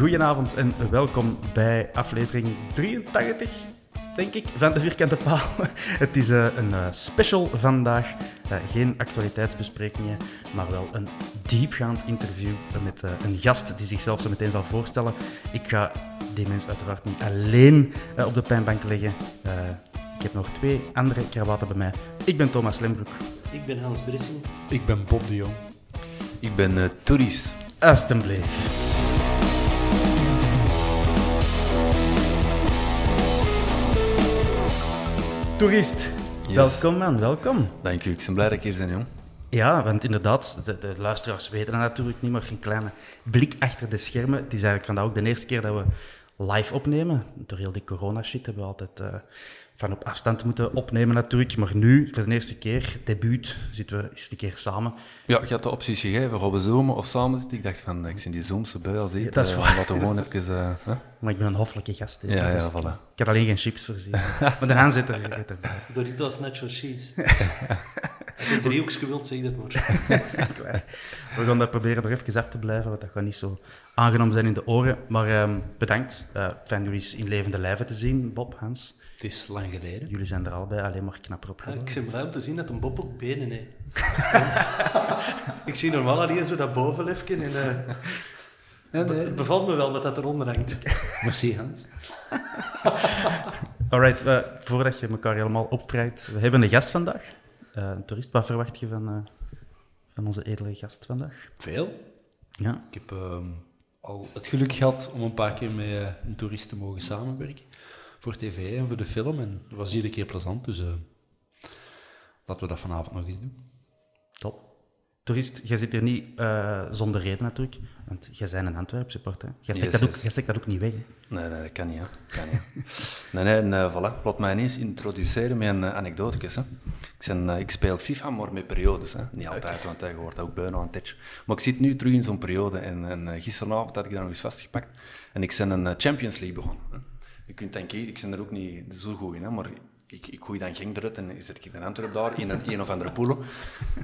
Goedenavond en welkom bij aflevering 83, denk ik, van de Vierkante Paal. Het is eh, een eh, special vandaag. Eh, geen actualiteitsbesprekingen, maar wel een diepgaand interview met eh, een gast die zichzelf zo meteen zal voorstellen. Ik ga die mens uiteraard niet alleen op de pijnbank leggen. Eh, ik heb nog twee andere krawatten bij mij. Ik ben Thomas Lembroek. Ik ben Hans Bressing. Ik ben Bob de Jong. Ik ben uh, toerist. Alsjeblieft. Toerist. Yes. Welkom man, welkom. Dank u, ik ben blij dat ik hier ben, jong. Ja, want inderdaad, de, de luisteraars weten dat natuurlijk niet, maar een kleine blik achter de schermen. Het is eigenlijk vandaag ook de eerste keer dat we live opnemen. Door heel die corona-shit hebben we altijd eh, van op afstand moeten opnemen natuurlijk. Maar nu, voor de eerste keer, debuut, zitten we eens een keer samen. Ja, je had de opties gegeven, gaan we zoomen of samen zitten? Ik dacht van, ik zie die zoomse bui al zitten. dat is eh, waar. Laten we gewoon even... hè? Maar ik ben een hoffelijke gast. hè. Ja, ja, Dus ik- voilà. Ik had alleen geen chips voorzien. maar de Hans zit er. zit. Doritos Nacho Cheese. Als je een driehoekje wilt, zeg dat maar. We gaan dat proberen nog even af te blijven, want dat gaat niet zo aangenomen zijn in de oren. Maar ehm, bedankt. Eh fijn jullie eens in levende lijven te zien, Bob, Hans. Het is lang geleden. Jullie zijn er allebei alleen maar knapper op Ja, ik ben blij om te zien dat een Bob ook benen heeft. Ik zie normaal alleen zo dat bovenlefje en... eh, Het bevalt me wel dat dat eronder hangt. Merci Hans. Alright, eh, voordat je elkaar helemaal opvrijt, we hebben een gast vandaag. Eh, een toerist. Wat verwacht je van, eh, van onze edele gast vandaag? Veel. Ja. Ik heb ehm, al het geluk gehad om een paar keer met eh, een toerist te mogen samenwerken. Voor tv en voor de film. En dat was iedere keer plezant. Dus eh, laten we dat vanavond nog eens doen. Top. Toerist, jij zit hier niet eh, zonder reden natuurlijk, want jij bent een Antwerp supporter. Jij steekt, Yes, dat, ook, yes. jij steekt dat ook niet weg. Hè? Nee, nee, dat kan niet, hè. Kan niet. nee, nee, en uh, voilà. Laat mij ineens introduceren met een uh, anekdotekes, hè. Ik, ben, eh, ik speel FIFA, maar met periodes, hè. Niet altijd, want hij hoort ook bijna een touch. Maar ik zit nu terug in zo'n periode en, en eh, gisteravond had ik dat nog eens vastgepakt. En ik ben een eh, Champions League begonnen. Hè. Je kunt denken, ik ben er ook niet zo goed in, hè, maar ik, ik gooi dan Genk eruit en zet ik in Antwerp daar, in een, een of andere pool.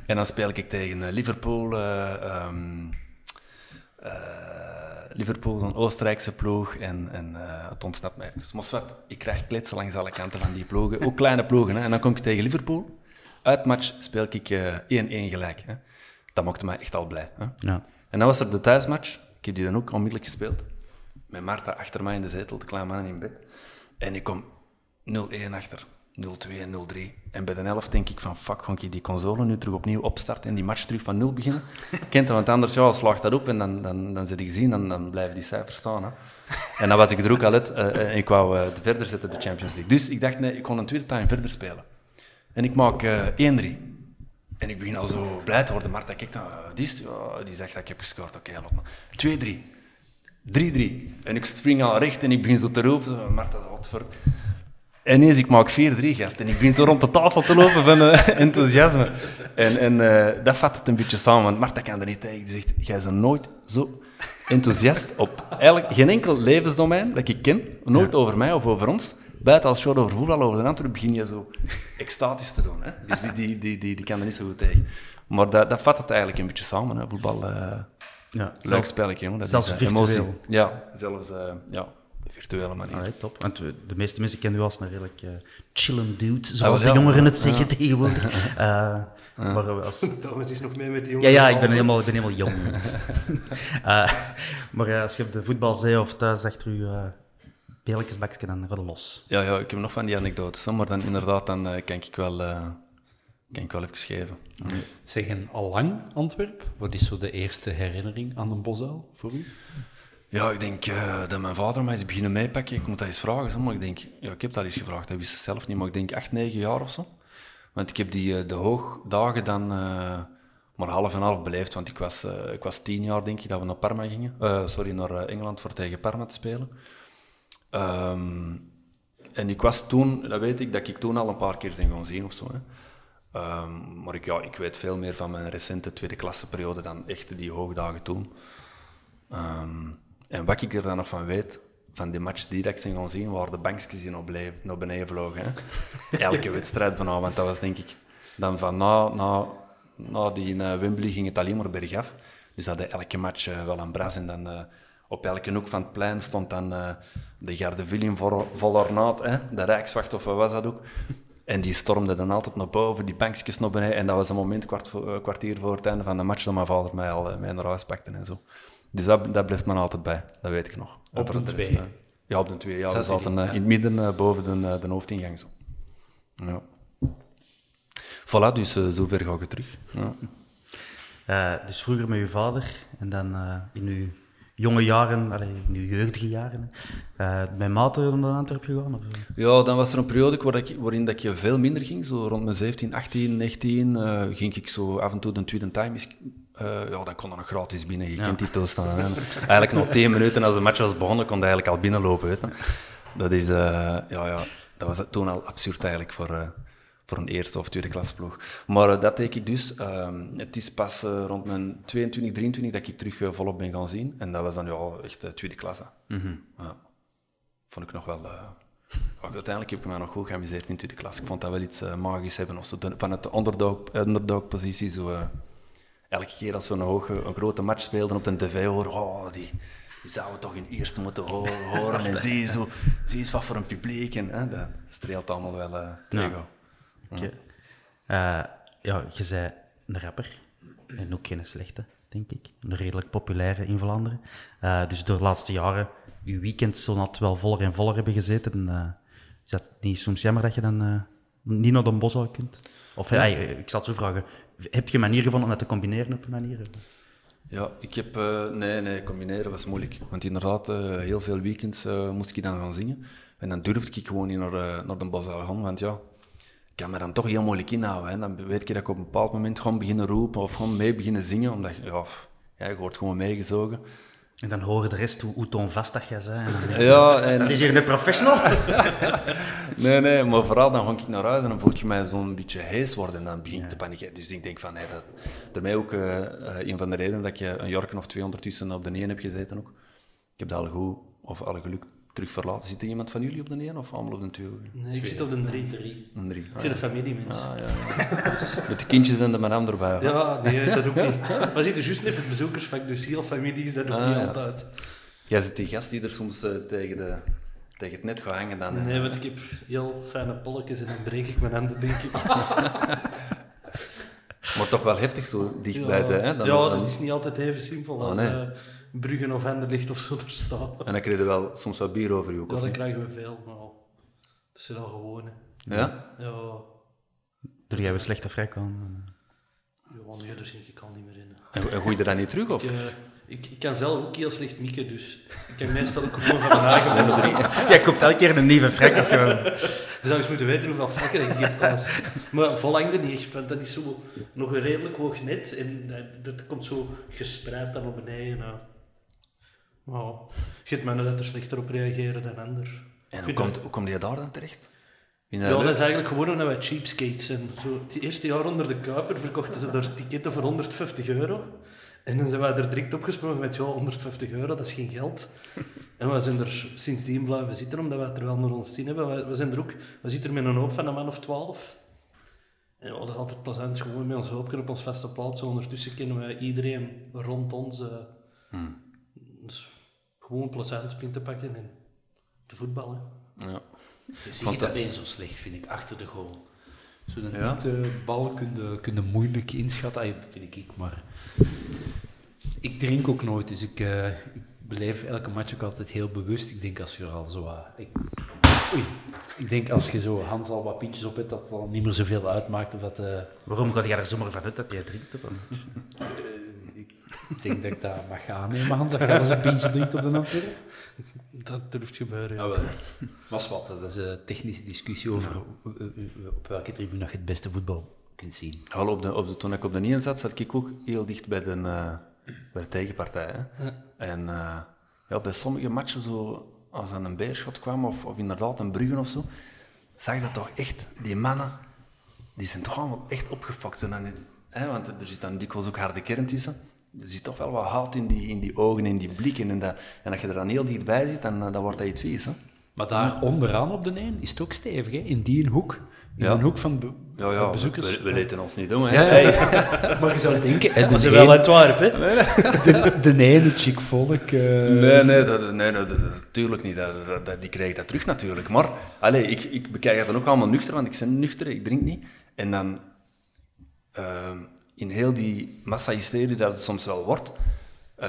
En dan speel ik tegen eh, Liverpool, ehm, eh, Liverpool, een Oostenrijkse ploeg, en, en het ontsnapt mij even. Maar ik krijg kletsen langs alle kanten van die ploegen, ook kleine ploegen. Hè. En dan kom ik tegen Liverpool, uitmatch speel ik eh, 1-1 gelijk. Hè. Dat maakte mij echt al blij. Hè. Ja. En dan was er de thuismatch, ik heb die dan ook onmiddellijk gespeeld, met Marta achter mij in de zetel, de kleine man in bed. En ik kom 0-1 achter, 0-2 en 0-3. En bij de helft denk ik van, fuck, ga ik die console nu terug opnieuw opstarten en die match terug van 0 beginnen? Kent dat, want anders ja, slaagt dat op en dan, dan, dan zit ik gezien, dan, dan blijven die cijfers staan. Hè. En dan was ik er ook al uit eh, en ik wou eh, verder zetten, de Champions League. Dus ik dacht, nee, ik kon een tweede time verder spelen. En ik maak eh 1-3. En ik begin al zo blij te worden. Marta kijkt dan, eh, die, is, die zegt dat ik heb gescoord. Oké, laat maar. 2-3. 3-3. En ik spring al recht en ik begin zo te roepen. Marta, wat voor... En ineens, ik maak 4-3, gast. En ik begin zo rond de tafel te lopen van eh, enthousiasme. En, en eh, dat vat het een beetje samen. Want Marta kan er niet tegen. Die zegt, jij bent nooit zo enthousiast op eigenlijk geen enkel levensdomein dat ik ken. Nooit over mij of over ons. Buiten als show over voetbal, over de Antwerpen, begin je zo extatisch te doen. Hè? Dus die, die, die, die, die kan er niet zo goed tegen. Maar dat, dat vat het eigenlijk een beetje samen, hè? voetbal. eh, Ja, leuk spelletje, jongen. Dat zelfs is, eh, virtueel. emotie. Ja, zelfs eh, ja, de virtuele manier. Alright, top. Want we- de meeste mensen kennen u als een redelijk eh chillen dude, zoals ja. de jongeren het zeggen tegenwoordig. Eh, Maar eh, als, Thomas is nog mee met die ja, jongen. ja, ik ben helemaal, ik ben helemaal jong. Eh, maar als je op de voetbalzee of thuis achter je uh, beeltjesbakje, dan gaat het los. Ja, ja, ik heb nog van die anekdotes, maar dan inderdaad, dan kan ik wel, eh, kan ik wel even geven. Zeg, en allang Antwerp? Wat is zo de eerste herinnering aan een bosuil voor u? Ja, ik denk eh, dat mijn vader mij is beginnen meepakken. Ik moet dat eens vragen, zo, maar ik denk, ja, ik heb dat eens gevraagd, hij wist het zelf niet, maar ik denk acht, negen jaar of zo. Want ik heb die, eh, de hoogdagen dan eh, maar half en half beleefd, want ik was, ik was tien jaar, denk ik, dat we naar Parma gingen. Sorry, naar Engeland voor tegen Parma te spelen. Ehm, en ik was toen, dat weet ik, dat ik toen al een paar keer zijn gaan zien of zo. Hè. Ehm, maar ik, ja, ik weet veel meer van mijn recente tweede klasse periode dan echt die hoogdagen toen. Ehm, en wat ik er dan nog van weet, van die match die dat ik zijn gaan zien, waren de bankjes naar beneden, naar beneden vlogen. Hè. Elke wedstrijd bijna, want dat was denk ik... Dan van na, na, na die in eh, Wembley ging het alleen maar bergaf. Dus dat hadden elke match eh, wel een bras. En dan eh, op elke hoek van het plein stond dan de Gardeville in vol, vol ornaat, hè, de Rijkswacht of wat was dat ook. En die stormde dan altijd naar boven, die bankjes naar beneden. En dat was een moment, kwart voor- eh, kwartier voor het einde van de match, dat mijn vader mij al eh, mee naar huis pakte en zo. Dus dat, dat blijft me altijd bij, dat weet ik nog. Op de rest, twee? eh, Ja, op de twee. Ja, die? eh, Ja. in het midden, eh, boven de, eh, de hoofdingang. Zo. Ja. Voilà, dus eh, zover ga ik terug. Ja. Eh, dus vroeger met uw vader en dan eh, in uw jonge jaren, allee, in uw jeugdige jaren, eh bij maten naar Antwerpen gegaan? Of? Ja, dan was er een periode waar ik, waarin dat je veel minder ging. Zo rond mijn 17, 18, 19 eh, ging ik zo af en toe de tweede time. Is, eh, ja, dat kon dan nog gratis binnen. Je kent die toestanden. hè. Eigenlijk nog 10 minuten als de match was begonnen, kon je eigenlijk al binnenlopen. Weet je. Dat, is, eh, ja, ja, dat was toen al absurd eigenlijk voor, voor een eerste of tweede klasploeg. Maar eh, dat deed ik dus. Ehm, het is pas eh, rond mijn 22, 23 dat ik terug eh, volop ben gaan zien. En dat was dan ja, echt tweede klasse. Ja vond ik nog wel... uiteindelijk heb ik me nog goed geamuseerd in tweede klas. Ik vond dat wel iets magisch hebben. Of de- vanuit de underdog, underdog-positie. Zo, elke keer als we een, hoge, een grote match speelden op de tv horen... Oh, die, zouden we toch in eerste moeten ho- horen. En zie je, zo, zie eens wat voor een publiek. En, hè, dat streelt allemaal wel tegen. Eh, ja, je zei een rapper. En ook geen slechte, denk ik. Een redelijk populaire in Vlaanderen. Eh, dus door de laatste jaren, je weekends zullen altijd wel voller en voller hebben gezeten. En, eh, is dat niet soms jammer dat je dan niet naar de bos kunt? Of ja. ik zal het zo vragen. Heb je een manier gevonden om dat te combineren op een manier? Ja, ik heb... nee, nee, combineren was moeilijk. Want inderdaad, heel veel weekends moest ik dan gaan zingen. En dan durfde ik gewoon niet naar, naar de Bosuil gaan, want ja... Ik kan me dan toch heel moeilijk inhouden. Hè. Dan weet je dat ik op een bepaald moment gewoon beginnen roepen of gewoon mee beginnen zingen, omdat je, ja, je wordt gewoon meegezogen. En dan horen de rest hoe, hoe toonvastig jij bent. En je, Ja, en... Dat is hier een professional. Nee, nee, maar vooral dan ging ik naar huis en dan voel ik mij zo'n beetje hees worden en dan begin ik te panikeren. Dus ik denk van, nee, dat... Daarmee ook eh, eh, een van de redenen dat je een Jorken of twee ondertussen op de neen hebt gezeten ook. Ik heb dat al goed, of alle geluk, terug verlaten. Zit er iemand van jullie op de neen of allemaal op de twee? Nee, ik zit op de 3. Een drie. Ik zit een familiemens. Ah, ja, ja. Met de kindjes en de madame erbij. Ja, nee, dat ook niet. We zitten juist net het bezoekersvak, dus heel familie is dat ook Ah, niet altijd. Jij zit die gast die er soms eh, tegen, de, tegen het net gaat hangen dan. hè? Nee, want ik heb heel fijne polletjes en dan breek ik mijn handen, denk ik. Maar toch wel heftig zo dicht Ja, bij de... Hè? Dan, ja, dan- dat is niet altijd even simpel als Ah, nee. eh, Bruggen of Henderlicht of zo er staan. En dan kreeg je wel soms wat bier over je ook, Ja, of dan niet? krijgen we veel, maar dat is wel gewoon. hè. Ja? Ja, Doe jij weer slechte vrek aan? ja nee, daar zie ik al niet meer in. En, en gooi je dat niet terug, of? Ik, eh, ik, ik kan zelf ook heel slecht mikken, dus ik kan meestal ook gewoon van mijn eigen voeten. Jij koopt elke keer een nieuwe vrek als je... Je zou eens moeten weten hoeveel vakken ik hier thuis. Maar volhangde niet echt, want dat is zo nog een redelijk hoog net en eh, dat komt zo gespreid dan op beneden. Nou, nou, je hebt mannen dat er slechter op reageren dan ander. En hoe komt, dat- hoe komt je daar dan terecht? In, Ja, dat is eigenlijk gewoon omdat wij cheapskates zijn. Zo, het eerste jaar onder de Kuiper verkochten ze daar ticketten voor 150 euro. En dan zijn wij er direct opgesprongen met, ja, 150 euro, dat is geen geld. En we zijn er sindsdien blijven zitten, omdat wij het er wel naar ons zin hebben. We, we, zijn er ook, we zitten er met een hoop van een man of twaalf. En ja, dat is altijd plezant, gewoon met ons hoopje op ons vaste plaats. Ondertussen kennen we iedereen rond ons. eh. Dus gewoon plezant punten pakken en te voetballen. Ja. Je ziet Want het dat- alleen zo slecht, vind ik, achter de goal. Zo'n Ja. bal kun je, kun je moeilijk inschatten, vind ik. Maar ik drink ook nooit, dus ik, eh, ik beleef elke match ook altijd heel bewust. Ik denk als je er al zo... wat- ik, oei. Ik denk als je zo Hans al wat pintjes op hebt, dat het al niet meer zoveel uitmaakt. Of dat, eh, Waarom ga jij er zomaar van uit dat jij drinkt op een ik denk dat ik dat mag aannemen, Hans, dat je al eens een pintje drinkt op de Antwerpen. Dat durft gebeuren. ja. Ja, wel. Was wat, dat is een technische discussie over eh, eh, op welke tribune dat je het beste voetbal kunt zien. Wel, op de, op de, toen ik op de 1 zat, zat ik ook heel dicht bij de, eh, bij de tegenpartij. Hè. En eh, ja, bij sommige matchen, zo, als er een beerschot kwam, of, of inderdaad een Bruggen of zo, zag je toch echt, die mannen, die zijn toch allemaal echt opgefokt. En dan, hè, want er zit dan dikwijls ook harde kern tussen. Er zit toch wel wat haat in die, in die ogen, in die blikken. En, dat, en als je er dan heel dichtbij zit, dan, eh, dan wordt dat iets vies. Hè. Maar daar onderaan op de een is het ook stevig, hè? in die hoek. In Ja. een hoek van be Ja, ja, bezoekers. we, we laten ons niet doen. Hè. Ja, maar je zou denken, hè, de, Dat is wel een, Antwerp, hè? de, de chic volk. eh, Nee, nee, dat, nee, nee, dat, dat- tuurlijk niet. Dat, dat- die krijg ik dat terug natuurlijk. Maar allez, ik, ik bekijk dat dan ook allemaal nuchter, want ik ben nuchter, ik drink niet. En dan ehm, in heel die massa-hysterie dat het soms wel wordt, eh,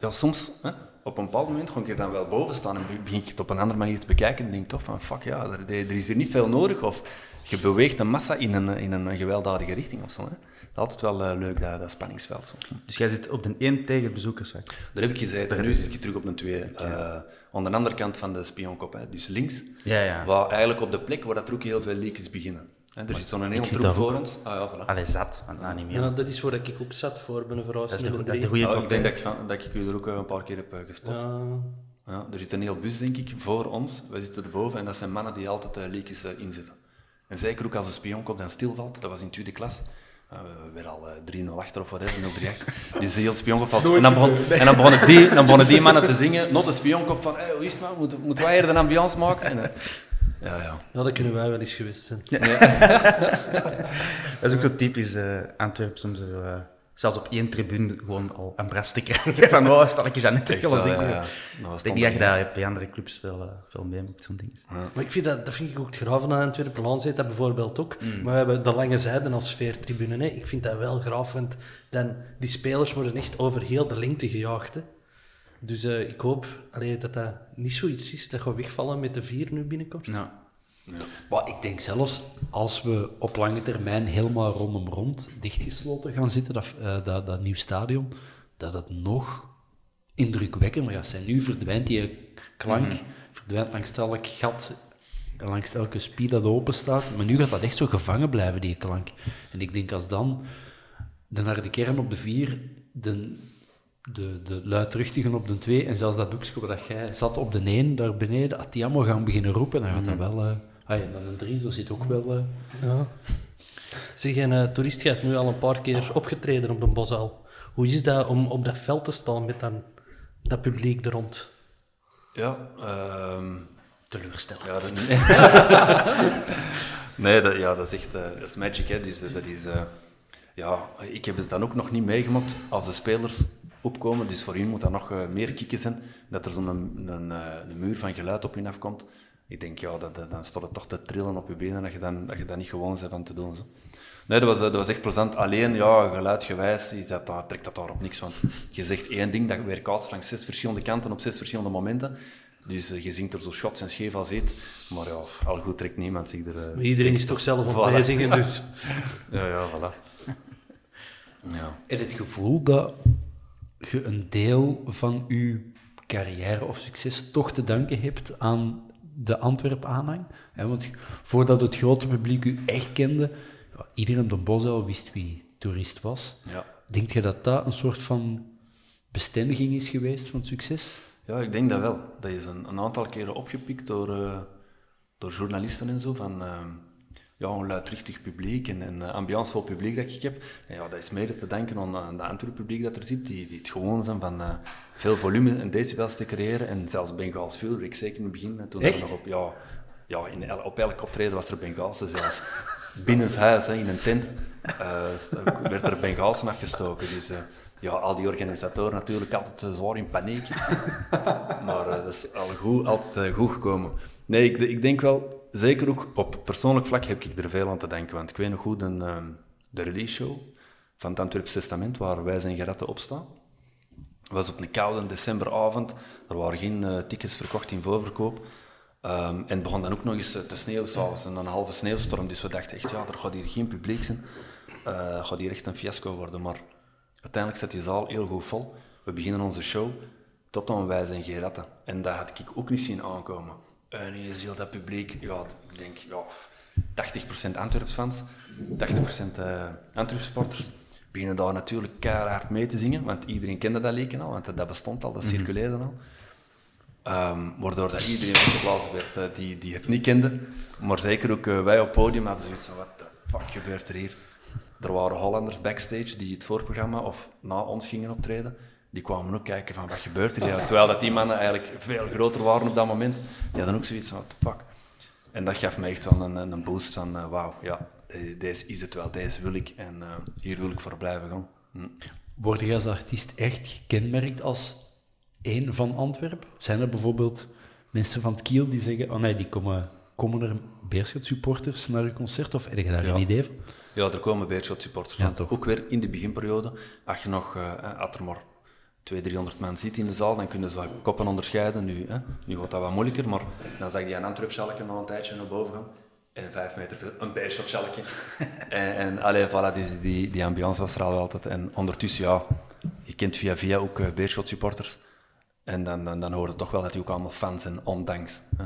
ja, soms hè, op een bepaald moment gewoon ik er dan wel boven staan en be- begin ik het op een andere manier te bekijken en denk toch van fuck ja, er, er is hier niet veel nodig of je beweegt de massa in een, in een gewelddadige richting of zo. Hè. Dat is altijd wel eh, leuk, dat, dat spanningsveld. Zo. Dus jij zit op de 1 tegen het bezoekersvak. Daar heb ik gezeten. En nu zit ik terug op een 2. eh aan de andere kant van de spionkop, hè. dus links. Ja, ja. Waar eigenlijk op de plek waar dat er ook heel veel leakjes beginnen. Hè. Er zit zo'n hele zit troep voor ons. Ah, ja, voilà. Allee, zat. Want nou niet meer. Ja, dat is waar ik ook zat voor bij een dat, is de, met dat is de drie. goede Ja, ik denk dat ik, van, dat ik u er ook een paar keer heb eh, gespot. Ja. Ja. er zit een heel bus, denk ik, voor ons. Wij zitten erboven en dat zijn mannen die altijd uh, leakjes eh, inzetten. En zeker ook als de spionkop dan stilvalt, dat was in tweede klas. Uh, we werden al uh, 3-0 achter of wat, 0-3 achter. Dus heel spionkop valt en dan, begon, en dan begonnen die, dan begonnen die mannen te zingen, not de spionkop van, hey, hoe is het nou, moeten, moeten wij hier de ambiance maken? En, uh, ja, ja. ja, dat kunnen wij wel eens geweest zijn. Dat is ook zo typisch uh, Antwerps om zo, uh, zelfs op één tribune gewoon al een bras te krijgen. Van, oh, stel ik je tegen ja, ja. Ik denk niet dat je daar bij andere clubs veel, uh, veel mee moet, zo'n ding. Maar ik vind dat, dat vind ik ook het graaf aan Antwerpen. Lans heet dat bijvoorbeeld ook. Maar we hebben de lange zijde als sfeertribune. Hè. Ik vind dat wel graaf, want dan, die spelers worden echt over heel de lengte gejaagd. Hè. Dus uh, ik hoop allee, dat dat niet zoiets is dat we wegvallen met de vier nu binnenkort. Ja. Ja. Maar ik denk zelfs als we op lange termijn helemaal rondom rond dichtgesloten gaan zitten, dat, uh, dat, dat nieuw stadion, dat het nog indrukwekkender gaat zijn. Nu verdwijnt die klank, mm. verdwijnt langs elk gat, langs elke spier dat open staat, maar nu gaat dat echt zo gevangen blijven, die klank. En ik denk als dan de naar de kern op de vier, de, de, de luidruchtigen op de twee, en zelfs dat doekje waar dat jij zat op de één, daar beneden, als die allemaal gaan beginnen roepen, dan gaat dat wel... Uh, Ah ja, dan een drie, dat zit ook wel... Uh... Ja. Zeg, een uh, toerist gaat nu al een paar keer opgetreden op de Bosuil. Hoe is dat om op dat veld te staan met dan dat publiek er rond? Ja, uh, teleurstellend. Ja, dat, nee, dat, ja, dat is echt uh, dat is magic. Hè. Dus, dat is, ja, ik heb het dan ook nog niet meegemaakt als de spelers opkomen. Dus voor hun moet dat nog meer kicken zijn. Dat er zo'n een, een, een muur van geluid op hun afkomt ik denk, ja, dat, dat, dan staat het toch te trillen op je benen dat je, dan, dat je dat niet gewoon bent van te doen. Zo. Nee, dat was, dat was echt plezant. Alleen, ja, geluidgewijs is dat, dat, trekt dat daar op niks. Want je zegt één ding, dat werkt uit langs zes verschillende kanten op zes verschillende momenten. Dus uh, je zingt er zo shots en scheef als heet. Maar ja, al goed trekt niemand zich er... Uh, maar iedereen is toch zelf op voilà. zingen, dus... ja, ja, voilà. ja. En het gevoel dat je een deel van je carrière of succes toch te danken hebt aan de Antwerp aanhang. Hè, want voordat het grote publiek u echt kende, iedereen op de Bosuil wist wie toerist was. Ja. Denk je dat dat een soort van bestendiging is geweest van succes? Ja, ik denk dat wel. Dat is een, een aantal keren opgepikt door, uh, door journalisten en zo, van ehm, ja, een luidruchtig publiek en een ambiancevol publiek dat ik heb. En ja, dat is mede te danken aan, aan de Antwerp publiek dat er zit, die, die het gewoon zijn van eh, veel volume en decibels te creëren. En zelfs Bengaals vuur, ik zeker in het begin, toen er nog op, ja, ja, in el- op elk optreden was er Bengaalse, zelfs binnenshuis, hè, in een tent, s- werd er Bengaalsen afgestoken. Dus ja, al die organisatoren natuurlijk altijd zwaar in paniek. maar dat is al goed, altijd goed gekomen. Nee, ik, ik denk wel, zeker ook op persoonlijk vlak heb ik er veel aan te denken. Want ik weet nog goed een, ehm, de release show van het Antwerps Testament, waar wij zijn geratten op staan. Was op een koude decemberavond. Er waren geen eh, tickets verkocht in voorverkoop. Ehm, en het begon dan ook nog eens eh, te sneeuwen s'avonds. En een halve sneeuwstorm. Dus we dachten echt, ja, er gaat hier geen publiek zijn. Het gaat hier echt een fiasco worden. Maar uiteindelijk zat die zaal heel goed vol. We beginnen onze show. Tot dan wij zijn geratten. En dat had ik ook niet zien aankomen. En is heel dat publiek, ja, ik denk, ja, 80% Antwerps-fans, 80% eh Antwerp-supporters, beginnen daar natuurlijk keihard mee te zingen, want iedereen kende dat leken al, want dat bestond al, dat circuleerde al. Ehm, waardoor dat iedereen opgeblazen werd eh, die, die het niet kende. Maar zeker ook eh, wij op het podium hadden zoiets van, wat de fuck gebeurt er hier? Er waren Hollanders backstage die het voorprogramma of na ons gingen optreden. Die kwamen ook kijken van, wat gebeurt er hier? Terwijl dat die mannen eigenlijk veel groter waren op dat moment. Die hadden ook zoiets van, what the fuck? En dat gaf me echt wel een, een boost van, eh, wauw, ja, eh, deze is het wel, deze wil ik. En eh, hier wil ik voor blijven gaan. Hm. Word je als artiest echt gekenmerkt als één van Antwerpen? Zijn er bijvoorbeeld mensen van het Kiel die zeggen, oh nee, die komen, komen er Beerschot supporters naar je concert? Of heb je daar Ja. een idee van? Ja, er komen Beerschot supporters Ja, van. toch. Ook weer in de beginperiode. Als je nog, er maar 200, 300 man zit in de zaal, dan kunnen ze wat koppen onderscheiden. Nu, hè. nu wordt dat wat moeilijker, maar dan zag je een Antwerp-schalke na een tijdje naar boven gaan. En vijf meter ver, een Beerschot-schalke. en, en allee, voilà, dus die, die ambiance was er al altijd. En ondertussen, ja, je kent via via ook eh, Beerschot supporters. En dan, dan, dan toch wel dat die ook allemaal fans zijn, ondanks. Hè.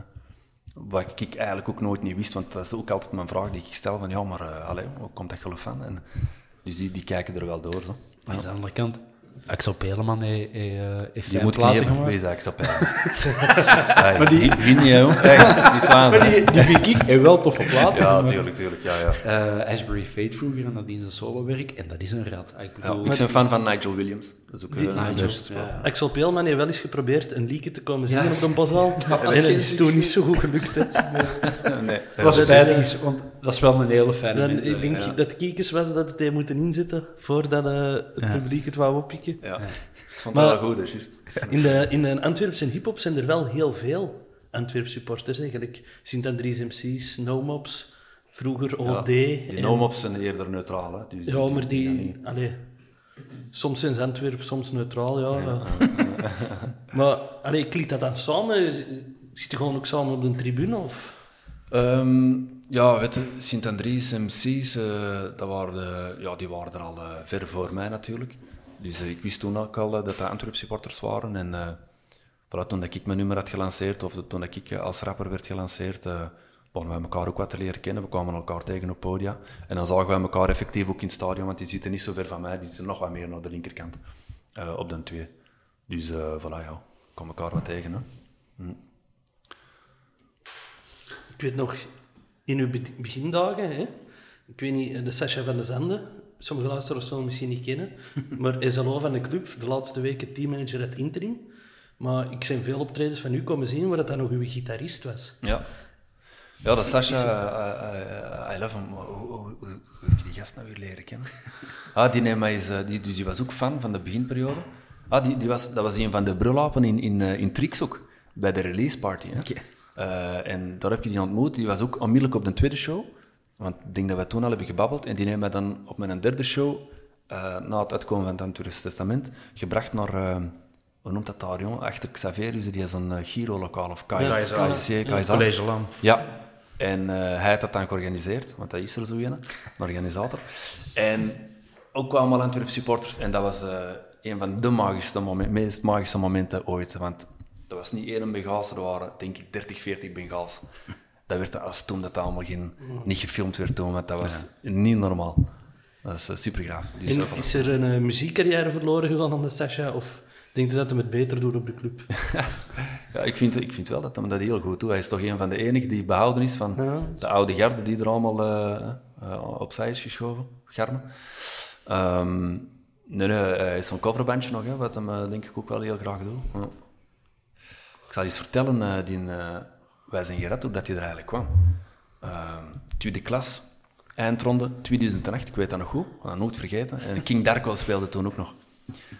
Wat ik eigenlijk ook nooit niet wist, want dat is ook altijd mijn vraag die ik stel: van ja, maar uh, allee, hoe komt dat geloof van? En, dus die, die kijken er wel door. Zo. Maar aan de andere kant, Axel Peleman heeft, heeft, heeft Die fijn moet platen gemaakt. wees ik stap Maar die... Begin niet, joh. Echt, Die is Maar die, die vind ik heeft wel toffe platen. Ja, tuurlijk, tuurlijk, ja, ja. Eh, Ashbury Fate vroeger, en dat is een solowerk, en dat is een rat. Ah, Ik ja bedoel, ik ben fan van Nigel Williams. Dat is ook Die- Nigel, Beerschot ja. Axel Peelman heeft wel eens geprobeerd een liedje te komen zingen Ja. op de Bosal. en het is toen niet zo goed gelukt. Hè. Nee, Dat was spijtig, want dat is wel een hele fijne Dan, ik denk Ja. dat Kiekes was dat het hij moeten inzetten voordat eh, het publiek het wou oppikken. Ja. Ik vond Maar- dat wel goed, dat is juist. In de, in de Antwerpse hip-hop zijn er wel heel veel Antwerp supporters. Eigenlijk Sint-Andries MC's, No Mobs, vroeger Ja, OD. die en- no-mops zijn eerder neutraal. Hè. Dus Ja, maar dat die... Allee, soms zijn ze Antwerp, soms neutraal, ja. maar allee, klikt dat dan samen? Zit je gewoon ook samen op de tribune? Of? Ehm, ja, weet je, Sint-Andries, MC's, eh, dat waren de- ja, die waren er al eh, ver voor mij natuurlijk. Dus eh, ik wist toen ook al eh, dat dat Antwerp supporters waren. En eh, voilà, toen dat ik mijn nummer had gelanceerd, of toen dat ik eh, als rapper werd gelanceerd, eh begonnen wij elkaar ook wat te leren kennen. We kwamen elkaar tegen op podia. En dan zagen wij elkaar effectief ook in het stadion, want die zitten niet zo ver van mij, die zitten nog wat meer naar de linkerkant, eh, op de twee. Dus eh voilà, ja, we kwamen elkaar wat tegen. Hè. Ik weet nog, in uw be- begindagen, hè? ik weet niet, de Sascha van de Zande, sommige luisteraars zullen misschien niet kennen, maar SLO van de club, de laatste weken teammanager het interim. Maar ik zijn veel optredens van u komen zien waar dat dan nog uw gitarist was. Ja. Ja, dat Sasha, eh, eh, I love him. Hoe, heb je die gast nou weer leren kennen? Ah, die, neemt mij eens, eh, die, dus die was ook fan van de beginperiode. Ah, die, die was, dat was een van de brulapen in, in, eh, in Trix ook, bij de release party. Hè. Eh, en daar heb ik die ontmoet. Die was ook onmiddellijk op de tweede show. Want ik denk dat we toen al hebben gebabbeld. En die neemt mij dan op mijn derde show, eh, na het uitkomen van het Antwerps Testament, gebracht naar... eh, hoe noemt dat daar, jongen? Achter Xaverius, die is een uh, Giro-lokaal of KSA. KIC, KSA. College Laan. Ja, en eh, hij had dat dan georganiseerd, want dat is er zo een, een organisator. En ook allemaal Antwerp supporters. En dat was eh, een van de magische momen- meest magische momenten ooit. Want dat was niet één Bengaals, er waren denk ik 30, 40 Bengaals. Dat werd als toen dat allemaal geen, niet gefilmd werd toen, want dat was niet normaal. Dat is super gaaf. Dus, En eh, voilà. is er een muziekcarrière verloren gegaan aan de Sascha? Of Denk je dat hij het beter doet op de club? Ja, ik vind, ik vind wel dat hij dat heel goed doet. Hij is toch een van de enigen die behouden is van Ja. de oude garde die er allemaal eh, opzij is geschoven, garmen. Ehm, nee, nee, hij is zo'n coverbandje nog, hè, wat hem eh, denk ik ook wel heel graag doet. Ja. Ik zal eens vertellen, die, wij zijn gered hoe dat hij er eigenlijk kwam. Ehm, tweede klas, eindronde 2008, ik weet dat nog goed, ik dat nooit vergeten. En King Darko speelde toen ook nog.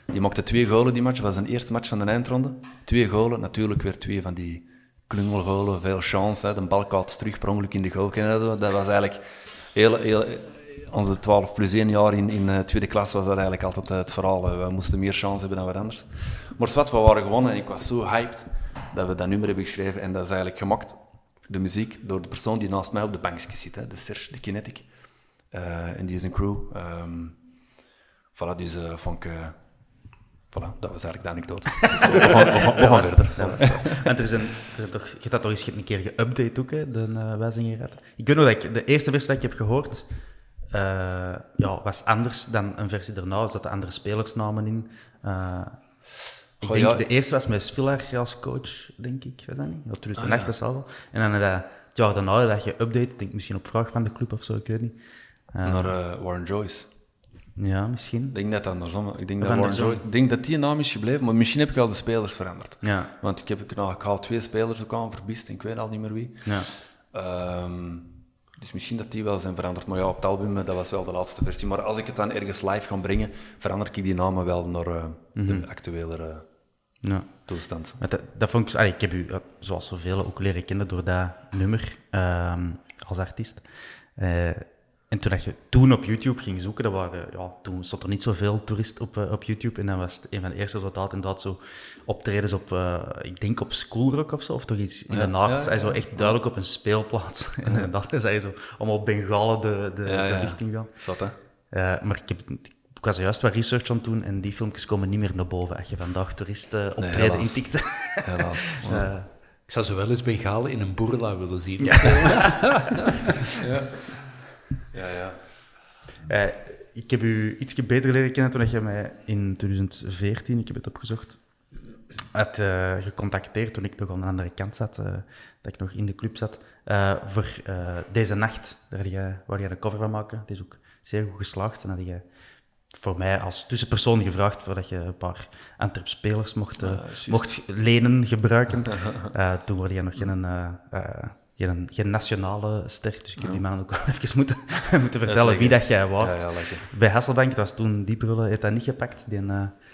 Die maakte twee golen die match, was zijn eerste match van de eindronde. Twee golen, natuurlijk weer twee van die klungelgolen, veel chance. Hè. De bal koud terug per ongeluk in de goal. Dat? Was eigenlijk heel, heel, onze 12 plus 1 jaar in, in eh, tweede klas was dat eigenlijk altijd eh, het verhaal. We moesten meer chance hebben dan wat anders. Maar zwart, we waren gewonnen en ik was zo hyped dat we dat nummer hebben geschreven. En dat is eigenlijk gemaakt, de muziek, door de persoon die naast mij op de bankje zit. Hè. De Serge, de Kinetic. Eh, en die is een crew. Ehm voilà, dus eh vond ik... eh, voilà, dat was eigenlijk de anekdote. we gaan, we verder. Want er is een, er is toch, je hebt dat toch eens een keer geüpdate ook, hè, de uh, zijn gered. Ik weet nog dat ik de eerste versie dat ik heb gehoord, eh, ja, was anders dan een versie daarna. Er zaten andere spelersnamen in. Eh, ik Goh, denk, ja. de eerste was met Spiller als coach, denk ik. Was dat niet? Ja, 2008, Ah, ja. dat zal wel. En dan eh, het jaar daarna dat je update, ik denk misschien op vraag van de club of zo, ik weet niet. Eh, Naar eh, Warren Joyce. Ja, misschien. Ik denk dat dat andersom Ik denk Of dat, andersom. Ik denk dat die naam is gebleven, maar misschien heb ik al de spelers veranderd. Ja. Want ik heb ik, nou, ik haal twee spelers ook aan verbist, en ik weet al niet meer wie. Ja. Ehm, dus misschien dat die wel zijn veranderd. Maar ja, op het album, eh, dat was wel de laatste versie. Maar als ik het dan ergens live ga brengen, verander ik die namen wel naar eh, de actuele eh, ja. toestand. Dat, dat vond ik, allee, ik heb u, zoals zoveel, ook leren kennen door dat nummer ehm, als artiest. En toen dat je toen op YouTube ging zoeken, dat waren, ja, toen stond er niet zoveel toerist op, eh, op YouTube. En dan was het een van de eerste resultaten inderdaad zo optredens op, eh, ik denk op Schoolrock of zo, of toch iets in de nacht. ja, Hij zo echt duidelijk op een speelplaats. en dan zei je zo allemaal Bengalen de, de, Ja, de ja. richting gaan. Zat, hè? Eh, maar ik, heb, ik was juist wat research aan het doen en die filmpjes komen niet meer naar boven als je vandaag toeristen optreden helaas. intikt. Helaas. Ik zou ze wel eens Bengalen in een boerla willen zien. Ja, ja. Eh, ik heb u iets beter leren kennen toen je mij in 2014, ik heb het opgezocht, had eh, gecontacteerd toen ik nog aan de andere kant zat, eh, dat ik nog in de club zat, voor deze nacht, daar jij, waar jij een cover van maken. Het is ook zeer goed geslaagd. En had je voor mij als tussenpersoon gevraagd voordat je een paar Antwerp spelers mocht, eh, mocht lenen, gebruiken. Toen word je nog geen, geen, geen nationale ster, dus ik heb die man ook wel even moeten, moeten vertellen wie dat jij Ja, waart. ja, lekker. Bij Hasselbank, het was toen Dieprullen, heeft dat niet gepakt. Die,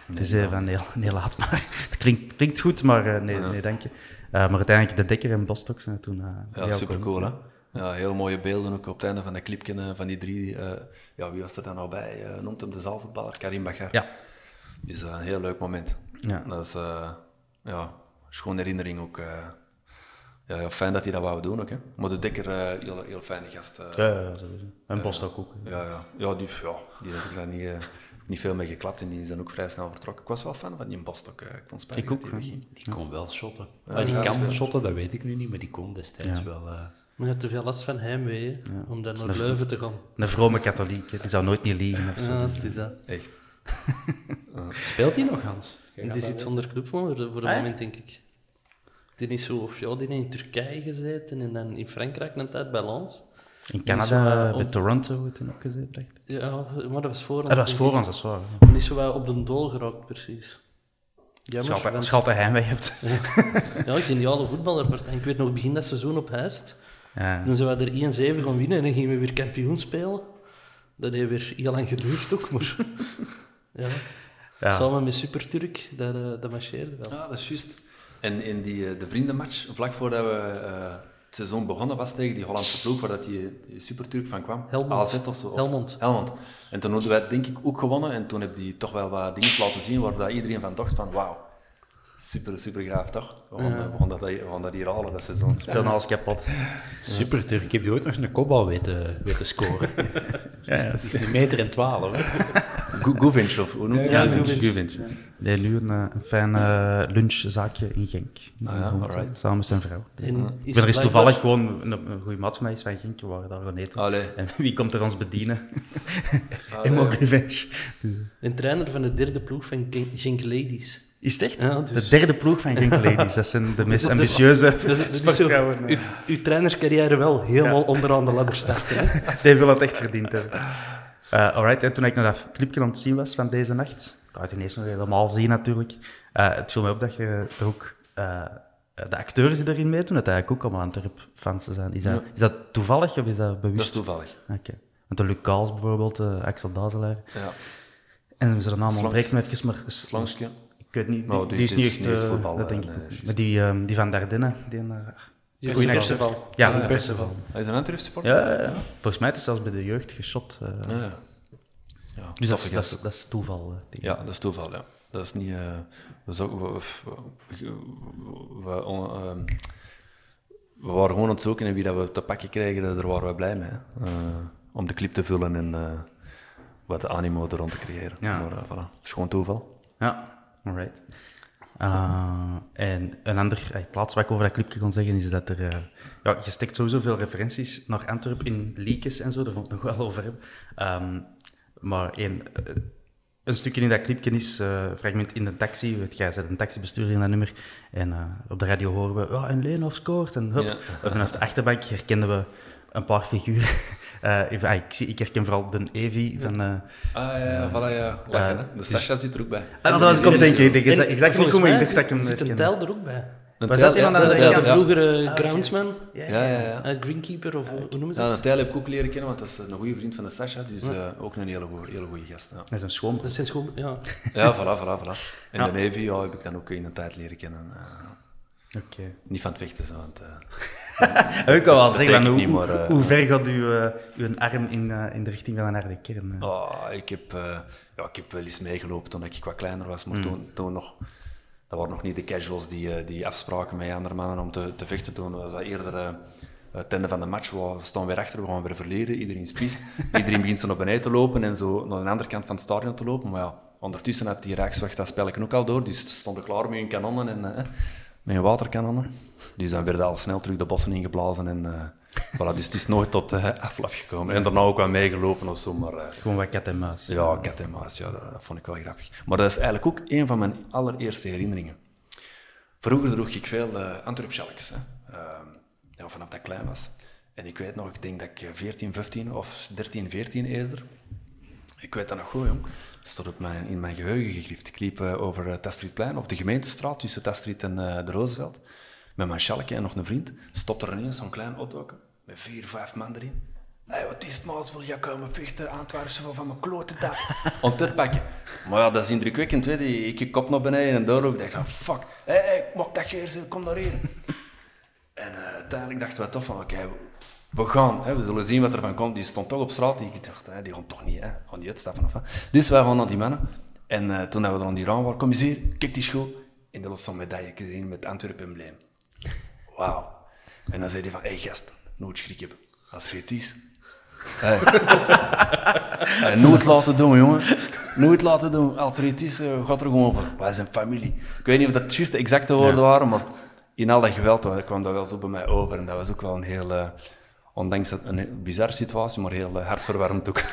die zei van, nee, nee, laat maar. Het klinkt, klinkt goed, maar eh, nee, nee, dank je. Eh, maar uiteindelijk de Dekker en Bostock zijn toen... Ja, super cool, hè? Ja, heel mooie beelden ook op het einde van dat clipje van die drie. ja, wie was er dan nou bij? Noemt hem de zaalvoetballer, Karim Bagar. Ja. Dus een heel leuk moment. Ja. Dat is, ja, schoon herinnering ook. Ja, ja, fijn dat hij dat wou doen ook, hè. Maar de Dekker, eh, heel, heel fijne gast. eh. Ja, ja, sowieso. En Bostock ook. Ja, ja. ja, die, ja, die heb ik daar niet, eh, niet veel mee geklapt en die is dan ook vrij snel vertrokken. Ik was wel fan van die Bostock. Ik vond spijtig Ik ook, dat die. Die kon wel shotten. Ah, die kan shotten, dat weet ik nu niet, maar die kon destijds wel. eh. Maar je hebt te veel last van heimwee, om dan naar Leuven te gaan. Een vrome katholiek, hè. die zou nooit niet liegen of zo. Ja, het is dat. Echt. Speelt hij nog, Hans? Die dat zit zonder club voor, voor het Ah, ja? moment, denk ik. Die is zo, of ja, die heeft in Turkije gezeten en dan in Frankrijk een tijd bij Lens. In Canada, zo, eh, bij op- Toronto, heeft hij ook gezeten. Ja, maar dat was voor ons. Ah, dat was voor ons, dat is waar. ja. Die is zo wel op de dool geraakt, precies. Jammer, want- Als je altijd heimwee hebt. Ja, geniale voetballer. Maar Ik weet nog, begin dat seizoen op Heist. Ja. Dan zijn we er 1-7 gaan winnen en dan gingen we weer kampioen spelen. Dat heeft weer heel lang geduurd ook, maar... ja. Ja. Samen met Super Turk, dat, eh, dat marcheerde wel. Ja, dat is juist. En in die, eh, de vriendenmatch, vlak voordat we eh, het seizoen begonnen was tegen die Hollandse ploeg, waar dat die, die superturk van kwam. Helmond. AZ of zo. of- Helmond. Helmond. En toen hadden wij denk ik ook gewonnen. En toen heb die toch wel wat dingen laten zien waar dat iedereen van dacht van wauw. Super, super graaf toch? We gaan, we gaan dat, we gaan dat hier halen, dat seizoen. Speel alles kapot. Super Turk. Ik heb die ooit nog een kopbal weten, weten scoren. Dat is een meter en twaalf. Guvinch, of hoe noemt hij Ja, dat? Guvinch. Nee, nu een, eh, een fijn eh, lunchzaakje in Genk. Ah ja. Samen met zijn vrouw. En Ik is ben er blijkbaar- toevallig gewoon een, een goede maat van mij is van Genk. We waren daar gaan eten. Allee. En wie komt er ons bedienen? Emo ja. Dus, Een trainer van de derde ploeg van Gen- Genk Ladies. Is het echt? Ja, dus- De derde ploeg van Genk Ladies. Dat zijn de meest ambitieuze Dus is zo, sportvrouwen. uw, uw trainerscarrière wel helemaal onderaan de ladder starten. Hè? Die wil het echt verdiend hebben. Eh alright, en toen ik naar dat clipje aan het zien was van deze nacht, ik kan het ineens nog helemaal zien natuurlijk, eh, het viel mij op dat je toch ook eh, de acteurs die erin meedoen, dat eigenlijk ook allemaal Antwerp-fans zijn. Is dat, is dat toevallig of is dat bewust? Dat is toevallig. Oké. Want de Luc Kaals bijvoorbeeld, Axel Dazelaar. Ja. En ze de naam Slanks- ontbreekt me even, maar... Slangske. Ik weet niet, die, Nou, die, die- is niet echt... niet eh, voetbal, dat denk eh, ik nee, ook. juist. Maar die, ehm, die van Dardenne, die... een, Ja, goeie Perceval. acteur. Ja, Ja, Perceval. Hij is een Antwerp-supporter? Ja, ja, ja. Volgens mij is het zelfs bij de jeugd geschot. eh. Ja, ja. Ja, dus dat is, dat, is, dat is toeval. eh, denk ik. Ja, dat is toeval, ja. Dat is niet... eh, we, zo- we, we, we- on- ehm, we waren gewoon aan het zoeken en wie dat we te pakken krijgen, daar waren we blij mee. hè. Eh, om de clip te vullen en eh, wat de animo er rond te creëren. Ja. Maar, eh, voilà. Het is gewoon toeval. Ja, alright. Uh, en een ander, eh, het laatste wat ik over dat clipje kon zeggen, is dat er... eh, ja, je steekt sowieso veel referenties naar Antwerp in leakjes en zo, daar we het nog wel over hebben. Ehm, maar één, een stukje in dat clipje is een fragment in de taxi. Weet, jij bent een taxibestuurder in dat nummer. En op de radio horen we, ja, en Leenhoff scoort. En hup. Ja. Vanuit de achterbank herkenden we een paar figuren. Eh, ah, ik, zie, ik herken vooral de Evi van... eh, Ah ja, ja, voilà, ja. Lachen, hè. De Sasha zit er ook bij. Ah, dat was ik op denken. Ik, ik, ik, zag niet volgens komen, ik mij dacht dat ik hem zit een tel er ook bij. Een Was dat iemand ja, een Ja, tel, de ja. vroegere groundsman, Ja, ja, ja. eh, greenkeeper of hoe hoe noemen ze Ja, het? een tel heb ik ook leren kennen, want dat is een goede vriend van de Sasha, dus eh, ook een hele goede, hele goede gast. Ja, Dat is een schoonbroer. Dat zijn gewoon, ja. ja voilà, voilà, voilà. En de Navy ja, heb ik dan ook in een tijd leren kennen. eh, Oké. niet van het vechten, zo, want... ik kan wel zeggen, hoe, niet, maar, eh, hoe ver gaat uw, eh, uw arm in, eh, in de richting van een harde kern? Oh, ik, heb, ja, ik heb wel eens meegelopen toen ik wat kleiner was, Mm. maar toen, toen nog... Dat waren nog niet de casuals die, die afspraken met andere mannen om te, te vechten. Toen was dat eerder het einde van de match. We staan weer achter, we gaan weer verleren. Iedereen spiest. Iedereen begint zo naar beneden te lopen en zo naar de andere kant van het stadion te lopen. Maar ja, ondertussen had die Rijksweg dat spelletje ook al door. Dus stonden klaar met hun kanonnen en eh, met hun waterkanonnen. Dus dan werden al snel terug de bossen ingeblazen. En, eh, voilà, dus het is nooit tot uh, aflaf gekomen. En daarna ook wel meegelopen of zo, maar... eh, Gewoon wat kat en muis. ja, kat en muis, ja, dat, dat vond ik wel grappig. Maar dat is eigenlijk ook een van mijn allereerste herinneringen. Vroeger droeg ik veel uh, hè. Ehm, ja, vanaf dat ik klein was. En ik weet nog, ik denk dat ik 14, 15 of 13, 14 eerder. Ik weet dat nog goed, jong. Het stond op mijn, in mijn geheugen gegrift. Ik liep uh, over uh, Tastridplein, of de gemeentestraat, tussen Tastrid en uh, de Roosevelt. Met mijn sjalkje en nog een vriend. Stopte er ineens zo'n klein opdoken, met vier, vijf man erin. Hé, hey, wat is het, maat? Wil jij komen vechten? Antwerpse van mijn klote dag. Om te pakken. Maar ja, dat is indrukwekkend, weet je. Ik kop naar beneden en door ook. Ik dacht van, fuck. Hé, hey, hey, mag dat geer? Kom naar hier. en uh, uiteindelijk dachten we toch van, oké, okay, we gaan. Hè, we zullen zien wat er van komt. Die stond toch op straat. Ik dacht, hè, die gaan toch niet, hè. Gaan die uitstappen of wat. Dus wij gaan naar die mannen. En uh, toen we er aan die raam waren, kom eens hier, kijk die school. En de lot zo'n medaille gezien met Antwerpen embleem. Wauw. En dan zei hij van, hé hey, gast, nooit schrik hebben. Als het is, Hey. hey, nooit laten doen, jongen. Nooit laten doen. Als er iets is, uh, gaat er gewoon voor. Wij zijn familie. Ik weet niet of dat juist de exacte woorden ja. waren, maar in al dat geweld kwam dat wel zo bij mij over. En dat was ook wel een heel, uh, ondanks dat een bizarre situatie, maar heel uh, hartverwarmend ook.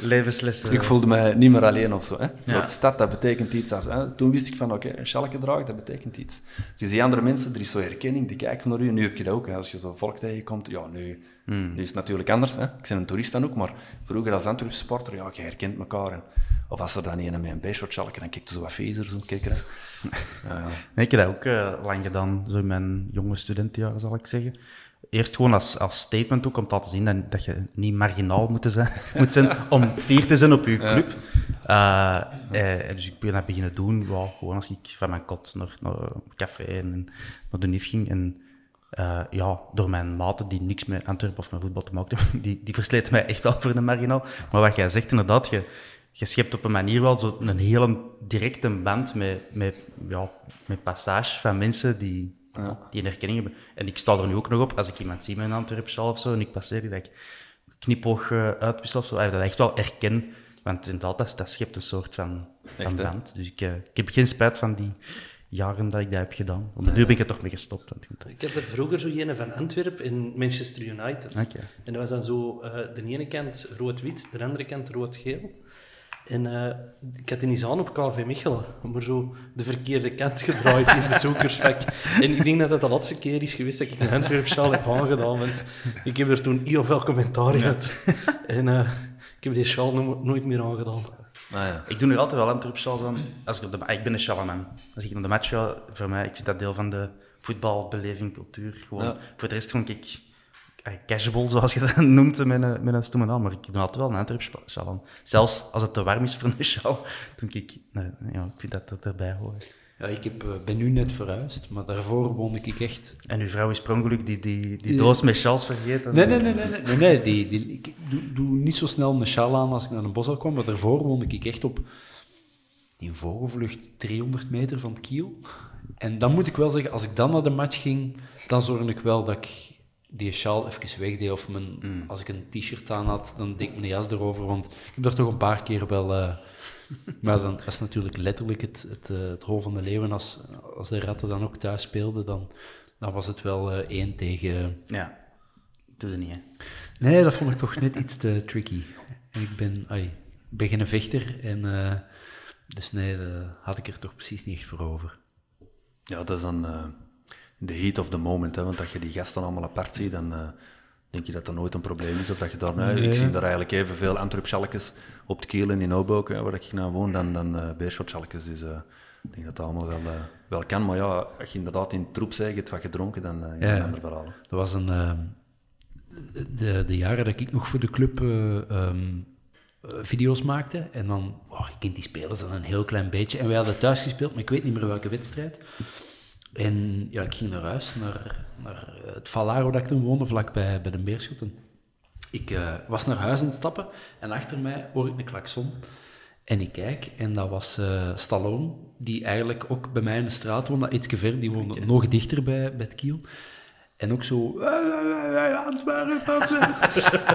Levenslessen. Ik voelde mij niet meer alleen of zo. Hè. Ja. De stad, dat betekent iets. Als, hè. Toen wist ik van, oké, okay, een schalke draag, dat betekent iets. Je ziet andere mensen, er is zo herkenning, die kijken naar u. Nu heb je dat ook. Hè. Als je zo volk tegenkomt, ja, nu... Hmm. Nu is het natuurlijk anders. Hè. Ik ben een toerist dan ook, maar vroeger als Antwerp supporter, ja, je herkent elkaar. En, of als er dan een met een B-shot schalken, dan kijkt er zo wat fezer, zo kijken. uh. nee, ik heb dat ook uh, lang gedaan, zo in mijn jonge studentenjaren, zal ik zeggen. Eerst gewoon als, als statement ook, om te laten zien dat, dat je niet marginaal moet zijn, moet zijn om fier te zijn op je club. Ja. Uh, dus ik ben dat beginnen doen, wow, gewoon als ik van mijn kot naar, naar een café en naar de NIF ging. En uh, ja, door mijn maten die niks met Antwerpen of met voetbal te maken hebben, die, die versleten mij echt wel voor een marginaal. Maar wat jij zegt inderdaad, je, je schept op een manier wel zo een hele directe band met, met, ja, met passage van mensen die, ja. die een herkenning hebben. En ik sta er nu ook nog op, als ik iemand zie met een Antwerp of zo, en ik passeer die, dat ik knipoog uh, uitwissel of zo, dat ik echt wel herken. Want inderdaad, dat, dat schept een soort van, van echt, band. Dus ik, uh, ik heb geen spijt van die jaren dat ik dat heb gedaan. Want nu ben ik er toch mee gestopt. Ik heb er vroeger zo een van Antwerpen in Manchester United. Okay. En dat was dan zo uh, de ene kant rood-wit, de andere kant rood-geel. En eh, ik had die eens aan op KV Mechelen, maar zo de verkeerde kant gedraaid in het bezoekersvak. En ik denk dat dat de laatste keer is geweest dat ik een Antwerp-sjaal heb aangedaan, want ik heb er toen heel veel commentaar gehad. En eh, ik heb die sjaal no- nooit meer aangedaan. Ah, ja. Ik doe nu altijd wel Antwerp sjaals aan. Als ik, op de, ik ben een sjalaman. Als ik naar de match ga, voor mij, ik vind dat deel van de voetbalbeleving, cultuur. Gewoon. Ja. Voor de rest vond ik casual, zoals je dat noemt, met een, met een stomme naam. Maar ik doe altijd wel een Antwerp sjaal aan. Zelfs als het te warm is voor een sjaal, denk ik, nee, ja, ik vind dat dat erbij hoort. Ja, ik heb, eh, ben nu net verhuisd, maar daarvoor woonde ik echt... En uw vrouw is per ongeluk die, die, die doos met sjaals vergeten. Nee, nee, nee, nee, nee, nee, nee, die, die, ik doe, doe niet zo snel een sjaal aan als ik naar een bos kwam, maar daarvoor woonde ik echt op in vogelvlucht 300 meter van het kiel. En dan moet ik wel zeggen, als ik dan naar de match ging, dan zorgde ik wel dat ik die sjaal even wegdeed. Of mijn, als ik een t-shirt aan had, dan deed ik mijn jas erover, want ik heb daar toch een paar keer wel... eh, maar dan, dat is natuurlijk letterlijk het, het, eh, het hol van de leeuwen. Als, als de ratten dan ook thuis speelden, dan, dan was het wel eh, één tegen... Ja, doe niet, hè. Nee, dat vond ik toch net iets te tricky. En ik ben, ai, ben geen vechter. En, dus nee, daar had ik er toch precies niet echt voor over. Ja, dat is dan de heat of the moment. Hè, want als je die gasten allemaal apart ziet, dan eh, denk je dat dat nooit een probleem is. Of dat je daar, nou, Ik zie daar eigenlijk evenveel Antwerp-schalkjes op het Kiel en in Oudboken, hè, waar ik nou woon, dan, dan uh, Beerschot-schalkjes. Dus eh, ik denk dat dat allemaal wel, wel kan. Maar ja, als je inderdaad in troep zegt, je hebt wat gedronken, dan uh, Ja, een ander verhaal. Dat was een... de, de jaren dat ik nog voor de club eh, ehm, eh, video's maakte. En dan... Oh, ik ken die spelers dan een heel klein beetje. En wij hadden thuis gespeeld, maar ik weet niet meer welke wedstrijd. En ja, ik ging naar huis, naar, naar het Valaro dat ik toen woonde, vlakbij bij de Beerschoten. Ik eh, was naar huis aan het stappen en achter mij hoor ik een klakson. En ik kijk en dat was eh, Stallone, die eigenlijk ook bij mij in de straat woonde, iets ver, die woonde nog dichter bij, bij het kiel. En ook zo...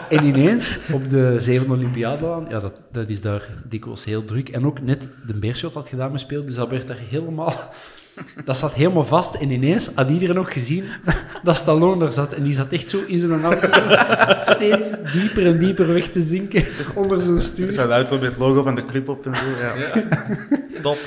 en ineens, op de zevende Olympiadebaan, ja, dat, dat is daar dikwijls heel druk. En ook net de Beerschot had gedaan met speel, dus dat werd daar helemaal... Dat zat helemaal vast en ineens had iedereen ook gezien dat Stallone daar zat. En die zat echt zo in zijn auto steeds dieper en dieper weg te zinken onder zijn stuur. Zo'n auto met het logo van de club op en zo. Ja. Top.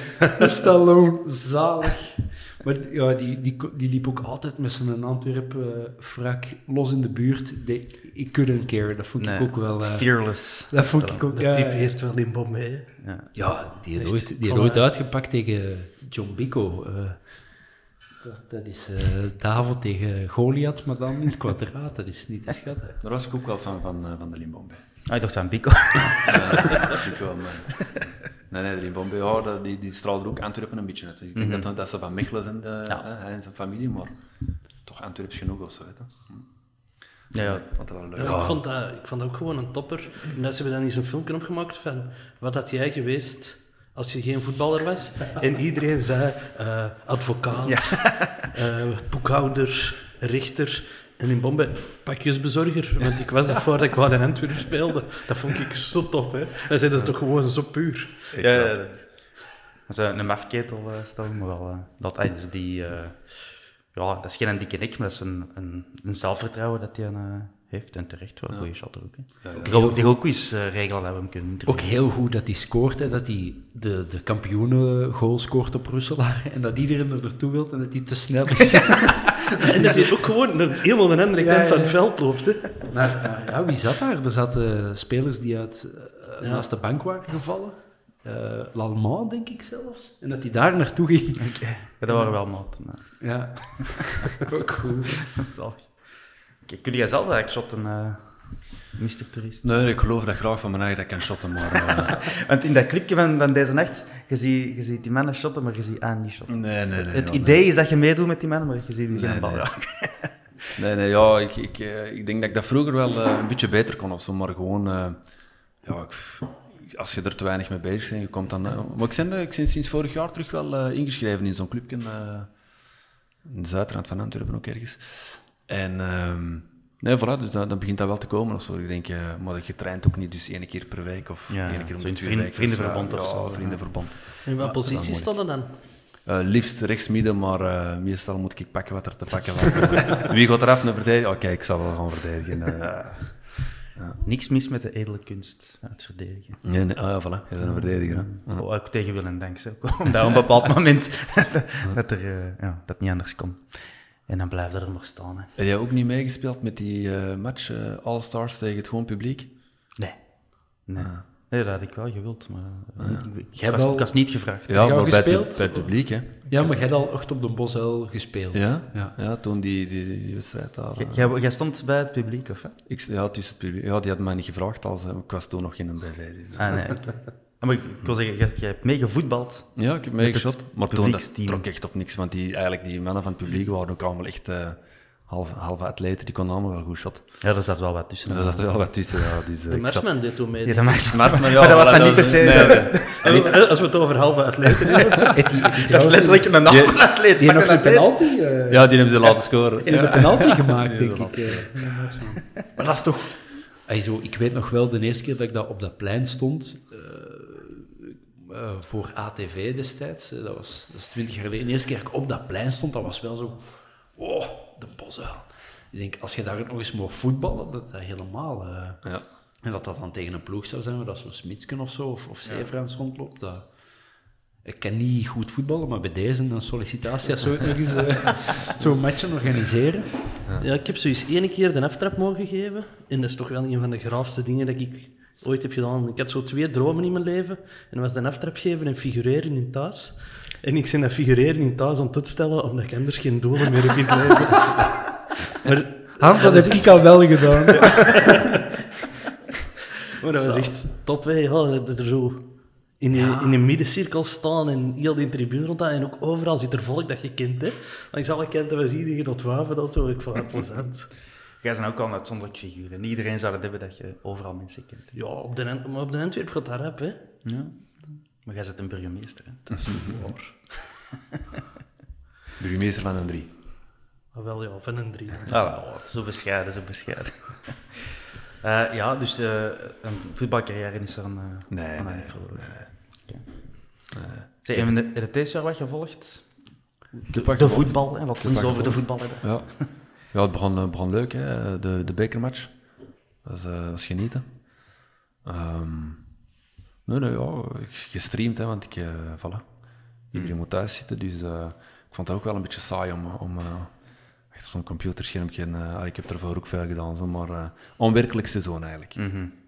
Stallone, zalig. Maar ja, die, die, die liep ook altijd met zijn Antwerp-frak los in de buurt. Die, ik couldn't care, dat vond ik ook wel... eh, Fearless. dat vond ik ook... Ja, ja. typeert wel in Bombay. hè. Ja, die heeft ooit, die heeft Van, ooit eh, uitgepakt tegen John Bico. eh. dat, dat is Davo tegen Goliath, maar dan in het kwadraat. Dat is niet te schatten. Daar was ik ook wel van, van, eh, van de Limbombe. Ah, ik dacht aan Bico. wel, maar... Nee, nee, de Limbombe, ja, dat- die, die straalde ook Antwerpen een beetje uit. Dus ik denk dat, dat ze van Mechelen zijn, de, hè, hij en zijn familie, maar toch Antwerps genoeg of zo. Weet je. Ja, ja. Wat wel leuk. Ja, ik, vond dat, ik vond dat ook gewoon een topper. En ze hebben dan eens een filmpje opgemaakt van wat had jij geweest als je geen voetballer was? En iedereen zei eh, advocaat, eh, boekhouder, rechter. En in Bombay pakjesbezorger, want ik was dat voordat ik wat in Antwerpen speelde. Dat vond ik zo top, hè. Hij zei, dat is toch gewoon zo puur. Ja, ja. Dat is eh, een mafketel uh, stellen, maar wel... dat, ah, dus die... ja, dat is geen dikke nek, maar dat is een, een, een zelfvertrouwen dat hij eh, heeft. En terecht wel, een goede shotter ook. Hè. Die gaat ook- die gaat ook eens eh, regelen dat we hem kunnen Ook heel goed dat hij scoort, hè, dat hij de, de kampioenen-goal scoort op Russelaar en dat iedereen er naartoe wil en dat hij te snel is. En dat hij ook gewoon naar helemaal de andere Ja, kant van ja, het ja. veld loopt, hè. Maar eh, ja, wie zat daar? Er zaten spelers die uit, eh, naast de bank waren gevallen. Eh L'Allemand, denk ik zelfs. En dat hij daar naartoe ging. Ja, dat waren wel maten. Ja, ook goed. Zalig. Kun jij zelf eigenlijk shotten, eh Mr. Toerist? Nee, ik geloof dat graag van mijn eigen dat ik kan shotten, maar... eh, Want in dat clipje van, van deze nacht, je ziet, je ziet die mannen shotten, maar je ziet aan niet shotten. nee, nee, nee. Het idee is dat je meedoet met die mannen, maar je ziet die Nee, geen bal nee. Nee, nee, ja, ik, ik, eh, ik denk dat ik dat vroeger wel een beetje beter kon of zo, maar gewoon, ja, ik- als je er te weinig mee bezig bent, je komt dan... maar ik ben, ik ben sinds vorig jaar terug wel ingeschreven in zo'n clubje, in de zuidrand van Antwerpen ook ergens. En, ehm, nee, voilà, dus dan, dan begint dat wel te komen of zo. Ik denk, eh, maar je traint ook niet dus één keer per week of Ja, één keer om de twee vrienden- weken. vriendenverbond Dus, of ja, zo, Ja, ja. vriendenverbond. In welke positie moeilijk. stond er dan? Eh, liefst rechts midden, maar eh, meestal moet ik pakken wat er te pakken valt. Wie gaat eraf naar verdedigen? Oké, ik zal wel gaan verdedigen. eh. Niks mis met de edele kunst, het verdedigen. Nee, nee. Ah, ja, voilà. Je bent een verdediger. hè. Oh, ook tegen wil en dank, omdat op een bepaald moment dat, er, ja, dat niet anders kon. En dan blijft er nog staan. Hè. Heb jij ook niet meegespeeld met die eh, match eh, All-Stars tegen het gewoon publiek? Nee. Nee. nee, dat had ik wel gewild, maar eh, ik, ik, Jij was, wel- ik was niet gevraagd. Al maar bij het, gespeeld? bij het publiek, hè. Ja, maar jij had al echt op de Bosuil gespeeld. Ja? ja. Ja, toen die, die, die wedstrijd daar. Jij- stond bij het publiek, of hè? ik, ja, tussen het publiek. Ja, die had mij niet gevraagd, als, ik was toen nog in een BV. dus- Ah, nee. Ah, maar ik, ik wil zeggen, jij, jij hebt meegevoetbald. Ja, ik heb meegeschot. Maar toen dat trok echt op niks, want die, eigenlijk die mannen van het publiek waren ook allemaal echt eh halve, halve atleten, die konden allemaal wel goed shot. Ja, er zat wel wat tussen. En daar zat er wel wat tussen, ja. Dus, eh, De Marsman deed toen mee. Ja, Marsman, ja, maar dat was dan niet per se... nee, Als we het over halve atleten hebben. Dat is letterlijk een halve atleet. Die nog een penalty, eh, Ja, die hebben ze laten scoren. die hebben een penalty gemaakt, denk ik. Maar dat is toch... Zo, ik weet nog wel, de eerste keer dat ik dat op dat plein stond, eh, eh, voor ATV destijds, dat, was, dat is twintig jaar geleden, de eerste keer dat ik op dat plein stond, dat was wel zo... Oh, de bosuil. Ik denk, als je daar nog eens mocht voetballen, dat dat helemaal... eh, Ja. En dat dat dan tegen een ploeg zou zijn, waar dat zo'n Smitsken of zo, of, of rondloopt, dat... Ik kan niet goed voetballen, maar bij deze een sollicitatie, als we nog eens eh, zo'n match organiseren. Ja, ik heb zoiets één keer de aftrap mogen geven. En dat is toch wel een van de graafste dingen dat ik ooit heb gedaan. Ik had zo twee dromen in mijn leven. En dat was de aftrap geven en figureren in thuis. En ik ben dat figureren in thuis aan het uitstellen, omdat ik anders geen doelen meer heb in het leven. Maar, Hans, dat heb ik al wel gedaan. maar dat was echt top, hè. Ja, dat er zo in, die, in een middencirkel staan en heel die tribune rond En ook overal zit er volk dat je kent, hè. Langs alle kanten was iedereen wapen, dat zo. Ik dat plezant. Jij bent ook al een uitzonderlijk figuur. En iedereen zou het hebben dat je overal mensen kent. Ja, op de, maar op de Antwerp gaat dat rap, hè. Ja. Maar jij bent een burgemeester. Hè? Dus, Burgemeester van een drie. Ah, wel, ja, van een drie. Voilà, zo bescheiden, zo bescheiden. Eh, ja, dus eh, een voetbalcarrière is er een... eh, Nee, aan nee, een verloren. Oké. Zeg, en heb je het deze jaar wat gevolgd? Wat De gevolgd. voetbal, hè? laten we het eens over de voetbal hebben. Ja, ja het begon, begon leuk, hè, de, de bekermatch. Dat is, eh, genieten. Ehm, nee, nee, ja, gestreamd, hè, want ik, eh voilà. Iedereen moet thuis zitten, dus eh, ik vond het ook wel een beetje saai om, om achter zo'n computerschermpje... ah, ik heb ervoor ook veel gedaan, zo, maar onwerkelijk seizoen eigenlijk.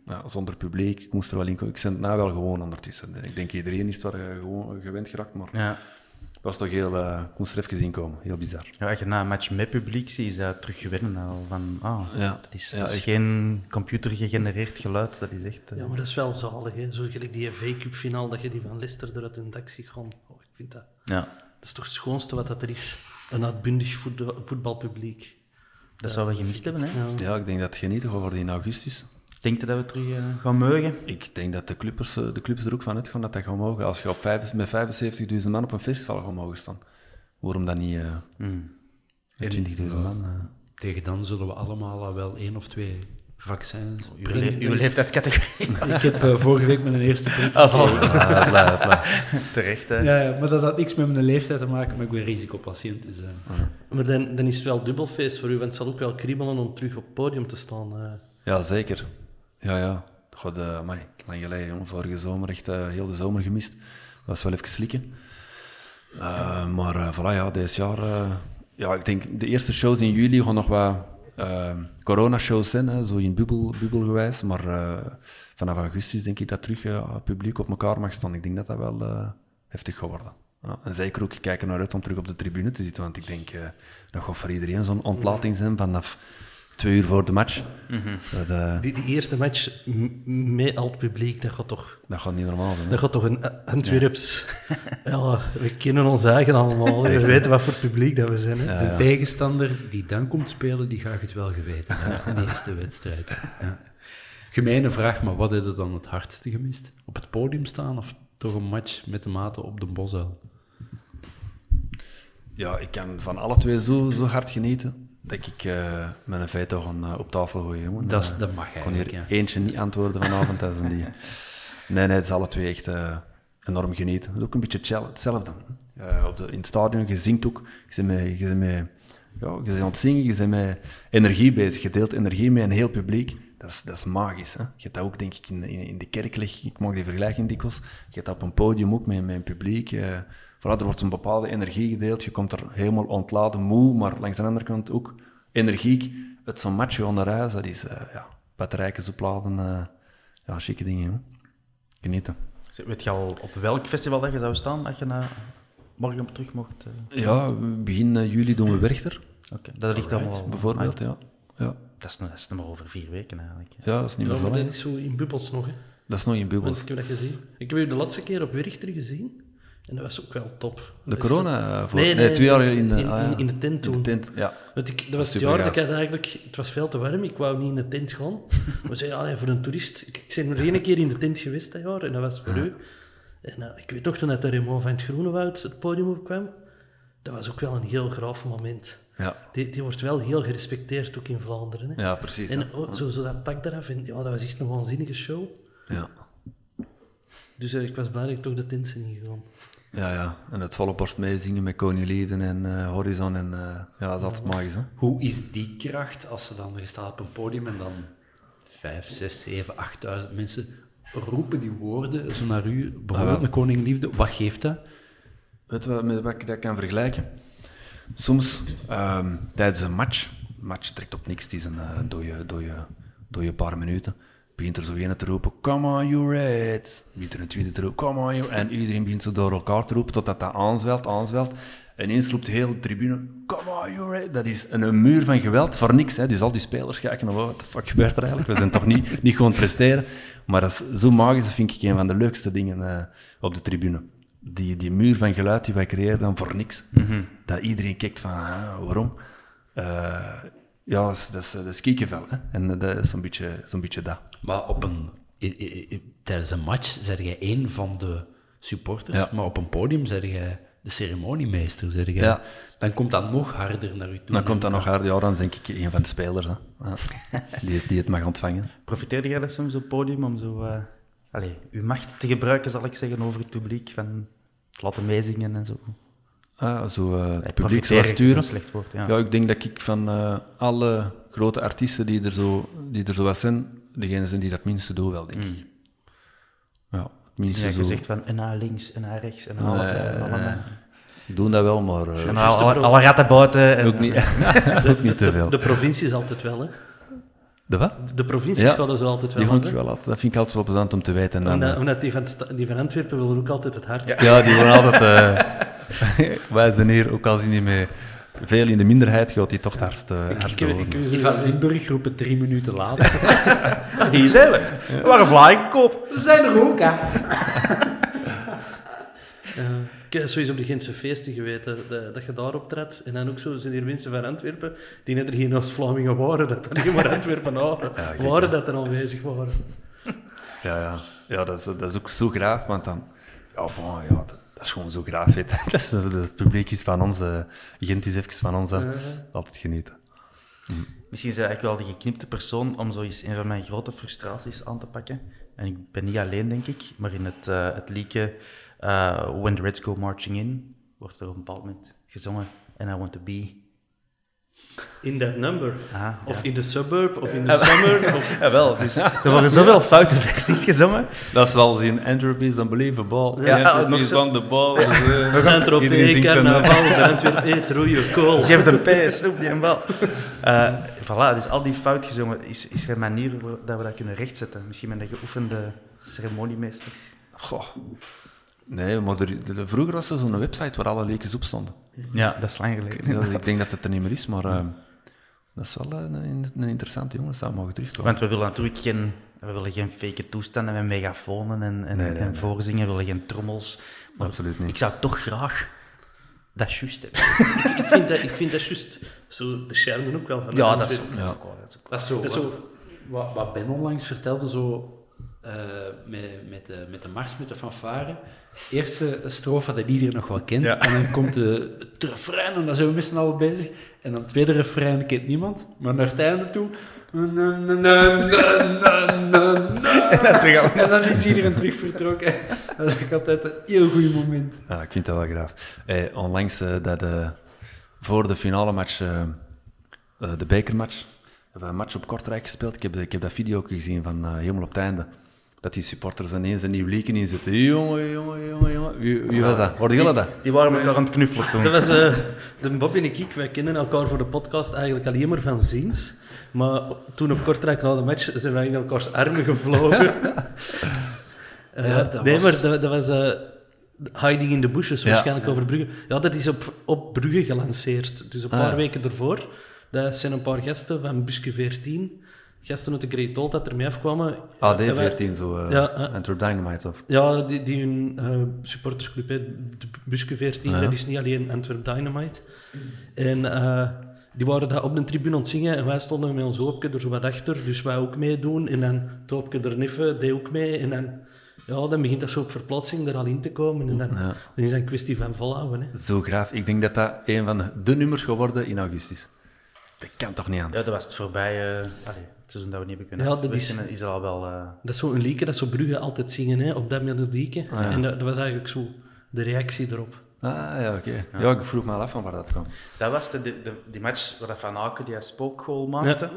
ja, zonder publiek, ik moest er wel in komen. Ik ben het nou wel gewoon ondertussen. Ik denk iedereen is er eh, gewoon gewend geraakt, maar Ja. Het was toch heel... eh, moest er even in komen, heel bizar. Ja, als je na een match met publiek ziet, is dat terug gewinnen al van... Ah, Ja. dat is, Ja, dat is geen computergegenereerd geluid, dat is echt... eh, Ja, maar dat is wel zalig, hè. Zo gelijk die FA Cup finale, dat je die van Leicester eruit een dak ziet gaan. Oh, ik vind dat... ja. Dat is toch het schoonste wat dat er is. Een uitbundig voetbal- voetbalpubliek. Dat zouden we gemist hebben, hè? Ja, ik denk dat het genieten worden in augustus. Denk je dat we terug eh, gaan mogen? Ik denk dat de, clubbers, eh, de clubs er ook van uitgaan dat dat gaat mogen. Als je op vijf, met 75.000 man op een festival gaat mogen staan, waarom dan niet eh met 20.000 man? eh? Tegen dan zullen we allemaal al wel één of twee vaccins... Uw, le uw leeftijdscategorie. Ik heb vorige week mijn eerste prik Ah, gekregen. Ah. Terecht, hè? Ja, ja, maar dat had niks met mijn leeftijd te maken, maar ik ben risicopatiënt. Dus, eh. Maar dan, dan is het wel dubbelfeest voor u, want het zal ook wel kriebelen om terug op het podium te staan. eh. Ja, zeker. Ja, ja. God, uh, amai, lang geleden, jongen. Vorige zomer, echt eh, heel de zomer gemist. Dat was wel even slikken. Eh, maar voilà, ja, deze jaar... eh, ja, ik denk, de eerste shows in juli gaan nog wat corona-shows zijn, zo in bubbel, bubbelgewijs. Maar vanaf augustus denk ik dat terug uh, publiek op elkaar mag staan. Ik denk dat dat wel heftig gaat worden. Ja, en zeker ook, ik kijk er naar uit om terug op de tribune te zitten, want ik denk dat gaat voor iedereen zo'n ontlating zijn vanaf twee uur voor de match. Mhm. Mm-hmm. Dat, uh, die, die, eerste match met al het publiek, dat gaat toch... Dat gaat niet normaal zijn. Dat gaat toch een Antwerps... Ja. ja. we kennen ons eigen allemaal. We weten wat voor publiek dat we zijn. Hè? Ja, de tegenstander die dan komt spelen, die gaat het wel geweten. in de eerste wedstrijd. Ja. Gemeene vraag, maar wat heb je dan het hardste gemist? Op het podium staan of toch een match met de maten op de bosuil? Ja, ik kan van alle twee zo, zo hard genieten dat ik uh, met een feit toch uh, op tafel gooi. Jongen. Dat, is, dat mag Ik kon hier ja. eentje niet antwoorden vanavond. dat is die. Nee, nee, het is alle twee echt uh, enorm genieten. Het is ook een beetje hetzelfde. op de, in het stadion, je zingt ook. Je bent, met, je bent, met, ja, je bent aan het zingen, je bent met energie bezig. Je deelt energie met een heel publiek. dat is, dat is magisch. Hè? Je hebt dat ook, denk ik, in, in, in de kerk, leg- ik mag die vergelijking dikwijls. Je hebt dat op een podium ook met, met een publiek. Voilà, er wordt een bepaalde energie gedeeld. Je komt er helemaal ontladen, moe, maar langs de andere kant ook energiek. Het zo'n match gewoon naar huis, dat is eh ja, batterijtjes opladen. eh ja, chique dingen, hoor. Genieten. Weet je al op welk festival dat je zou staan als je naar morgen op terug mocht? eh? Ja, begin juli doen we Werchter, Oké, dat ligt allemaal... bijvoorbeeld. Ah, Ja. Ja. dat, is, nog- dat is nog maar over vier weken eigenlijk. ja, dat is niet meer zo lang. dat is zo in bubbels nog, hè. Dat is nog in Want bubbels. ik heb dat gezien. Ik heb u de laatste keer op Werchter gezien. En dat was ook wel top. De corona? toch- eh, voor, Nee, nee, nee, twee jaar in- in de, in- ah, ja. in- in de tent In toen. de tent, ja. Want ik, dat was het jaar dat ik eigenlijk... Het was veel te warm, ik wou niet in de tent gaan. We zeiden, allee, voor een toerist... Ik, ik ben maar één keer in de tent geweest dat jaar, en dat was voor u. En eh, ik weet nog, toen dat de Raymond van het Groenewoud het podium opkwam, dat was ook wel een heel graaf moment. Ja, Die, die wordt wel heel gerespecteerd, ook in Vlaanderen. Hè? ja precies. En oh, zo, zo dat tak eraf, en ja, dat was echt een waanzinnige show. Ja. Dus eh, ik was blij dat ik toch de tent ben ingegaan. Ja, ja. En het volle borst meezingen met Koning en eh, Horizon. En, eh, ja, dat is altijd magisch, hè? Hoe is die kracht als ze dan, je staat op een podium en dan vijf, zes, zeven, achtduizend mensen roepen die woorden zo naar u, bijvoorbeeld Ah, met Koning Liefde, wat geeft dat? Weet je wat, met wat ik dat kan vergelijken? Soms ehm, tijdens een match, een match trekt op niks, het is een dode, dode, dode paar minuten, begint er zo een te roepen, come on you Reds. Begint er een tweede te roepen, come on you... En iedereen begint zo door elkaar te roepen, totdat dat aanzwelt, aanzwelt. En ineens roept de hele tribune, come on you Reds. Dat is een, een muur van geweld, voor niks. Hè. Dus al die spelers kijken, oh, wat de fuck gebeurt er eigenlijk? We zijn toch niet, niet gewoon presteren. Maar dat is zo magisch, dat vind ik een van de leukste dingen eh, op de tribune die, die muur van geluid die wij creëren dan voor niks. Dat iedereen kijkt van, ah, waarom? Eh, ja, dat is, dat is, dat is kiekenvel. Hè? En dat is zo'n beetje, zo'n beetje dat. Maar op een, i- i- i- tijdens een match zeg jij één van de supporters, Ja. maar op een podium zeg jij de ceremoniemeester. Zeg jij. Ja. Dan komt dat nog harder naar u toe. Dan komt dat nog harder, ja, dan denk ik een van de spelers hè? Ja. die, die het mag ontvangen. Profiteerde jij dat soms op het podium om zo... eh allee, uw macht te gebruiken, zal ik zeggen, over het publiek? Van laten meezingen en zo. Ah, zo eh, het publiek is sturen. een slecht woord, ja. Ja, ik denk dat ik van eh, alle grote artiesten die er, zo, die er zo wat zijn, degene zijn die dat minste doen wel, denk ik. Ja, het Dus minste ja, zo. je zegt van een A links, een A rechts, half en allemaal. doen dat wel, maar eh, En alle, alle ratten buiten. En, ook, niet, ook niet te veel. De provincie is altijd wel, hè. De wat? De provincies Ja, gaan zo altijd wel Die vond ik wel altijd, dat vind ik altijd wel plezant om te weten. En dan, Omdat, eh, omdat die, van, die van Antwerpen willen ook altijd het hardst. ja, die worden altijd... eh wij zijn hier, ook al zien die veel in de minderheid, gaat die toch het hardst, eh, Ik, ik, Die van Limburg roepen drie minuten later. Hier zijn we. We waren vlaaienkop. We zijn er ook, hè. eh, ik heb sowieso op de Gentse feesten geweten dat, dat je daar optrad. En dan ook zo zijn hier mensen van Antwerpen die net er geen Oost-Vlamingen waren, dat er niet maar Antwerpenaren gek, waren dat er aanwezig waren. Ja, ja. ja dat, is, dat is ook zo graaf, want dan... Ja, bon, ja dat, dat is gewoon zo graaf, weet je. Dat is, eh, het publiek is van ons, eh, Gent is even van ons, altijd genieten. Misschien is eigenlijk wel de geknipte persoon om zoiets een van mijn grote frustraties aan te pakken. En ik ben niet alleen, denk ik, maar in het, eh het liedje eh, When the Reds Go Marching In wordt er op een bepaald moment gezongen And I Want To Be. In that number. Ah, Of ja. in the suburb, of in the summer. Of... Jawel, dus er worden zoveel foute versies gezongen. Dat is wel zien, Entropy is unbelievable. Ja, Entropy nog is on the ball. Dus, eh, Saint-Tropez, carnaval, de Antwerpen eet rode kool. Geef de pijs op die bal. Eh voilà, dus al die fout gezongen. Is, is er een manier waar- dat we dat kunnen rechtzetten? Misschien met een geoefende ceremoniemeester. Goh. Nee, maar er, de- vroeger was er zo'n website waar alle leekjes op stonden. Ja, dat is lang geleden. Ja, dus ik denk dat het er niet meer is, maar eh, dat is wel een, een, een interessante jongen. Dat zou mogen terugkomen. Want we willen natuurlijk geen, we willen geen fake toestanden met megafonen en, en, Nee, nee, en nee. voorzingen. We willen geen trommels. Maar Absoluut niet. Ik zou toch graag dat juist hebben. Ik vind dat, ik vind dat juist zo de charme ook wel van de Ja, dat is, Antwerpen. dat is ook waar, dat is ook. Dat is is wat, wat Ben onlangs vertelde, zo, eh, met, met, de, met de mars, met de fanfare. Eerste strofe dat iedereen nog wel kent, en dan komt de, het refrein, en dan zijn we met z'n allen bezig. En dan het tweede refrein kent niemand, maar naar het einde toe... En dan is iedereen terug vertrokken. Dat is altijd een heel goed moment. Ja, ik vind dat wel graaf. Eh, onlangs, eh, dat, voor de finale match, de bekermatch, hebben een match op Kortrijk gespeeld. Ik heb, ik heb dat video ook gezien van helemaal op het einde. Dat die supporters ineens een nieuw leken inzetten. Jongen, jongen, jongen, jongen. Wie, wie was dat? Hoorde jullie dat? Die waren elkaar aan het knuffelen toen. Dat was uh, de Bob en ik. Wij kennen elkaar voor de podcast eigenlijk alleen maar van ziens. Maar toen op Kortrijk na de match zijn wij in elkaars armen gevlogen. uh, ja, dat nee, was... maar dat, dat was... Uh, Hiding in the Bushes, waarschijnlijk ja. over Brugge. Ja, dat is op, op Brugge gelanceerd. Dus een paar ah. weken ervoor. Dat zijn een paar gasten van Buske 14. Gasten uit de Great Old dat ermee afkwamen. AD14, zo. Uh, ja, uh, Enter Dynamite, of? Ja, die, die hun uh, supportersclub, de Buske 14, ah, dat is niet alleen Antwerp Dynamite. En die waren daar op de tribune aan het zingen en wij stonden met ons hoopje er zo wat achter, dus wij ook meedoen. En dan het hoopje er neffen, deed ook mee. En dan ja, dan begint dat zo op verplaatsing er al in te komen. En dan, ja. dan is dat een kwestie van volhouden. Hè. Zo graaf. Ik denk dat dat een van de nummers geworden in augustus. Dat kan toch niet aan? Ja, dat was het voorbij. Uh, allee, het seizoen dat we niet hebben kunnen. Ja, dat is, is er al wel. Uh... Dat is zo'n liedje dat zo Brugge altijd zingen hè, op dat melodieke. Ah, ja. En dat, dat, was eigenlijk zo de reactie erop. Ah ja, oké. Okay. Ja. ja. ik vroeg me al af van waar dat kwam. Dat was de, de, die match waar Van Aken die spookgoal maakte.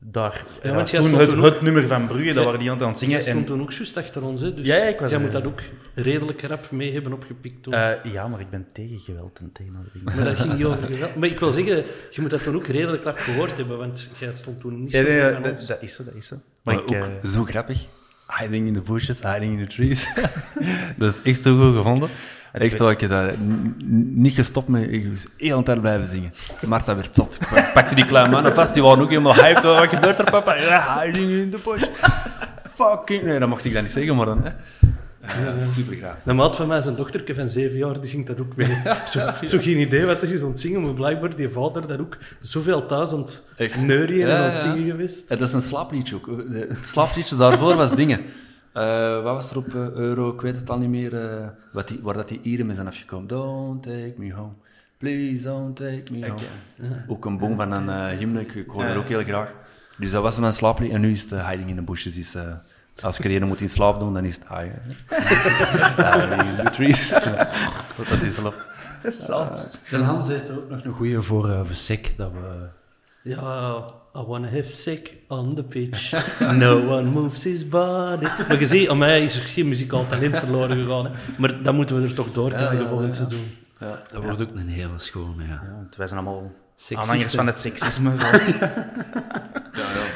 Daar. Ja, want toen het, het, nummer van Brugge, dat waren die aan het zingen. Jij stond en... toen ook juist achter ons, hè? dus ja, ik was jij moet dat ook redelijk rap mee hebben opgepikt toen. Uh, ja, maar ik ben tegen geweld en tegen dingen. Maar dat ging niet over geweld. Maar ik wil zeggen, je moet dat toen ook redelijk rap gehoord hebben, want jij stond toen niet ja, nee, ja, dat, dat, is zo, dat is zo. Maar, maar ik, ook uh... zo grappig. Hiding in the bushes, hiding in the trees. dat is echt zo goed gevonden. Echt wel, ik dat niet gestopt met ik was heel tijd blijven zingen. Marta werd zot. Ik pakte die kleine mannen vast, die waren ook helemaal hyped. Wat gebeurt er, papa? Ja, hiding in the bush. Fucking... Nee, dat mocht ik dan niet zeggen, maar dan... Hè. Ja, super graag. De maat van mij, zijn dochterke van zeven jaar, die zingt dat ook mee. Zo, zo geen idee wat is aan het zingen, maar blijkbaar die vader dat ook zoveel thuis aan het neurien en aan het zingen geweest. dat is een slaapliedje ook. Het slaapliedje daarvoor was dingen. Uh, wat was er op uh, euro? Ik weet het al niet meer. Uh, wat die, waar dat die Ieren mee zijn afgekomen. Don't take me home. Please don't take me home. Okay. Ook een boom van een hymne. Ik, ik hoor er ook heel graag. Dus dat was mijn slaaplied. En nu is het Hiding in the Bushes. Is, als ik er moet in slaap doen, dan is het hiding in the trees. dat is love. De Hans heeft ook nog een goede voor uh, Sek, dat we... Ja, I wanna have sick on the pitch. No one moves his body. Maar je ziet, aan mij is er geen muzikaal talent verloren gegaan. Hè. Maar dan moeten we er toch door krijgen ja, ja, volgend seizoen. Ja, dat wordt ook een hele schone, ja. ja want wij zijn allemaal aanhangers van het seksisme. ja, ja.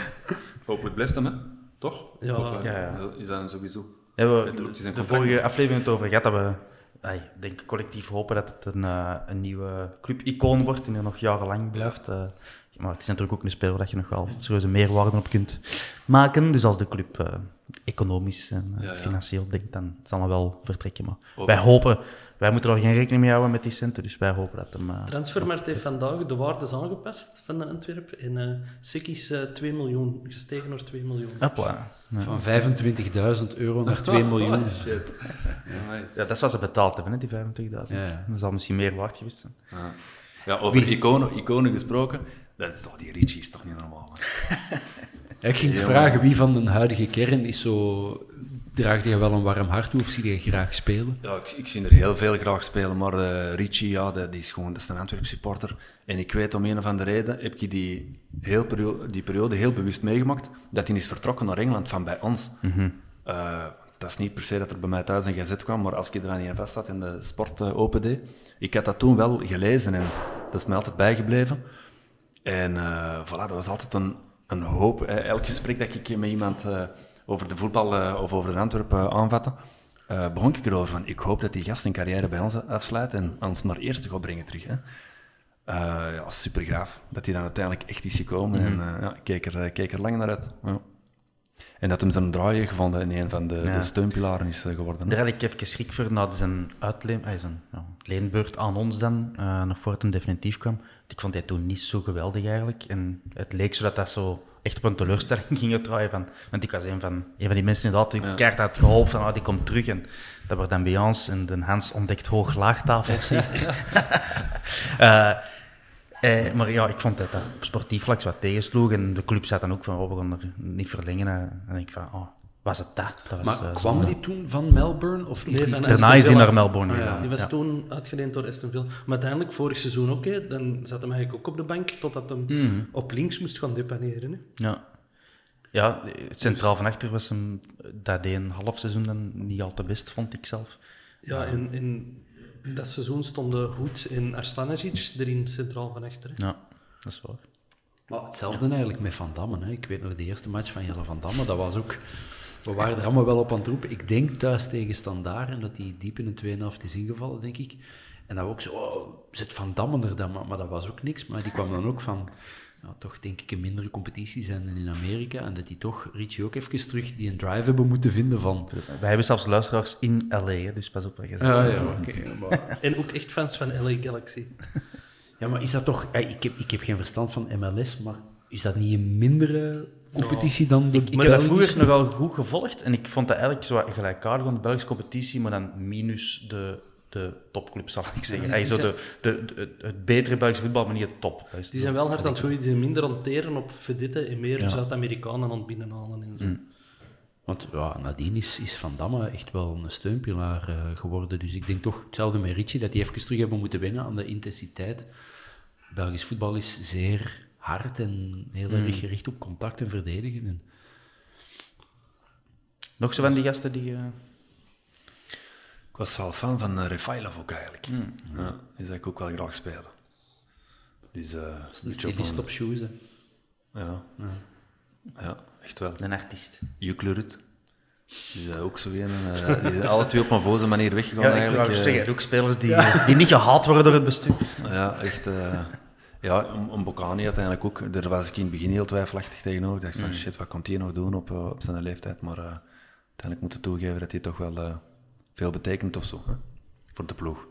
Hoop het blijft hem, hè? Toch? Ja. Of, ja, ja. Is dat sowieso? Ja, we, de, de vorige aflevering het over gehad dat we ay, denk collectief hopen dat het een, uh, een nieuwe club-icoon wordt en er nog jarenlang blijft. Uh, maar het is natuurlijk ook een speler dat je nog wel serieuze meerwaarde op kunt maken. Dus als de club uh, economisch en uh, ja, ja. financieel denkt, dan zal hij wel vertrekken. Maar wij hopen, wij moeten er geen rekening mee houden met die centen, dus wij hopen dat hem... Uh, Transfermarkt heeft vandaag de waardes aangepast van de Antwerp. En uh, SIK is 2 miljoen, gestegen naar 2 miljoen. Hopla. Van 25.000 euro naar 2 miljoen. shit. ja, dat is wat ze betaald hebben, hè, die 25.000. Dat zal misschien meer waard geweest zijn. Ja, over iconen, iconen gesproken, dat is toch, die Richie is toch niet normaal. ik ging vragen wie van de huidige kern is zo. Draagt je wel een warm hart toe of zie je graag spelen? Ja, ik, ik zie er heel veel graag spelen, maar uh, Richie, ja, dat, die is gewoon dat is een Antwerp supporter. En ik weet om een of andere reden, heb ik die, heel periode, die periode heel bewust meegemaakt, dat hij is vertrokken naar Engeland van bij ons. Mm -hmm. uh, dat is niet per se dat er bij mij thuis een gazet kwam, maar als ik er dan in vast zat in de sport uh, open deed, ik had dat toen wel gelezen en dat is mij altijd bijgebleven. En uh, voilà, dat was altijd een, een hoop. Elk gesprek dat ik met iemand uh, over de voetbal uh, of over de Antwerpen aanvatte, begon ik erover van, ik hoop dat die gast een carrière bij ons afsluit en ons naar eerste gaat brengen terug. Hè. ja, super gaaf dat hij dan uiteindelijk echt is gekomen mm -hmm. en ja, ik keek er, keek er lang naar uit. Ja. En dat hem zijn draaien gevonden in een van de, ja. de steunpilaren is geworden. Daar had ik even schrik voor na zijn, uitleen, zijn ja, leenbeurt aan ons dan, uh, nog voor het hem definitief kwam. Ik vond hij toen niet zo geweldig eigenlijk. En het leek zo dat dat zo echt op een teleurstelling ging draaien. Van, want ik was een van, een van die mensen die altijd ja. keihard had gehoopt van, oh, die komt terug. En dat wordt dan bij ons en de Hans ontdekt hoog-laagtafels uh, eh, maar ja, ik vond dat dat op sportief vlak wat tegensloeg. En de club zat dan ook van, oh, we gaan er niet verlengen. En ik van, oh, was het dat. dat was, Maar eh, kwam zonde. die toen van Melbourne? Of is Nee, van Daarna Aston is hij Villa. naar Melbourne Ah, ja. gegaan. Die was ja. toen uitgeleend door Aston Villa. Maar uiteindelijk, vorig seizoen ook, hè, dan zat hem eigenlijk ook op de bank, totdat hem Mhm. op links moest gaan depaneren. Hè. Ja. Ja, het centraal van achter was hem, dat deed een half seizoen dan niet al te best, vond ik zelf. Ja, in, in dat seizoen stonden Hoed en Arstanagic erin centraal van achter. hè. Ja, dat is waar. Maar hetzelfde eigenlijk met Van Damme. Hè. Ik weet nog de eerste match van Jelle Van Damme, dat was ook... We waren er allemaal wel op aan het roepen. Ik denk thuis tegen Standaard en dat hij diep in de tweede helft is ingevallen, denk ik. En dat we ook zo, oh, zit Van Damme er dan? Maar, maar dat was ook niks. Maar die kwam dan ook van, ja, toch denk ik een mindere competitie zijn dan in Amerika. En dat die toch, Richie ook even terug, die een drive hebben moeten vinden van... Wij hebben zelfs luisteraars in LA, dus pas op wat je zegt. Ja, ja, oké. maar, En ook echt fans van LA Galaxy. ja, maar is dat toch... ja, Ik heb, ik heb geen verstand van MLS, maar is dat niet een mindere competitie dan de Ik heb dat vroeger nogal goed gevolgd en ik vond dat eigenlijk zo gelijkaardig aan de Belgische competitie, maar dan minus de, de topclubs, zal ik zeggen. Hey, zo de, de, de- het- betere Belgische voetbal, maar niet het top. Die zijn wel hard aan het groeien, die zijn minder aan het teren op vedette en meer Zuid-Amerikanen aan het binnenhalen en zo. Want ja, nadien is, is Van Damme echt wel een steunpilaar eh, geworden. Dus ik denk toch hetzelfde met Richie, dat die even terug hebben moeten wennen aan de intensiteit. Belgisch voetbal is zeer hard en heel erg gericht op contact en verdedigen. En Nog zo van die gasten die... eh, Ik was wel fan van uh, Refailov ook eigenlijk. Ja, die zou ik ook wel graag spelen. Dus, eh stilist op shoes. hè. Ja. ja, echt wel. een artiest. Juk Lurut. Die is ook zo een. eh, die zijn alle twee op een voze manier weggegaan Ja, ik eigenlijk. wou eh. zeggen, ook spelers die, die niet gehaald worden door het bestuur. Ja, echt. eh, ja, om, Bocani uiteindelijk ook. Daar was ik in het begin heel twijfelachtig tegenover. Ik dacht van, shit, wat komt hij nog doen op, eh, op zijn leeftijd? Maar eh, uiteindelijk moet ik toegeven dat hij toch wel eh, veel betekent of zo. Hè? Voor de ploeg.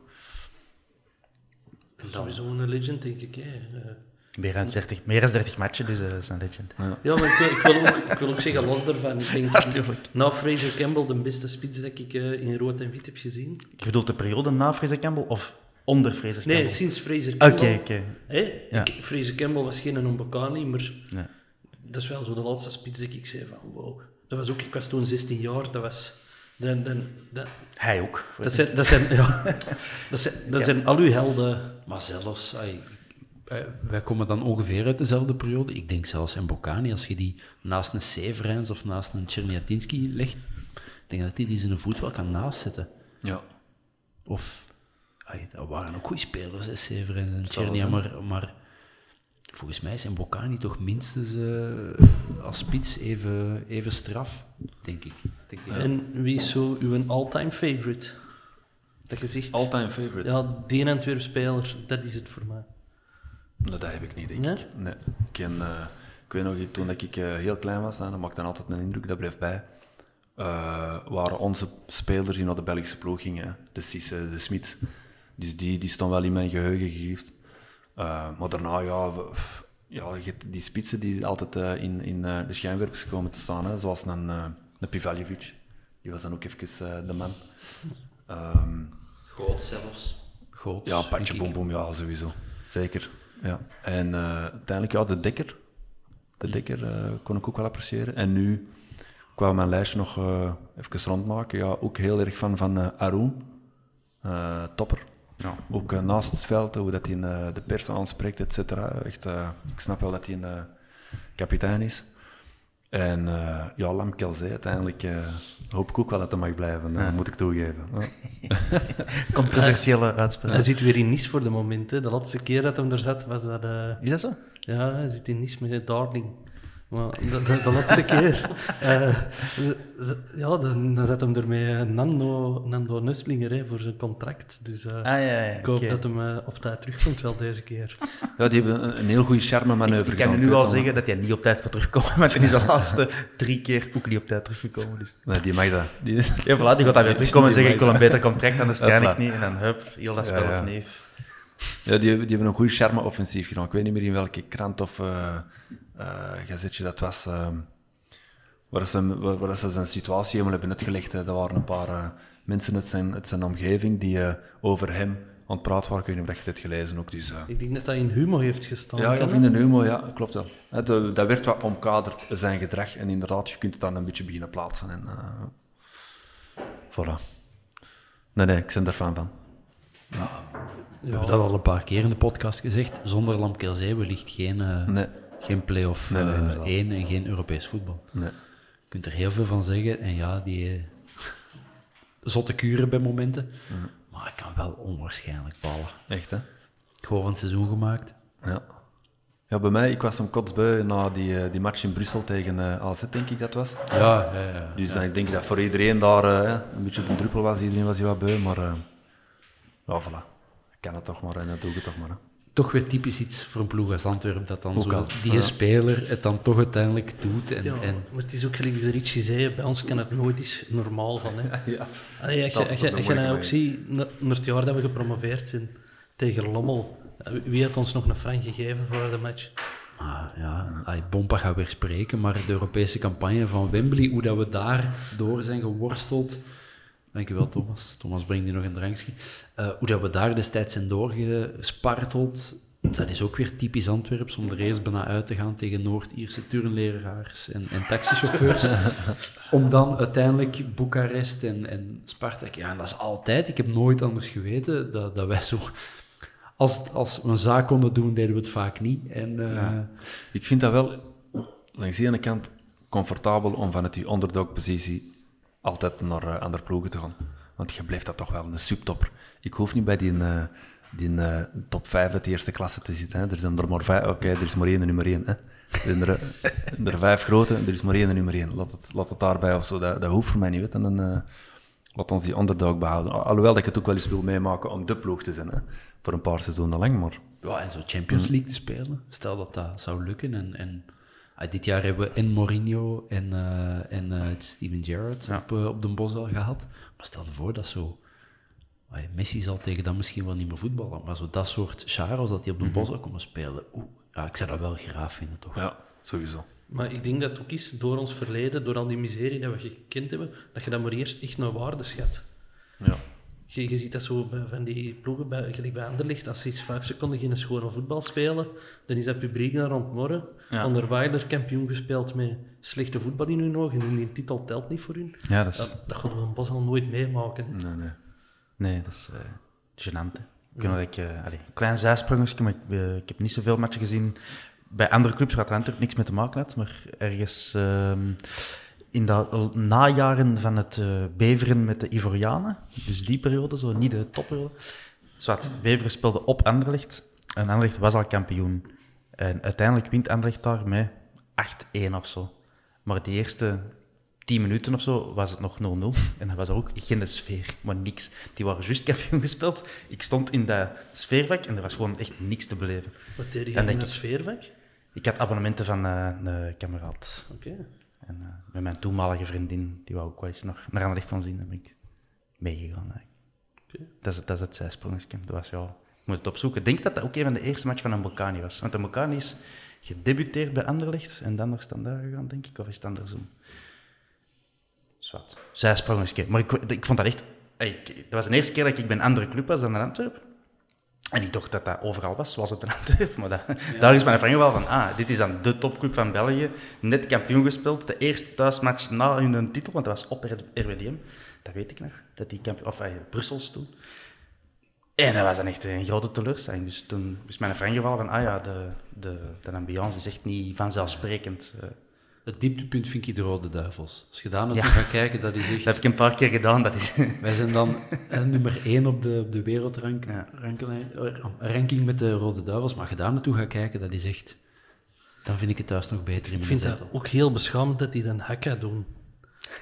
Sowieso een legend, denk ik. Hè. Eh, Meer dan 30, meer dan 30 matchen, dus eh, dat is een legend. Ja, maar ik wil, ik wil, ook, ik wil ook zeggen, los daarvan, ik denk, Natuurlijk. na Fraser Campbell de beste spits dat ik eh, in rood en wit heb gezien. Je bedoelt de periode na Fraser Campbell of onder Fraser Nee, Campbell? sinds Fraser Oké, Campbell. oké. Ja. Ik, Fraser Campbell was geen Mbokani, maar Nee. dat is wel zo de laatste spits dat ik zei van wow. Dat was ook, ik was toen 16 jaar, dat was... Dan, dan, dat, Hij ook. dat zijn, dat zijn, ja, dat zijn, dat zijn al uw helden. Maar zelfs, eh, wij komen dan ongeveer uit dezelfde periode. Ik denk zelfs in Bocani, als je die naast een Severijns of naast een Czerniatinski legt, ik denk dat hij die zijn voet wel kan naastzetten. Ja. Of, ai, dat waren ook goede spelers, Severijns en zijn. maar, maar volgens mij is Bocani toch minstens eh, als spits even, even straf, denk ik. Denk ik. En wie is zo uw all-time favorite? Dat zegt, All-time favorite? ja, die Antwerp speler, dat is het voor mij. Dat heb ik niet, denk Nee? ik. Nee. Ik, ken, eh, ik weet nog, toen dat ik eh, heel klein was, hè, dat maakte dan altijd een indruk, dat bleef bij. eh, waren onze spelers die naar de Belgische ploeg gingen. De Cisse, de Smits. Dus die, die stond wel in mijn geheugen gegrift. Eh, maar daarna, ja, pff, ja, je hebt die spitsen die altijd eh, in, in eh, de schijnwerpers komen te staan, hè, zoals een, uh, een Pivaljevic. Die was dan ook even eh, de man. Ehm, Goot zelfs. Goot, ja, Patje. Boom Boom, ja, sowieso. Zeker. Ja. En eh, uiteindelijk, ja, de Dekker. De Dekker eh, kon ik ook wel appreciëren. En nu kwam mijn lijstje nog eh, even rondmaken. Ja, ook heel erg van, van eh Arun. Eh, topper. Ja. Ook eh, naast het veld, hoe dat hij eh, de pers aanspreekt, et cetera. Echt, eh, ik snap wel dat hij een eh, kapitein is. En eh, ja, Lam Kelzee, uiteindelijk eh, hoop ik ook wel dat hij mag blijven, moet ik toegeven. Ja. Controversiële uitspraak. Hij zit weer in Nice voor de moment. Hè. De laatste keer dat hij er zat, was dat... eh, Is dat zo? Ja, hij zit in Nice met Darling. Maar de, de, de laatste keer... eh, ja, dan, dan zat hem er met Nando, Nando Nusslinger hè, voor zijn contract. Dus eh, Ah, ja, ja. ik hoop dat hem eh, op tijd terugkomt wel deze keer. Ja, die hebben een, een heel goede charme-manoeuvre Ik kan gedaan. nu al zeggen dat hij niet op tijd gaat terugkomen, maar hij is de laatste drie keer ook niet op tijd teruggekomen. Dus. Nee, die mag dat. Die, Ja, voilà, die gaat dan weer terugkomen en zeggen, ik wil een beter contract, dan Hopla. eigenlijk niet. En dan hup, heel dat spel Ja, ja. opnieuw. Ja, die, hebben- die hebben een goede charme-offensief gedaan. Ik weet niet meer in welke krant of eh eh, gazetje dat was. eh, waar, ze, waar, waar ze zijn situatie helemaal hebben uitgelegd. hè. Dat waren een paar mensen uit zijn, uit zijn omgeving die over hem het praten waren. Ik weet niet of je het gelezen ook. Dus. Ik denk dat dat in Humo heeft gestaan. Ja, ja, in de Humo, ja, klopt wel. Hè, de- dat werd wat omkaderd, zijn gedrag. En inderdaad, je kunt het dan een beetje beginnen plaatsen. En, voilà. Nee, nee, ik ben er fan van. We hebben dat al een paar keer in de podcast gezegd. Zonder Lamkelzee wellicht geen, eh, Nee. geen play-off Nee, nee, eh, inderdaad. 1 en geen Europees voetbal. Nee. Je kunt er heel veel van zeggen. En ja, die eh, zotte kuren bij momenten. Maar ik kan wel onwaarschijnlijk ballen. Echt, hè? Gewoon van het seizoen gemaakt. Ja. Ja, bij mij, ik was een kotsbui na die, die match in Brussel tegen AZ, denk ik dat was. Ja, ja, ja. Dus dan denk ik dat voor iedereen daar eh, ja, een beetje de druppel was. Iedereen was hier wat beu, maar eh, ja, voilà. Ik kan het toch maar en dat doe ik het toch maar. Hè. Toch weer typisch iets voor een ploeg als Antwerpen, dat dan Ook zo al, die ja. speler het dan toch uiteindelijk doet. En, Ja, en maar het is ook gelijk de Richie zei, bij ons kan het nooit eens normaal gaan. Hè. Ja. Allee, als je, als je, als nou ook ziet, na- naar het jaar dat we gepromoveerd zijn tegen Lommel, eh, wie had ons nog een frank gegeven voor de match? Ah, ja, ay, Bompa gaat weer spreken, maar de Europese campagne van Wembley, hoe dat we daar door zijn geworsteld. Dankjewel, Thomas. Thomas brengt hier nog een drankje. Eh, hoe dat we daar destijds zijn doorgesparteld, dat is ook weer typisch Antwerps, om er eerst bijna uit te gaan tegen Noord-Ierse turnleraars en, en taxichauffeurs. om dan uiteindelijk Boekarest en, en Spartak. Ja, en dat is altijd, ik heb nooit anders geweten, dat, dat wij zo... Als, als we een zaak konden doen, deden we het vaak niet. En, eh, Ik vind dat wel langs de ene kant comfortabel om vanuit die underdog-positie altijd naar eh, andere ploegen te gaan. Want je blijft dat toch wel een subtopper. Ik hoef niet bij die, eh, die eh, top 5 uit de eerste klasse te zitten. Hè. Er zijn er maar vijf. Oké, er is maar één nummer 1. Hè. Er zijn er, vijf grote, er is maar één nummer 1. Laat het, laat het daarbij of zo. Dat, dat hoeft voor mij niet. Weet. En, dan, laat ons die underdog behouden. Al- Alhoewel dat ik het ook wel eens wil meemaken om de ploeg te zijn. Hè. Voor een paar seizoenen lang. Maar Ja, en zo Champions League te spelen. Stel dat dat zou lukken. En, en ah, dit jaar hebben we en Mourinho en, eh, en eh, Steven Gerrard op, eh, op de bos al gehad. Maar stel je voor dat zo... Messi zal tegen dat misschien wel niet meer voetballen, maar zo dat soort Charos, dat die op de bos zou komen spelen. Oeh, ja, ik zou dat wel graag vinden, toch? ja, sowieso. Maar ik denk dat het ook is door ons verleden, door al die miserie dat we gekend hebben, dat je dat maar eerst echt naar waarde schat. Ja. Je, je ziet dat zo bij, van die ploegen, bij, gelijk bij Anderlecht, als ze iets vijf seconden geen schone voetbal spelen, dan is dat publiek daar rondmorren. Ja. Onderweiler kampioen gespeeld met slechte voetbal in hun ogen en die titel telt niet voor hun. Ja, dat is... Dat, dat gaan we een bos al nooit meemaken. hè. Nee, nee. Nee, dat is eh gênant. Ik dat ik, eh, allee, een klein zijsprongetje, maar ik, eh, ik heb niet zoveel matchen gezien bij andere clubs waar het natuurlijk niks mee te maken had, maar ergens ehm, in de najaren van het eh, beveren met de Ivorianen, dus die periode, zo niet de topperiode. Zwat, Beveren speelde op Anderlecht en Anderlecht was al kampioen. En uiteindelijk wint Anderlecht daar met 8-1 of zo. Maar de eerste 10 minuten of zo was het nog 0-0. En dat was er ook geen sfeer, maar niks. Die waren juist kampioen gespeeld. Ik stond in dat sfeervak en er was gewoon echt niks te beleven. Wat deed je in ik- sfeervak? Ik had abonnementen van eh, een kameraad. Oké. En eh, met mijn toenmalige vriendin, die wou ook wel eens nog naar Anderlecht gaan zien, dan ben ik meegegaan. eigenlijk. Oké. Dat, is, het- dat is het zijsprongetje. Dat was, ja, ik moet het opzoeken. Ik denk dat dat ook een van de eerste match van een Mbokani was. Want een Mbokani is gedebuteerd bij Anderlecht en dan nog standaard gegaan, denk ik. Of is het andersom? Zwat. Zijsprongetje. Maar ik, ik vond dat echt... ik- Dat was de eerste keer dat ik bij een andere club was dan in Antwerpen. En ik dacht dat dat overal was, zoals het in Antwerpen. Maar dat, daar is mijn ervaring wel van, ah, dit is dan de topclub van België. Net kampioen gespeeld. De eerste thuismatch na hun titel, want dat was op RWDM. Dat weet ik nog. Dat die kampioen... Of eh, Brussels toen. En dat was dan echt een grote teleurstelling. Dus toen is mijn ervaring gevallen van, ah ja, de, de, de ambiance is echt niet vanzelfsprekend. Eh, Het dieptepunt vind ik de Rode Duivels. Als je daar naartoe Ja. gaat kijken, dat is echt... Dat heb ik een paar keer gedaan. Dat is... Wij zijn dan eh, nummer 1 op de, op de wereldranking Ja. ranking, met de Rode Duivels. Maar als je daar naartoe gaat kijken, dat is echt... Dan vind ik het thuis nog beter in Ik vind dat ook heel beschamend dat die dan hakka doen.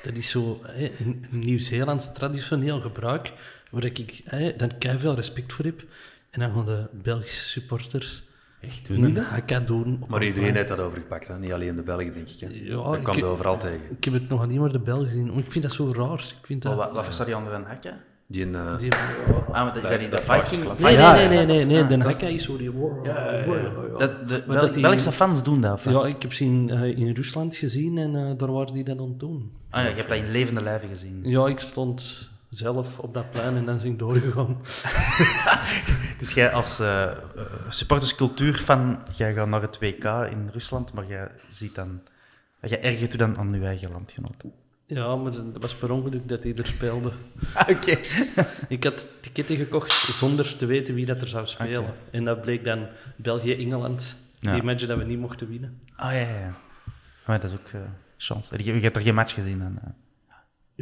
Dat is zo hè, een een Nieuw-Zeelands traditioneel gebruik, waar ik hè, dan veel respect voor heb. En dan gaan de Belgische supporters Echt, doen die dat? hakka doen. Maar een iedereen heeft dat overgepakt, hè? niet alleen de Belgen, denk ik. Hè? Ja, dat ik- kwam je overal tegen. Ik heb het nog niet maar de Belgen gezien. maar Ik vind dat zo raar. Ik vind dat... Oh, wat, wat verstaat die onder een hakje? Die, eh, Die- Ah, maar dat is dat niet de Viking... Nee, nee, nee, nee, nee. De hakka is zo die... Dat, de, dat die- Belgische fans doen dat. Ja, ik heb ze in, eh, in Rusland gezien en eh, daar waren die dat aan het doen. Ah ja, je hebt dat in levende lijven gezien. Ja, ik stond zelf op dat plein en dan zijn doorgegaan. Dus jij als uh, supporterscultuurfan, jij gaat naar het WK in Rusland, maar jij ziet dan... Jij ergert je dan aan je eigen landgenoten. Ja, maar dat was per ongeluk dat hij er speelde. Ah, Oké. Ik had ticketten gekocht zonder te weten wie dat er zou spelen. Oké. En dat bleek dan België-Engeland, Ja. die match dat we niet mochten winnen. Ah, ja, ja. ja. Maar dat is ook eh chance. Je, je hebt er geen match gezien dan?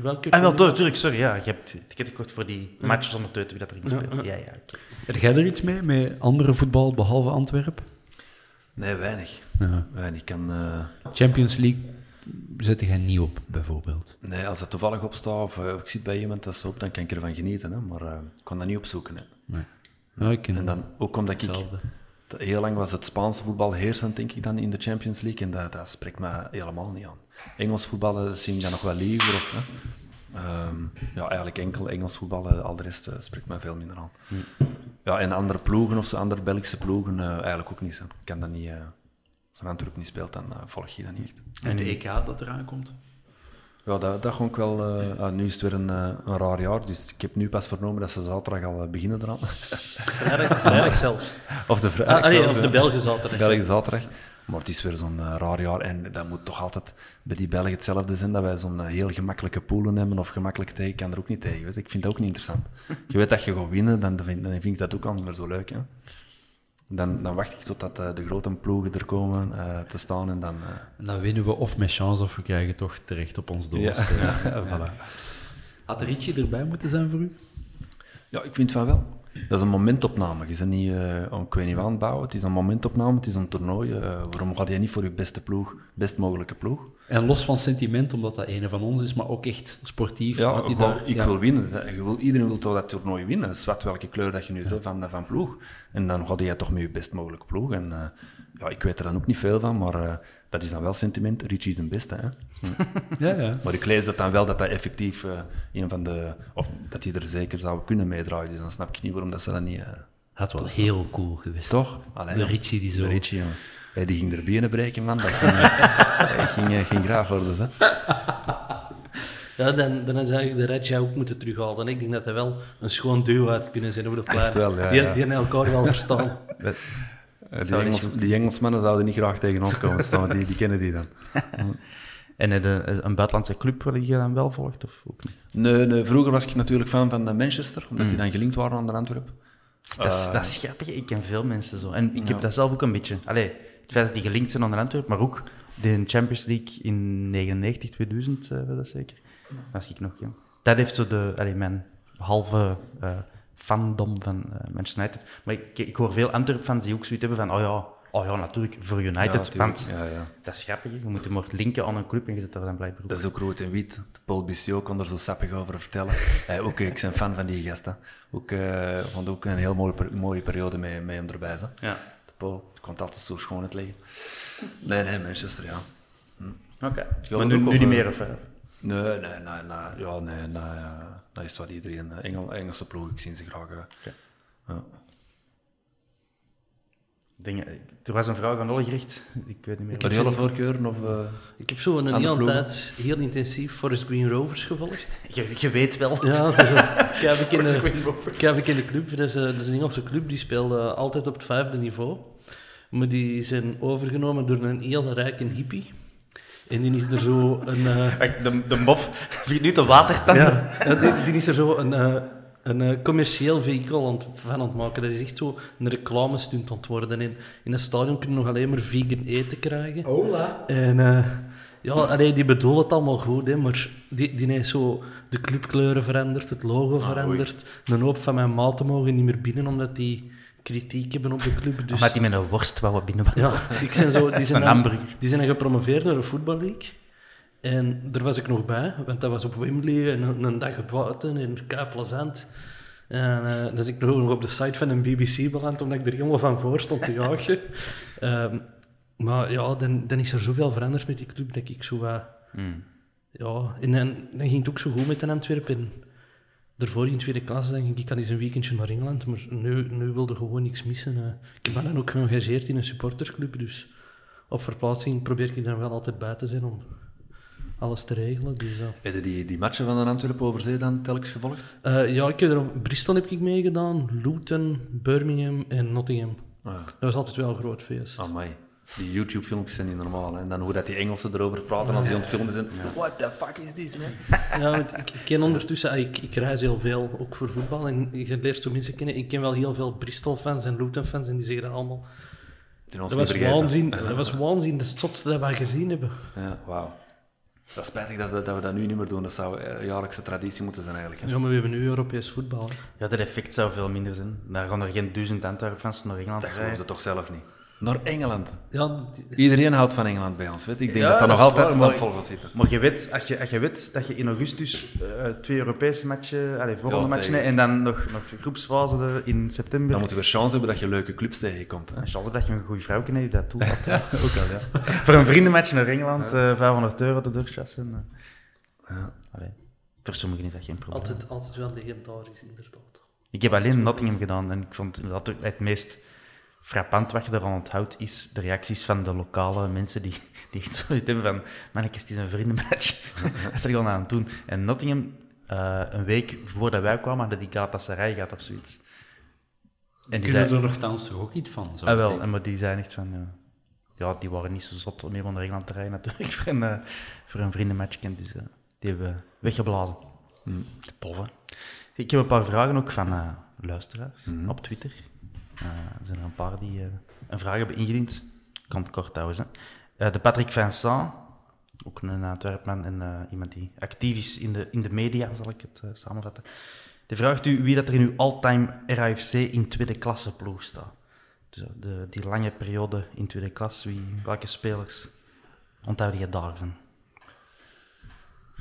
Welke wel, ploeg? natuurlijk, sorry. Ja, je hebt ticket gekocht voor die match zonder te weten wie dat er Ja, spelen. ja. Ja, ja. Heb jij er iets mee, met andere voetbal behalve Antwerpen? Nee, weinig. Ja. Weinig. Ik kan, eh, Champions League zet jij niet op, bijvoorbeeld. nee, als dat toevallig opstaat of eh, ik zit bij iemand dat zo op, dan kan ik ervan genieten. Hè, maar eh, ik kon dat niet opzoeken. Hè. Nee. Ja, ik En dan ook omdat ik... hetzelfde. Heel lang was het Spaanse voetbal heersend, denk ik, dan in de Champions League. En dat, dat spreekt me helemaal niet aan. Engels voetballen zie ik dan nog wel liever. Of, hè. Ehm, ja, eigenlijk enkel Engels voetballen. Al de rest eh, spreekt mij veel minder aan. Ja, en andere ploegen of zo, andere Belgische ploegen, eh, eigenlijk ook niet. Hè. Ik kan dat niet... eh, als een Antwerp niet speelt, dan volg je dat niet echt. En de EK dat eraan komt? Ja, dat, dat gewoon wel... ah, nu is het weer een, een raar jaar, dus ik heb nu pas vernomen dat ze zaterdag al beginnen eraan. Vrijdag, vrijdag zelfs. of de vrijdag Ah, ah, nee, zelfs, of ja. de Belgen zaterdag. België zaterdag. Maar het is weer zo'n eh, raar jaar en dat moet toch altijd bij die Belgen hetzelfde zijn, dat wij zo'n eh, heel gemakkelijke poelen hebben of gemakkelijk tegen. Ik kan er ook niet tegen. Weet. Ik vind dat ook niet interessant. Je weet dat je gaat winnen, dan vind, dan vind ik dat ook al meer zo leuk. Hè. Dan, dan wacht ik totdat eh, de grote ploegen er komen te staan en dan... En dan winnen we of met chance of we krijgen toch terecht op ons doel. ja, Ja. voilà. Had Richie erbij moeten zijn voor u? Ja, ik vind van wel. Dat is een momentopname. Je bent niet eh aan ik weet niet wat aan het bouwen. Het is een momentopname, het is een toernooi. Eh, waarom ga je niet voor je beste ploeg, best mogelijke ploeg? En los van sentiment, omdat dat een van ons is, maar ook echt sportief. Ja, had daar, ik ja. wil winnen. Je wil, iedereen wil toch dat toernooi winnen. Zwart welke kleur dat je nu zet van, van ploeg. En dan ga je toch met je best mogelijke ploeg. En eh, ja, ik weet er dan ook niet veel van, maar dat is dan wel sentiment. Richie is een beste, hè. Ja, ja. Maar ik lees dat dan wel dat dat effectief eh, een van de... Of dat die er zeker zou kunnen meedraaien. Dus dan snap ik niet waarom dat ze dat niet... eh, Had wel heel cool geweest. toch? Allee, De. Richie die zo... De Richie, jongen. Hey, die ging er benen breken, man. Dat ging, ging, eh, ging graag worden, hè. Ja, dan, dan is eigenlijk de Redja ook moeten terughalen. En ik denk dat hij wel een schoon duo had kunnen zijn over de ja, die, ja. die hebben elkaar wel verstaan. Eh, die, Engels, die Engelsmannen zouden niet graag tegen ons komen staan, die, die kennen die dan. En een buitenlandse club waar je dan wel volgt, of ook niet? Nee, nee, vroeger was ik natuurlijk fan van Manchester, omdat die dan gelinkt waren aan de Antwerp. Dat is, dat is grappig. Ik ken veel mensen zo. En ik heb dat zelf ook een beetje. Allee, het feit dat die gelinkt zijn aan de Antwerp, maar ook de Champions League in 99, 2000, eh, was dat zeker. Dat was ik nog jong. Dat heeft zo de, allee, mijn halve eh, fandom van eh, Manchester United. Maar ik, ik hoor veel Antwerp-fans die ook zoiets hebben van, oh ja, oh ja natuurlijk, voor United. want Ja, ja. dat is grappig. Je moet hem maar linken aan een club en je zit daar dan blijkbaar op. Dat is ook rood en wit. Paul Bissiot kon er zo sappig over vertellen. Eh, ook, eh, ik ben fan van die gasten. Ook, eh vond ook een heel mooie, mooie periode met, met hem erbij. Zo. Ja. De Paul, het komt altijd zo schoon het liggen. Nee, nee, Manchester, ja. Oké. Ja, Maar nu, nu niet meer, of... Nee, nee, nee, nee, ja, nee, nee, dat is wat iedereen. eh, Engel, Engelse ploeg, ik zie ze graag. eh. Ja. Dingen, er was een vraag aan Olle gericht. Ik weet niet meer. Had je alle voorkeuren? Of, eh, Ik heb zo een hele tijd heel intensief Forest Green Rovers gevolgd. Je, je weet wel. Ja, dat is een keivekende, Green Rovers. keivekende club. Dat is, een- dat is een Engelse club, die speelde altijd op het vijfde niveau. Maar die zijn overgenomen door een heel rijke hippie. En die is er zo een... eh, Echt, De, de mop vier minuten watertanden. Ja, ja, die, die is er zo een, eh, een eh, commercieel vehikel aan het, van aan het maken. Dat is echt zo een reclamestunt aan het worden. In, in een stadion kun je nog alleen maar vegan eten krijgen. Hola. En eh, ja, allee, die bedoelen het allemaal goed, hè, maar die, die heeft zo de clubkleuren veranderd, het logo veranderd. Een hoop van mijn maten mogen niet meer binnen, omdat die kritiek hebben op de club. Dus, Omdat die met een worst wou binnen. ja, ik zijn zo, die, zijn Een dan, die zijn dan gepromoveerd naar de Football League. En daar was ik nog bij, want dat was op Wembley en een, een dag buiten in Kei Plazant. En eh dan is ik nog op de site van een BBC beland, omdat ik er helemaal van voor stond te jagen. Ehm, maar ja, dan, dan is er zoveel veranderd met die club dat ik zo... wat- Ja, en dan, dan ging het ook zo goed met een Antwerpen. Daarvoor in tweede klas denk ik, ik kan eens een weekendje naar Engeland, maar nu, nu wilde gewoon niks missen. eh. Ik ben dan ook geëngageerd in een supportersclub, dus op verplaatsing probeer ik er dan wel altijd bij te zijn om alles te regelen. Dus, eh. Heb je die, die matchen van de Antwerpen over zee dan telkens gevolgd? Eh, ja, ik heb er, Bristol heb ik meegedaan, Luton, Birmingham en Nottingham. Ah, Dat was altijd wel een groot feest. amai. Die YouTube-filmpjes zijn niet normaal. Hè. En dan hoe dat die Engelsen erover praten als die aan het filmen zijn. What the fuck is this, man? Ja, want ik, ik ken ondertussen, ah, ik, ik reis heel veel, ook voor voetbal. En je leert zo mensen kennen. Ik ken wel heel veel Bristol-fans en Luton-fans en die zeggen dat allemaal. Dat was waanzin, dat was waanzin, de stotste dat we gezien hebben. Ja, wauw. Dat is spijtig dat we, dat we dat nu niet meer doen. Dat zou een jaarlijkse traditie moeten zijn eigenlijk. hè. Ja, maar we hebben nu Europees voetbal. hè. Ja, dat effect zou veel minder zijn. Daar gaan er geen duizend Antwerpen-fans naar Engeland Dat geloof je toch zelf niet? Naar Engeland. Ja, Iedereen houdt van Engeland bij ons. Weet? Ik denk Ja, dat dat dat nog altijd stampvol gaat zitten. Maar je weet, als je, als je weet dat je in augustus eh, twee Europese matchen, allez, volgende Ja, matchen hebt en dan nog, nog groepsfase in september. Dan moeten we weer chance hebben dat je leuke clubs tegenkomt. Hè? En chance dat je een goede vrouw kent die dat toe had. Ook al, ja. Voor een vriendenmatch naar Engeland, eh 500 euro de doorchassen. Ja. Allee, voor sommigen is dat geen probleem. altijd, altijd wel legendarisch, inderdaad. Ik heb alleen Nottingham gedaan en ik vond ook het meest frappant wat je eraan onthoudt, is de reacties van de lokale mensen die, die echt zoiets hebben van mannetjes, het is een vriendenmatch. dat is er gewoon aan het doen. En Nottingham, eh, een week voordat wij kwamen, hadden die Galatasaray gehad of zoiets. En die Kunnen zei, er nogthans toch ook iets van? Ah, wel, en maar die zei echt van, ja, ja, die waren niet zo zot om mee naar Engeland te rijden natuurlijk, voor een, eh, voor een vriendenmatch. Dus eh, die hebben we weggeblazen. Tof, hè? Ik heb een paar vragen ook van luisteraars op Twitter. Eh, er zijn er een paar die eh, een vraag hebben ingediend. Ik kan het kort houden. Hè. Eh, de Patrick Vincent, ook een Antwerpman en iemand die actief is in de, in de media, zal ik het samenvatten. Die vraagt u wie dat er in uw all-time RAFC in tweede klasse ploeg staat. Dus de, die lange periode in tweede klas, wie, welke spelers onthoud je daarvan?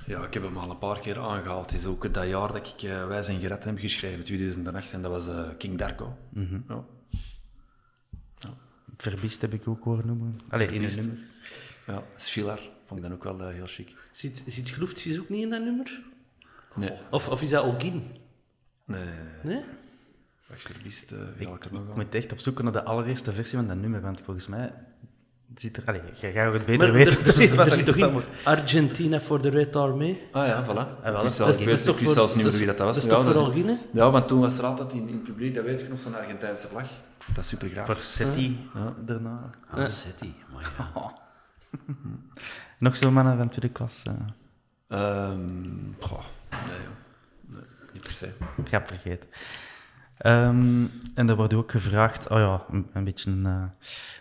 Ja, ik heb hem al een paar keer aangehaald. Het is ook dat jaar dat ik eh, Wij zijn gered heb geschreven, 2008. En dat was eh, King Darko. ja. Verbist heb ik ook horen noemen. Allee, in een Verbist. nummer. ja, Svilar vond ik dan ook wel eh, heel chic. Zit, zit ook niet in dat nummer? Nee, Of, of is dat Ogin? nee, nee. nee. Nee? Ga ik Ik moet echt op zoek naar de allereerste versie van dat nummer, want volgens mij zit er... Allee, jij gaat het Maar beter er, weten. er, precies er, wat er zit toch in Argentina voor de Red Army? Ah ja, voilà. wel, ik dat wist is- zelfs, ik toch wist voor- zelfs niet meer is- wie dat, dat was. dat is toch voor dat Algine? Ja, want toen was er altijd in, in het publiek, dat weet je nog, zo'n Argentijnse vlag. Dat is super graag. Voor Setti daarna. Ah, City. Maar ja. Nog zo'n mannen van tweede klas. eh Ehm, goh, nee, joh. nee, niet per se. grap vergeten. Ehm, en er wordt ook gevraagd, oh ja, een, een beetje een, eh,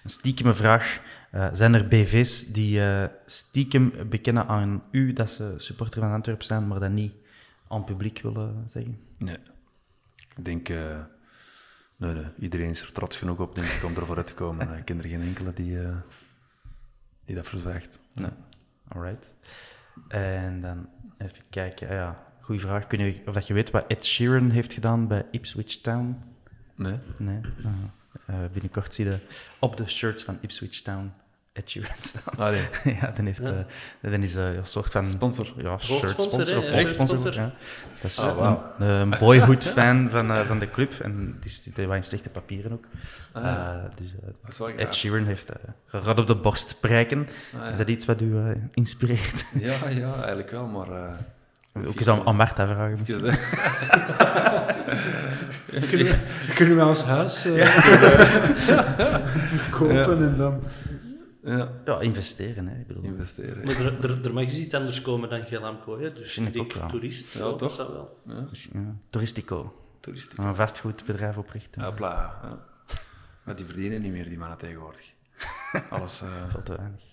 een stiekeme vraag. Eh, zijn er BV's die eh, stiekem bekennen aan u dat ze supporter van Antwerpen zijn, maar dat niet aan het publiek willen zeggen? Nee. Ik denk, nee, nee, iedereen is er trots genoeg op, denk ik, om ervoor uit te komen. Ik ken er geen enkele die, die dat verzwijgt. Nee. Alright. En dan even kijken. Ah ja, goeie vraag. Kun je, of dat je weet wat Ed Sheeran heeft gedaan bij Ipswich Town? Nee? Nee. Ah. Eh, binnenkort zie je op de shirts van Ipswich Town Ed Sheeran staan. Ah, nee. ja, dan, heeft, eh, dan is eh, een soort van... Sponsor. Ja, shirt sponsor of hoofdsponsor. Shirtsponsor. Ja. Dat is Ah, een, een boyhood-fan van, eh, van de club. En het is- zit wel in slechte papieren ook. Eh, dus, Ed graag. Sheeran heeft uh, gerad op de borst prijken. ja. Is dat iets wat u inspireert? Ja, ja, eigenlijk wel, maar... Ook eens aan, aan Marta vragen. Kunnen, we, kunnen we ons huis eh, kopen en dan... ja, Ja, investeren. Hè. Ik bedoel, investeren. Maar er, er, er mag iets anders komen dan Gelamco, hè? Dus ik denk toerist. Ja, dat toch? zou wel. ja, toeristico. Toeristiek. Een vastgoedbedrijf oprichten. Hopla, ja. Maar die verdienen niet meer, die mannen tegenwoordig. Alles... eh Veel te weinig.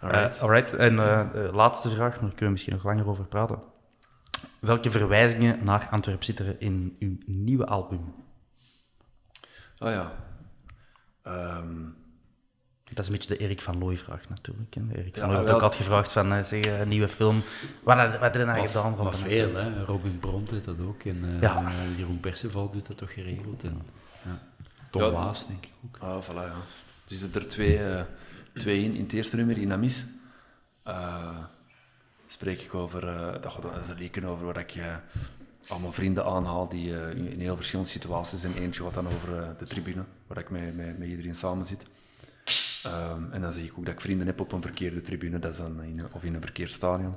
Alright. Eh, alright. En eh, de laatste vraag, maar daar kunnen we misschien nog langer over praten. Welke verwijzingen naar Antwerp zitten er in uw nieuwe album? Oh ja. Ehm, Dat is een beetje de Erik van Looy vraag natuurlijk. hè. Erik Ja, van Looy heeft wel- ook altijd gevraagd van, eh, zeg, eh, een nieuwe film. Wat, wat je nou gedaan? maar de veel, hè. Robin Bront deed dat ook. En eh, Ja. Jeroen Perceval doet dat toch geregeld. En, ja. Tom Ja. Waas, denk ik ook. Ah, voilà, ja. Er zitten er twee, eh, twee in. In het eerste nummer, in Amis, eh, spreek ik over, eh, dat, is een lieken over waar ik eh, allemaal vrienden aanhaal die in, heel verschillende situaties zijn. Eentje wat dan over de tribune, waar ik met, met, met iedereen samen zit. Ehm, en dan zie ik ook dat ik vrienden heb op een verkeerde tribune, dat is dan in, of in een verkeerd stadion.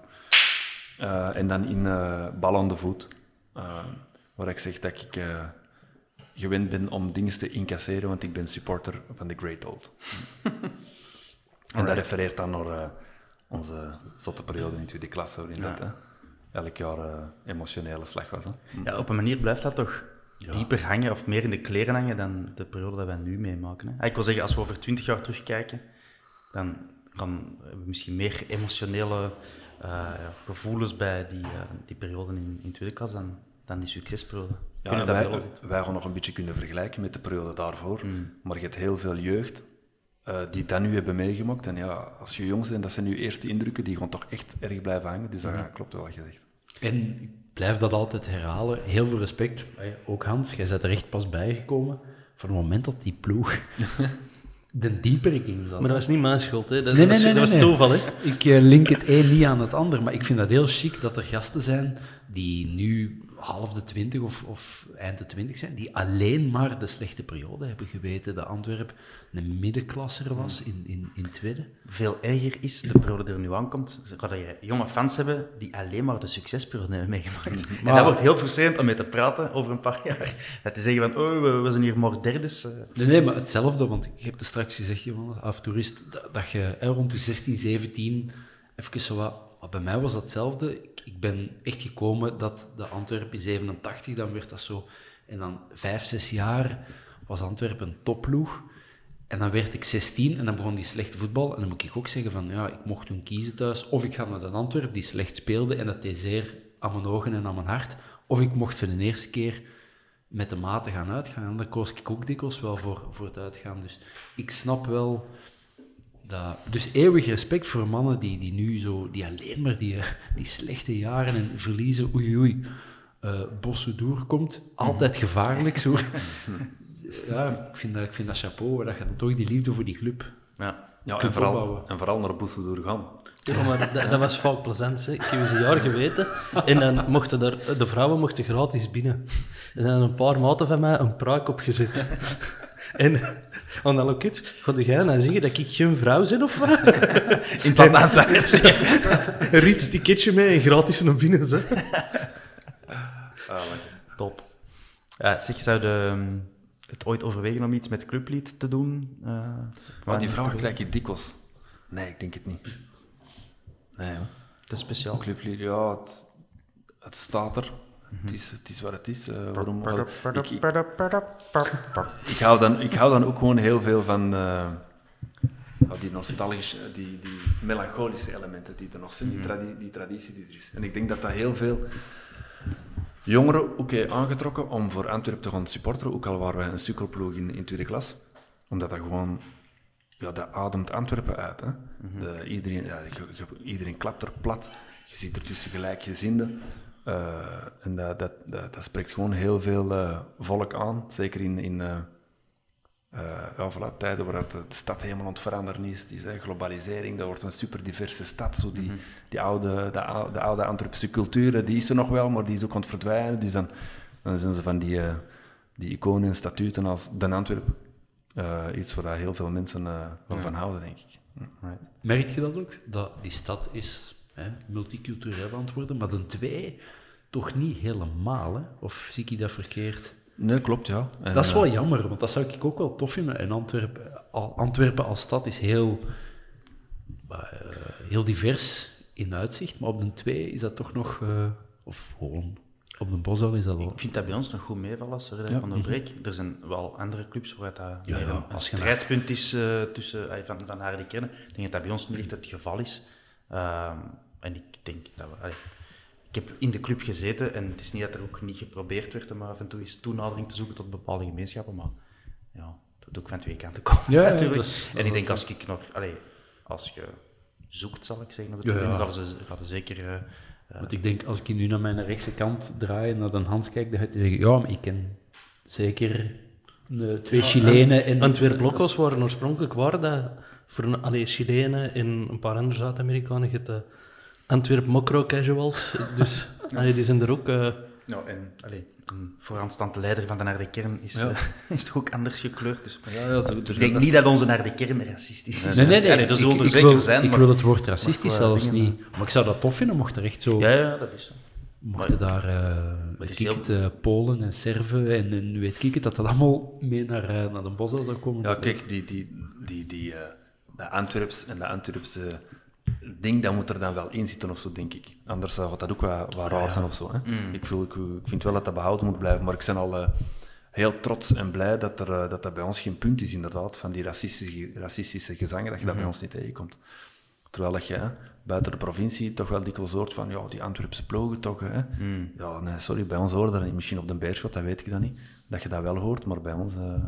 En dan in bal aan de voet, waar ik zeg dat ik gewend ben om dingen te incasseren, want ik ben supporter van de Great Old. En dat refereert dan naar eh, onze zotte periode in tweede klasse, waarin dat hè, elk jaar eh, emotionele slag was. Hè. Ja, op een manier blijft dat toch dieper hangen, of meer in de kleren hangen dan de periode dat wij nu meemaken. Hè? Ah, Ik wil zeggen, als we over twintig jaar terugkijken, dan gaan we misschien meer emotionele ja, gevoelens bij die, die periode in, in tweede klas dan, dan die succesperiode. Ja, wij, wij gaan nog een beetje kunnen vergelijken met de periode daarvoor. Maar je hebt heel veel jeugd eh, die dat nu hebben meegemaakt. En ja, als je jong bent, dat zijn je eerste indrukken, die gaan toch echt erg blijven hangen. Dus dat klopt wel wat je zegt. En ik blijf dat altijd herhalen. Heel veel respect. Ook Hans, jij bent er echt pas bijgekomen. Van het moment dat die ploeg de dieper ging zat. Maar dat was niet mijn schuld, hè. Dat, Nee, was, nee, nee, dat was toeval, hè. Ik eh, link het een niet aan het ander, maar ik vind dat heel chic dat er gasten zijn die nu half de twintig of, of eind de twintig zijn, die alleen maar de slechte periode hebben geweten dat Antwerpen een middenklasser was in, in, in tweede. Veel erger is, de periode die er nu aankomt, ga je jonge fans hebben die alleen maar de succesperiode hebben meegemaakt. En Maar- dat wordt heel frustrerend om mee te praten over een paar jaar. Dat te zeggen van, oh, we, we zijn hier maar derdes. eh. Nee, nee, maar hetzelfde, want ik heb het straks gezegd, Johan, af toerist, dat, dat je hè, rond de 16, 17, even zo wat... bij mij was dat hetzelfde. Ik, ik ben echt gekomen dat de Antwerpen in 87, dan werd dat zo... En dan vijf, zes jaar was Antwerpen een topploeg. En dan werd ik 16 en dan begon die slechte voetbal. En dan moet ik ook zeggen van, ja, ik mocht toen kiezen thuis. Of ik ga naar de Antwerpen, die slecht speelde en dat deed zeer aan mijn ogen en aan mijn hart. Of ik mocht voor de eerste keer met de maten gaan uitgaan. En daar koos ik ook dikwijls wel voor, voor het uitgaan. Dus ik snap wel dat... Dus eeuwig respect voor mannen die, die nu zo... Die alleen maar die, die slechte jaren en verliezen... Oei, oei. eh Bosse doorkomt. Altijd gevaarlijk, zo. Ja, ik vind dat, ik vind dat chapeau, dat je dan toch die liefde voor die club Ja. Ja, en vooral, opbouwen. en vooral naar Boesel doorgaan. Ja, maar dat, dat was vaak plezant. Hè. Ik heb eens een jaar geweten. En dan mochten daar, de vrouwen mochten gratis binnen. En dan een paar maten van mij een pruik opgezet. En aan de loket, ga jij nou zeggen dat ik geen vrouw ben of wat? In plaats van Antwerps. Een rietsticketje mee en gratis naar binnen. Zo. Top. Ja, zeg, zou de, ehm, het ooit overwegen om iets met clublied te doen? eh, Maar die vraag krijg je dikwijls. Nee, ik denk het niet. Nee, hoor. Te speciaal. Clublied, ja, het, het staat er. Het, is, het is wat het is. eh, waarom, waarom- ik, ik, ik, hou dan, ik hou dan ook gewoon heel veel van eh, die nostalgische, die, die melancholische elementen die er nog zijn, die, tradi- die traditie die er is. En ik denk dat dat heel veel jongeren ook heeft aangetrokken om voor Antwerpen te gaan supporteren, ook al waren wij een sukkelploeg in, in tweede klas. Omdat dat gewoon, ja, dat ademt Antwerpen uit. Hè. De, iedereen, ja, iedereen klapt er plat. Je ziet er tussen gelijkgezinden. Eh, en dat, dat, dat, dat spreekt gewoon heel veel eh, volk aan. Zeker in, in eh, ja, voilà, tijden waar de stad helemaal aan het veranderen is. Is hè, globalisering, dat wordt een super diverse stad. Zo die, die oude, de, oude, de oude Antwerpse cultuur, die is er nog wel, maar die is ook aan het verdwijnen. Dus dan, dan zijn ze van die, die iconen en statuten als Den Antwerp. Iets waar heel veel mensen wel van houden, denk ik. Merk je dat ook? Dat die stad is hè, multicultureel aan het worden, maar de twee toch niet helemaal, hè? Of zie ik dat verkeerd? Nee, klopt, ja. En, dat is eh, wel jammer, want dat zou ik ook wel tof vinden. En Antwerpen, Antwerpen als stad is heel, eh, heel divers in uitzicht, maar op de twee is dat toch nog, eh, of gewoon op de Bosal is dat wel. Ik vind dat bij ons nog goed meevallen, sorry ik van onderbreek. Er zijn wel andere clubs waar dat Ja, meer ja, een, strijdpunt is eh, tussen, eh, van, van haar die kennen. Ik denk dat dat bij ons niet echt het geval is. En ik denk dat we... allee, ik heb in de club gezeten en het is niet dat er ook niet geprobeerd werd om af en toe eens toenadering te zoeken tot bepaalde gemeenschappen, maar ja, dat doe ik van twee kanten komen Ja, ja, natuurlijk. is- en ik denk als ik nog... Allee, als je zoekt, zal ik zeggen, op de Ja, tribune, ja. gaan ze, gaan ze zeker... eh, Want ik denk, als ik nu naar mijn rechtse kant draai en naar de Hans kijk, dan ga je zeggen, ja, maar ik ken zeker eh, twee Chilenen en... Antwerp Locos waren oorspronkelijk waren dat voor een, allee, Chilenen en een paar andere Zuid-Amerikanen. De Antwerp Mokro Casuals. Dus allee, die zijn er ook. eh, Ja, en allee, een vooraanstaande leider van de Naar de Kern is, eh, is toch ook anders gekleurd. Dus Ja, ja, zo, ik denk niet dat onze Naar de Kern racistisch is. Nee, nee, nee. Allee, er zullen er ik zeker wil, zijn, ik maar... wil het woord racistisch zelfs dingen, niet. Maar ik zou dat tof vinden mocht er echt zo... Ja, ja, dat is zo. Mochten daar eh heel- het, eh, Polen en Serven en, en weet ik het, dat dat allemaal mee naar, eh, naar de bos zou komen. Ja, kijk, die, die, die, die, eh, dat Antwerps en dat Antwerpse ding, dat moet er dan wel in zitten of zo, denk ik. Anders zou dat ook wel, wel raar zijn of zo. Hè? Ik, voel, ik, ik vind wel dat dat behouden moet blijven, maar ik ben al eh, heel trots en blij dat, er, eh, dat dat bij ons geen punt is, inderdaad, van die racistische, racistische gezangen, dat je dat bij ons niet tegenkomt. Terwijl dat je hè, buiten de provincie toch wel dikwijls hoort van, ja, die Antwerpse ploegen toch, hè. Ja, nee, sorry, bij ons hoorde dat niet. Misschien op de Beerschot, dat weet ik dan niet. Dat je dat wel hoort, maar bij ons... eh,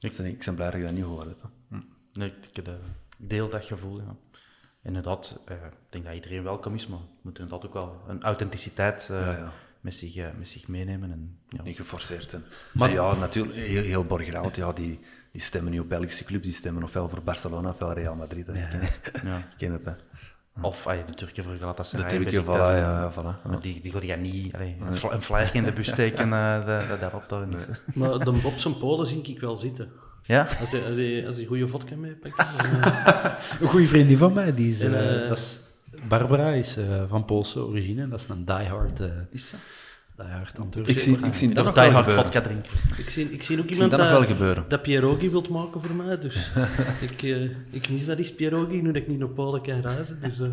ik, ben, ik ben blij dat je dat niet hoort. Hè. Hm. Nee, ik deel dat gevoel, ja. Inderdaad, eh, ik denk dat iedereen welkom is, maar we moeten inderdaad ook wel een authenticiteit eh, Ja, ja. Met, zich, eh, met zich meenemen. En, ja. Niet geforceerd zijn. Maar- ja, natuurlijk, heel, heel Borgerhout, ja, die, die stemmen nu op Belgische clubs, die stemmen ofwel voor Barcelona ofwel Real Madrid. Hè. Ik, ken, Ja. ik ken het, hè. Of ah, ja, de Turken voor Galatasaray. De Turken, voilà, eh, ja, voilà. Maar die, die ga je niet allee, een, een flyer in de bus steken eh, dat- dat daarop daar. Maar de Bob zijn Polen zie ik wel zitten. Ja? Als hij, als hij, als hij goede vodka meepakt. Een goede vriendin van mij, die is, En, eh, eh, dat is, Barbara is eh, van Poolse origine, dat is een diehard, eh Is dat? diehard. Ik zie, ik zie dat Dat nog die wel hard gebeuren. vodka drinken. ik, zie, ik zie ook iemand dat nog dat, wel gebeuren. dat pierogi wilt maken voor mij. Dus ik, eh, ik mis dat eens pierogi, nu dat ik niet naar Polen kan reizen. Dus, eh,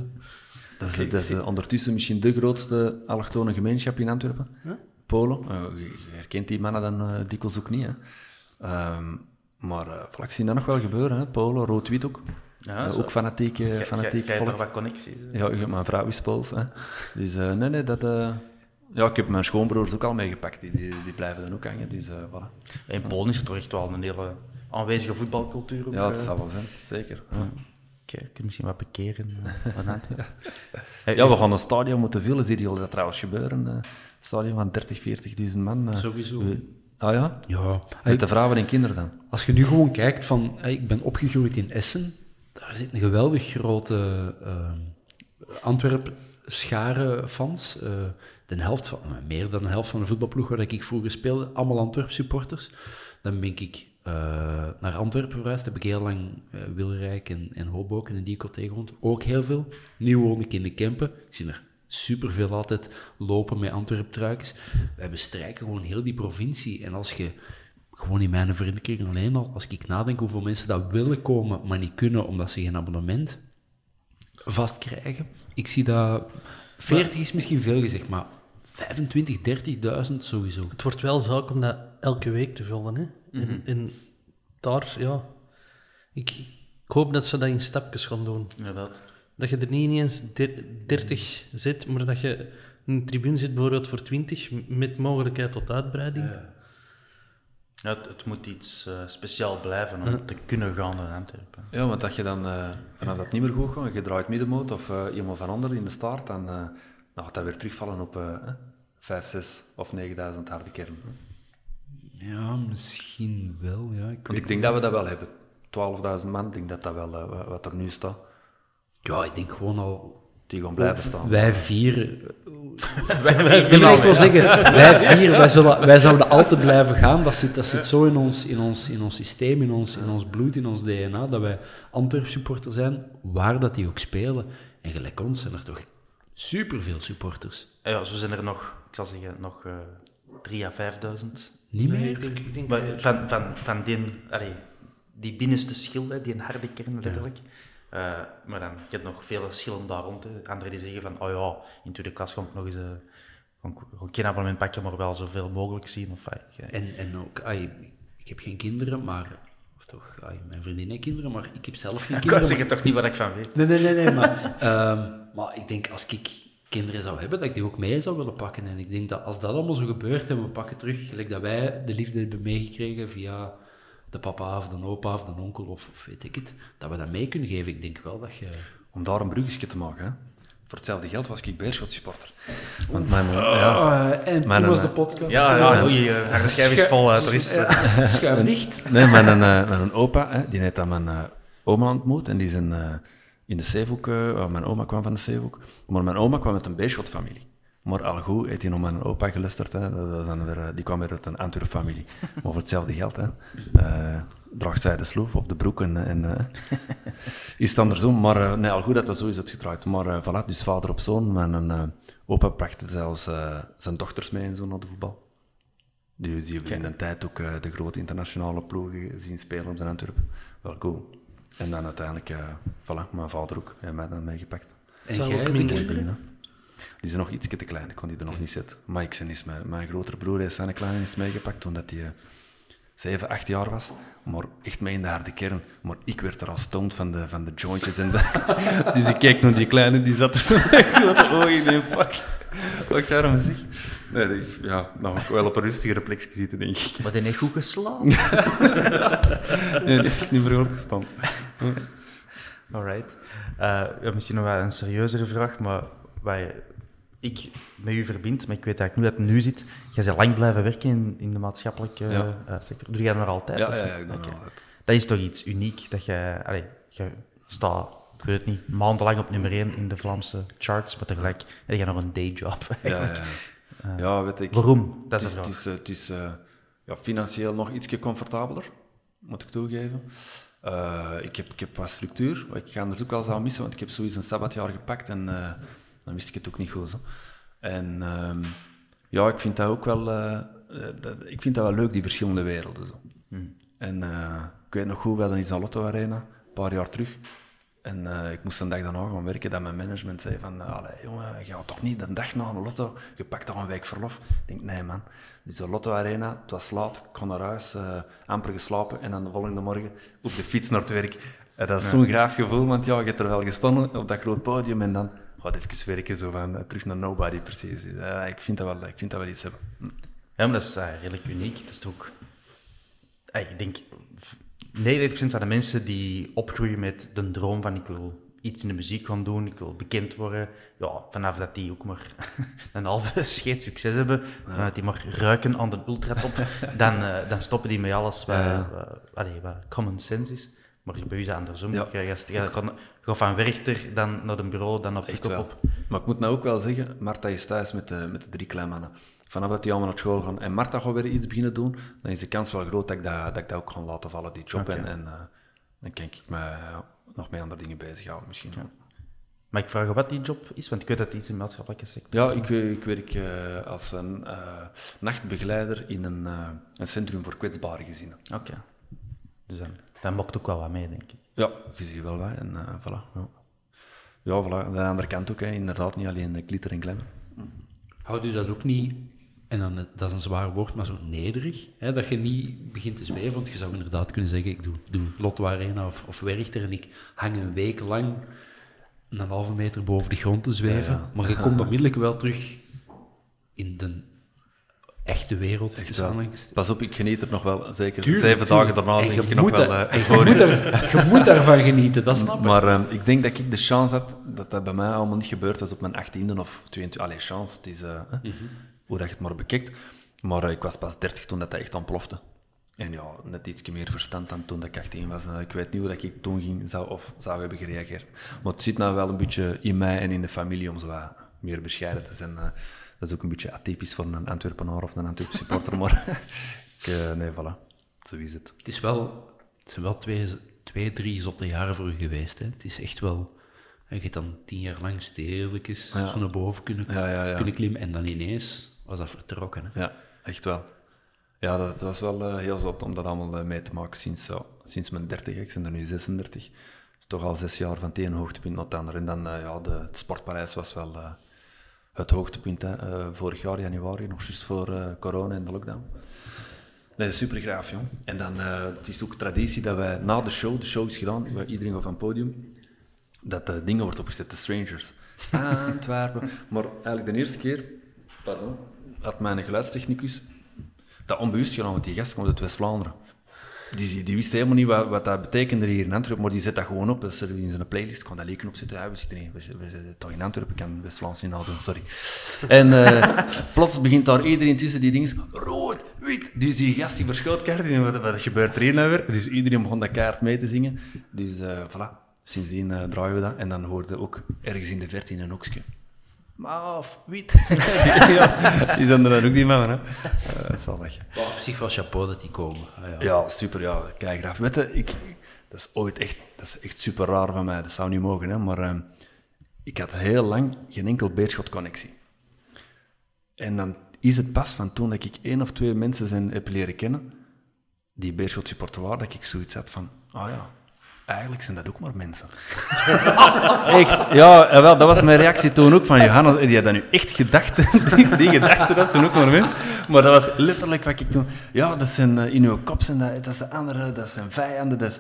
Dat is, dat is ondertussen misschien de grootste allochtone gemeenschap in Antwerpen. Polen. Eh, je, je herkent die mannen dan dikwijls ook niet. Hè. Ehm, maar eh, voilà, ik zie dat nog wel gebeuren. Hè. Polen, rood-wit ook. Ja, Eh, ook fanatiek, Jij- fanatiek jij- jij hebt volk. toch wat connecties. hè? Ja, je- mijn vrouw is Pools. Hè. Dus eh, nee, nee, dat... eh, ja, ik heb mijn schoonbroers ook al meegepakt. Die, die, die blijven dan ook hangen. Dus eh voilà. In Polen is er toch echt wel een hele aanwezige voetbalcultuur. Ook, Ja, dat zal wel zijn. Zeker. Ja. Oké, kun je misschien wat bekeren. Antwerpen. Ja, we gaan een stadion moeten vullen. Zie je dat trouwens gebeuren? eh, Een stadion van 30, 40.000 man. eh. Sowieso. We- Ah ja? Ja, Met de vrouwen en kinderen dan? Als je nu gewoon kijkt van, ik ben opgegroeid in Essen, daar zit een geweldig grote eh Antwerp schare fans. Eh, de helft van, eh, meer dan de helft van de voetbalploeg waar ik vroeger speelde, allemaal Antwerp supporters. Dan ben ik eh, naar Antwerpen verhuisd, heb ik heel lang eh, Wilrijk en, en Hoboken en die gewoond, ook heel veel. Nu woon ik in de Kempen, ik zie er superveel altijd lopen met Antwerp-truikens. Wij bestrijken gewoon heel die provincie. En als je gewoon in mijn vriendenkring alleen al, als ik nadenk hoeveel mensen dat willen komen, maar niet kunnen omdat ze geen abonnement vastkrijgen. Ik zie dat, 40 is misschien veel gezegd, maar 25, 30.000 sowieso. het wordt wel zaak om dat elke week te vullen. Hè? Mhm. en, en daar, ja... Ik, ik hoop dat ze dat in stapjes gaan doen. Inderdaad. Dat je er niet ineens der- 30 zit, maar dat je een tribune zit bijvoorbeeld voor 20, m- met mogelijkheid tot uitbreiding. Ja, het, het moet iets eh, speciaal blijven om te kunnen gaan naar Antwerpen. Ja, want dat je dan, eh, vanaf dat niet meer goed gaat, je draait middenmoot of eh, iemand van onder in de staart, dan, eh, dan gaat dat weer terugvallen op eh 5, 6 of 9000 harde kern. Ja, misschien wel, ja. Ik Want ik denk dat we dat wel hebben. 12.000 man, ik denk dat dat wel eh, wa- wat er nu staat. Ja, ik denk gewoon al... Die gaan blijven staan. Wij vier... wij vier, ik wil zeggen, wij vier, wij, zullen, wij zouden altijd blijven gaan. Dat zit, dat zit zo in ons, in, ons, in ons systeem, in ons, in ons bloed, in ons DNA, dat wij Antwerp supporter zijn, waar dat die ook spelen. En gelijk ons zijn er toch superveel supporters. Eh, Ja, zo zijn er nog, ik zal zeggen, nog eh 3 à 5.000. Niet Nee, meer? ik denk, ik denk van, van, van die, allee, die binnenste schil, die een harde kern letterlijk. Eh, maar dan, je hebt nog vele schillen daar rond. Anderen die zeggen van, oh ja, in tweede klas ik nog eens... eh, ik- ga ik geen abonnement pakken, maar wel zoveel mogelijk zien. Of, ja. En, en ook, ai, ik heb geen kinderen, maar... Of toch, ai, mijn vriendin heeft kinderen, maar ik heb zelf geen Ik kinderen. kan zeggen toch niet wat ik van weet. Nee, nee, nee, nee maar, ehm, maar ik denk als ik kinderen zou hebben, dat ik die ook mee zou willen pakken. En ik denk dat als dat allemaal zo gebeurt en we pakken terug, gelijk dat wij de liefde hebben meegekregen via de papa of de opa of de onkel of, of weet ik het, dat we dat mee kunnen geven. Ik denk wel dat je... Om daar een bruggetje te maken. Hè. Voor hetzelfde geld was ik Beerschot supporter. Want mijn, ja, en Mijn, toen was eh, de podcast. Ja, ja, oei, eh, harde schijf is vol uit. Er is, eh, Schuif dicht. Nee, mijn, eh, mijn opa, hè, die heeft dan mijn eh, oma ontmoet. En die zijn eh, in de Zeehoek... eh, oh, mijn oma kwam van de Zeehoek. Maar mijn oma kwam uit een Beerschot-familie. Maar al goed heeft hij nog mijn opa geluisterd. Hè. Dat was dan weer, eh, die kwam weer uit een Antwerp-familie. Maar voor hetzelfde geld. Hè. Eh, draagt zij de sloof of de broek en, en eh, is het andersom. Maar eh, nee, al goed dat dat zo is uitgedraaid. Maar eh, voilà, dus vader op zoon. Mijn eh, opa bracht zelfs eh, zijn dochters mee en zo naar de voetbal. Dus die hebben in de tijd ook eh, de grote internationale ploegen zien spelen op zijn Antwerpen. Wel cool. En dan uiteindelijk, eh voilà, mijn vader ook, en mij dan meegepakt. En Zou jij, Die zijn nog iets te klein, ik kon die er nog niet zetten. Mike is mijn, mijn grotere broer, heeft zijn kleine is meegepakt toen dat hij eh, 7, 8 jaar was. Maar echt mee in de harde kern. Maar ik werd er al stoned van de, van de jointjes. En de, dus ik keek naar die kleine, die zat er zo met grote ogen in. Fuck. Wat je zeg? Nee, ja, nog wel op een rustigere plek zitten, denk ik. Maar die heeft goed geslapen. Nee, die is niet meer opgestaan. Alright. Eh, ja, misschien nog wel een serieuzere vraag, maar waar ik met u verbind, maar ik weet eigenlijk niet hoe dat nu zit. Jij bent lang blijven werken in, in de maatschappelijke Ja. eh, sector. Doe jij dat nog altijd? Ja, of ja, ja, ik doe dat altijd. Dat is toch iets uniek, dat jij... Allee, je staat, ik weet het niet, maandenlang op nummer 1 in de Vlaamse charts, maar tegelijk heb je nog een dayjob. Ja, ja, eigenlijk. ja. ja, weet ik. Waarom? Dat is het is, eh, het is eh, ja, financieel nog iets comfortabeler, moet ik toegeven. Eh, ik, heb, ik heb wat structuur, ik ga er ook wel eens aan missen, want ik heb zoiets een sabbatjaar gepakt en eh, dan wist ik het ook niet goed. Zo. En ehm, ja, ik vind dat ook wel, eh, eh, dat, ik vind dat wel leuk, die verschillende werelden. Zo. En eh, ik weet nog goed, we hadden iets aan Lotto Arena, een paar jaar terug. En ik moest een dag daarna gaan werken, dat mijn management zei van, allee, jongen, je gaat toch niet een dag na een lotto, je pakt toch een week verlof? Ik denk, nee man. Dus de Lotto Arena, het was laat, ik kon naar huis, amper geslapen en dan de volgende morgen op de fiets naar het werk. En dat is zo'n graaf gevoel, want ja, je hebt er wel gestaan op dat groot podium en dan gaat even werken, zo van, eh, terug naar nobody precies. Eh, ik, vind dat wel, ik vind dat wel iets hebben. Hm. Ja, maar dat is eh, redelijk uniek. Dat is toch ook... Ik denk, v- 99% van de mensen die opgroeien met de droom van ik wil iets in de muziek gaan doen, ik wil bekend worden, ja, vanaf dat die ook maar een halve scheet succes hebben, vanaf die maar ruiken aan de ultratop, dan, dan stoppen die met alles wat, wat, allee, wat common sense is. Maar bij u is het andersom. Ja. Je, je, je gaat- gaat van Werchter dan naar een bureau, dan op Echt wel. op. Maar ik moet nou ook wel zeggen, Marta is thuis met de, met de drie kleinmannen. Vanaf dat die allemaal naar school gaan en Marta gaat weer iets beginnen doen, dan is de kans wel groot dat ik dat, dat, ik dat ook ga laten vallen, die job. En, en eh, dan kan ik me nog met andere dingen bezighouden misschien. Ja, Maar ik vraag wat die job is, want ik weet dat het iets in de maatschappelijke sector ja ik, eh, ik werk eh, als een nachtbegeleider in een, een centrum voor kwetsbare gezinnen. Oké. Dus dan, dan mocht ook wel wat mee, denk ik. Ja, je ziet wel wat. En eh voilà. Ja, ja voilà. Aan de andere kant ook, hè, inderdaad, niet alleen eh, glitter en glamour. Houdt u dat ook niet, en dan, eh, dat is een zwaar woord, maar zo nederig, hè, dat je niet begint te zweven, want je zou inderdaad kunnen zeggen, ik doe, doe Lotto Arena of, of Werchter en ik hang een week lang een halve meter boven de grond te zweven, maar je komt onmiddellijk wel terug in de echte wereld. Echt. Pas op, ik geniet er nog wel. Zeker Tuurlijk, zeven tuurlijk. dagen daarna zeg je ik nog moet wel eh, en je euforisch. moet er- Je moet daarvan genieten, dat snap ik. Maar eh, ik denk dat ik de chance had dat dat bij mij allemaal niet gebeurd was op mijn 18e of 22e. Allee, chance, het is eh, Mhm. hoe dat je het maar bekijkt. Maar eh, ik was pas 30 toen dat, dat echt ontplofte. En ja, net iets meer verstand dan toen dat ik 18 was. Ik weet niet hoe dat ik toen ging, zou, of zou hebben gereageerd. Maar het zit nou wel een beetje in mij en in de familie om zo wat meer bescheiden te zijn. Dat is ook een beetje atypisch voor een Antwerpenaar of een Antwerp supporter. maar ik, eh, nee, voilà. Zo is het. Het, is wel, het zijn wel twee, twee, drie zotte jaren voor u geweest. Hè. Het is echt wel... Je hebt dan tien jaar lang stedelijkjes zo naar boven kunnen, Ja, ja, ja. kunnen klimmen. En dan ineens was dat vertrokken. Hè. Ja, echt wel. Ja, dat was wel eh, heel zot om dat allemaal eh, mee te maken sinds, sinds mijn 30. Ik ben er nu 36. Het is toch al zes jaar van het ene hoogtepunt naar het andere. En dan, ja, de, het Sportparijs was wel het hoogtepunt. Eh, vorig jaar, januari, nog juist voor eh, corona en de lockdown. Nee, super graaf, jong. En dan, eh, het is ook traditie dat wij na de show, de show is gedaan, iedereen gaat van het podium, dat de dingen wordt opgezet, de Strangers. Antwerpen. Maar eigenlijk de eerste keer, pardon, had mijn geluidstechnicus dat onbewust gedaan, want die gast komt uit West-Vlaanderen. Die, die wist helemaal niet wat, wat dat betekende hier in Antwerpen, maar die zet dat gewoon op. Dat zet in zijn playlist, kon dat leken opzetten. Ja, we zitten, niet, we, we zitten toch in Antwerpen, ik kan West-Vlaams niet sorry. En eh, plots begint daar iedereen tussen die dingen, rood, wit. Dus die gast die verschoot kaart, en wat, wat gebeurt er hier nou weer? Dus iedereen begon dat kaart mee te zingen. Dus eh voilà, sindsdien eh, draaien we dat. En dan hoorde ook ergens in de verte in een hoekje. Maaf, wit. ja, die zijn er dan ook die mannen, hè. Uh, dat zal weg. Maar op zich wel chapeau dat die komen. Ah, ja. Ja, super, ja. Kijk, graag. Weet je, ik, dat is ooit echt, dat is echt super raar van mij. Dat zou niet mogen, hè. Maar uh, ik had heel lang geen enkel Beerschot-connectie. En dan is het pas van toen dat ik één of twee mensen zijn, heb leren kennen, die Beerschot supporter waren, dat ik zoiets had van, ah oh ja, eigenlijk zijn dat ook maar mensen. echt, ja, wel, dat was mijn reactie toen ook van Johannes, die had dat nu echt gedacht, die, die gedachte, dat zijn ook maar mensen. Maar dat was letterlijk wat ik toen, ja, dat zijn in uw kop, zijn dat, dat is de andere, dat zijn vijanden, dat is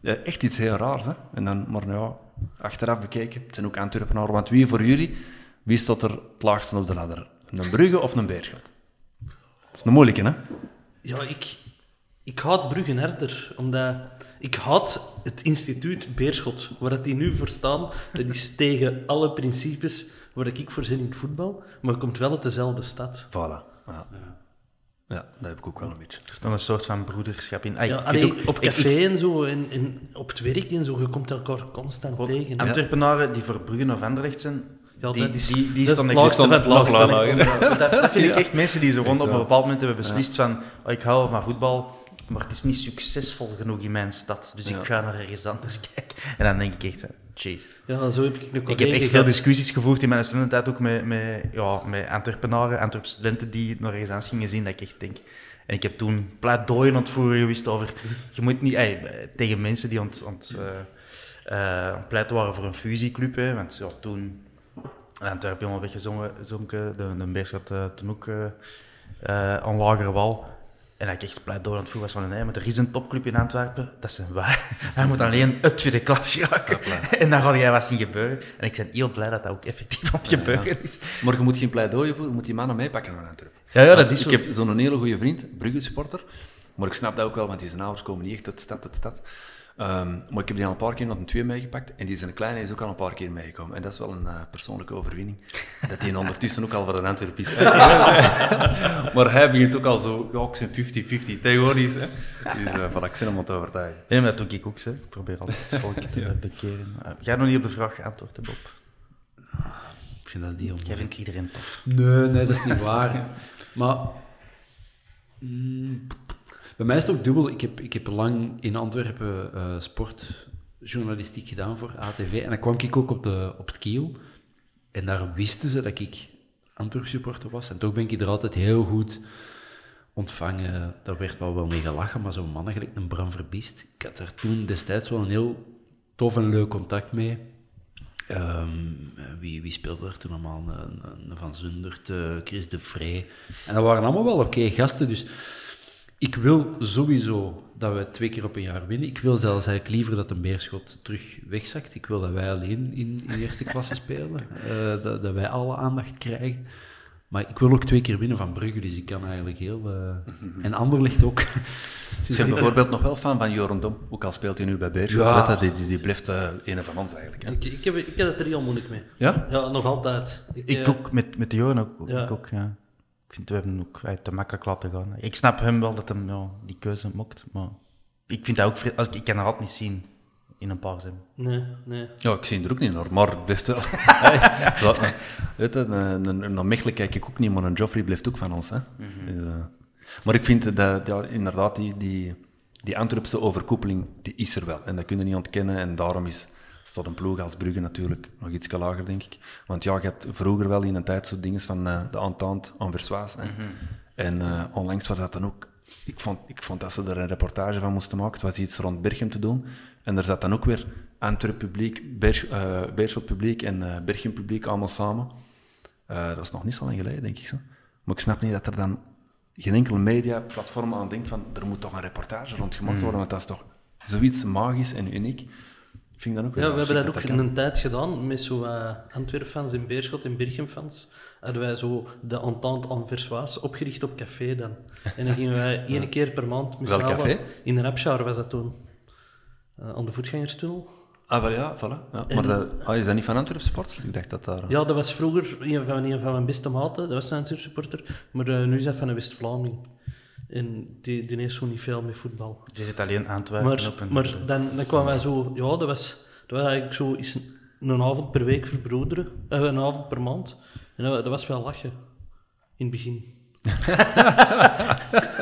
ja, echt iets heel raars. Hè? En dan, maar ja, achteraf bekeken, het zijn ook Antwerpenaren, want wie voor jullie, wie stond er het laagste op de ladder? Een Brugge of een Beerschot? Dat is een moeilijke, hè? Ja, ik, ik haat Brugge harder, omdat ik haat het instituut Beerschot, waar dat die nu voor staan. Dat is tegen alle principes waar ik voor zin in het voetbal, maar het komt wel uit dezelfde stad. Voilà. Ja. Ja, dat heb ik ook wel een beetje. Er is nog een soort van broederschap in. Ah, ja, allee, ook- op café ik- en zo, en, en op het werk en zo, je komt elkaar constant tegen. Antwerpenaren die voor Brugge of Anderlecht zijn, Ja, die, dat is- die, die dat is staan het echt- laagste van het lager. Dat, vind ik echt mensen die zo gewoon op een bepaald moment hebben beslist van oh, ik hou van voetbal, maar het is niet succesvol genoeg in mijn stad, dus ik ga naar ergens anders kijken. En dan denk ik echt, jeez. Ja, zo heb ik een Ik heb echt veel discussies gevoerd in mijn studententijd ook met, met, ja, met Antwerpenaren, Antwerp studenten die nog ergens anders gingen zien, dat ik echt denk... En ik heb toen pleidooien aan het voeren geweest over... Je moet niet... ey, tegen mensen die eh, eh, aan het pleiten waren voor een fusieclub, hè, want ja, toen... In Antwerpen helemaal weggezonken, de, de Beerschot uh, toen ook eh, eh, aan lagere wal. En dat ik echt pleidooi aan het voeren was van, nee, maar er is een topclub in Antwerpen, dat zijn wij. Hij moet alleen uit tweede klas raken. En dan ga jij wat zien gebeuren. En ik ben heel blij dat dat ook effectief aan het gebeuren is. Maar je moet geen pleidooi voeren, je moet die mannen meepakken naar Antwerpen. Ja, ja, dat is Ik zo. heb zo'n hele goede vriend, Brugge-supporter. Maar ik snap dat ook wel, want die zijn ouders komen niet echt de stad tot stad. Ehm, maar ik heb die al een paar keer naar een twee meegepakt. En die zijn kleine is ook al een paar keer meegekomen. En dat is wel een eh, persoonlijke overwinning. Dat die ondertussen ook al voor een Antwerp is. maar hij begint ook al zo, ja, ik zijn 50-50 tegenwoordig. Hè. Dus uh, voilà, ik zit hem aan het overtuigen. Nee, maar dat doe ik ook. Hè. Ik probeer altijd het volk te bekeren. Uh, ga nog niet op de vraag geantwoord, Bob. Ik vind dat heel Jij vindt iedereen tof. Nee, nee, dat is niet waar. Maar mm, bij mij is het ook dubbel. Ik heb, ik heb lang in Antwerpen eh, sportjournalistiek gedaan voor ATV. En dan kwam ik ook op, de, op het kiel. En daar wisten ze dat ik Antwerp supporter was. En toch ben ik er altijd heel goed ontvangen. Daar werd wel wel mee gelachen, maar zo'n man gelijk een Bram Verbiest. Ik had daar toen destijds wel een heel tof en leuk contact mee. Ehm, wie, wie speelde er toen allemaal? Van Zundert, eh, Chris de Vree. En dat waren allemaal wel oké gasten. Dus ik wil sowieso dat we twee keer op een jaar winnen. Ik wil zelfs eigenlijk liever dat een beerschot terug wegzakt. Ik wil dat wij alleen in, in eerste klasse spelen. Eh, dat, dat wij alle aandacht krijgen. Maar ik wil ook twee keer winnen van Brugge, dus ik kan eigenlijk heel... eh, En Anderlecht ook. Ik ben bijvoorbeeld nog wel fan van Joren Dom, ook al speelt hij nu bij Beerschot. Ja. Je, Die, die blijft uh, een van ons eigenlijk. Hè. Ik, ik, heb, ik heb het er heel moeilijk mee. Ja? Ja, nog altijd. Ik, Ik eh, ook, met, met de Joren ook. Ja. Ik, ook ja. Ik vind we hebben hem ook eh, te makkelijk laten gaan. Ik snap hem wel dat hem ja, die keuze mocht, maar ik vind dat ook... Als, ik kan er altijd niet zien in een paar zin. Nee, nee. Ja, ik zie hem er ook niet naar, maar het blijft wel. Weet je, een, een, een Mechelen kijk ik ook niet, maar een Joffrey blijft ook van ons. Hè. Dus, eh, maar ik vind dat ja, inderdaad die, die, die Antwerpse overkoepeling, die is er wel. En dat kun je niet ontkennen. En daarom is, staat een ploeg als Brugge natuurlijk nog iets lager, denk ik. Want ja, je had vroeger wel in een tijd zo dingen van eh, de Entente Anversoise. hè. En eh, onlangs was dat dan ook... Ik vond, ik vond dat ze er een reportage van moesten maken. Het was iets rond Berchem te doen. En er zat dan ook weer Antwerp publiek, Beers, eh, publiek en Berchem publiek allemaal samen. Dat is nog niet zo lang geleden, denk ik. Zo. Maar ik snap niet dat er dan geen enkel mediaplatform aan denkt van er moet toch een reportage rond gemaakt worden, want dat is toch zoiets magisch en uniek. Ik ook Ja, we hebben dat ook kan. een tijd gedaan met zo uh, Antwerp-fans en Beerschot en Birchem-fans. Hadden wij zo de Entente Anversoise opgericht op café dan. En dan gingen wij één keer per maand met café? In de Rapshower was dat toen. Eh, aan de voetgangerstunnel. Ah, wel ja, voilà. Ja. Maar dat, ah, is dat niet van Antwerp Sports? Ik dacht dat daar... Ja, dat was vroeger een van, een van mijn beste maten. Dat was een Antwerp supporter. Maar eh, nu is dat van een West-Vlaming. En die, die heeft zo niet veel met voetbal. Je zit alleen Antwerpen Maar, op een... maar dan, dan kwamen wij zo... Ja, dat was, dat was eigenlijk zo eens een avond per week verbroederen, eh, een avond per maand. En dat, dat was wel lachen, in het begin.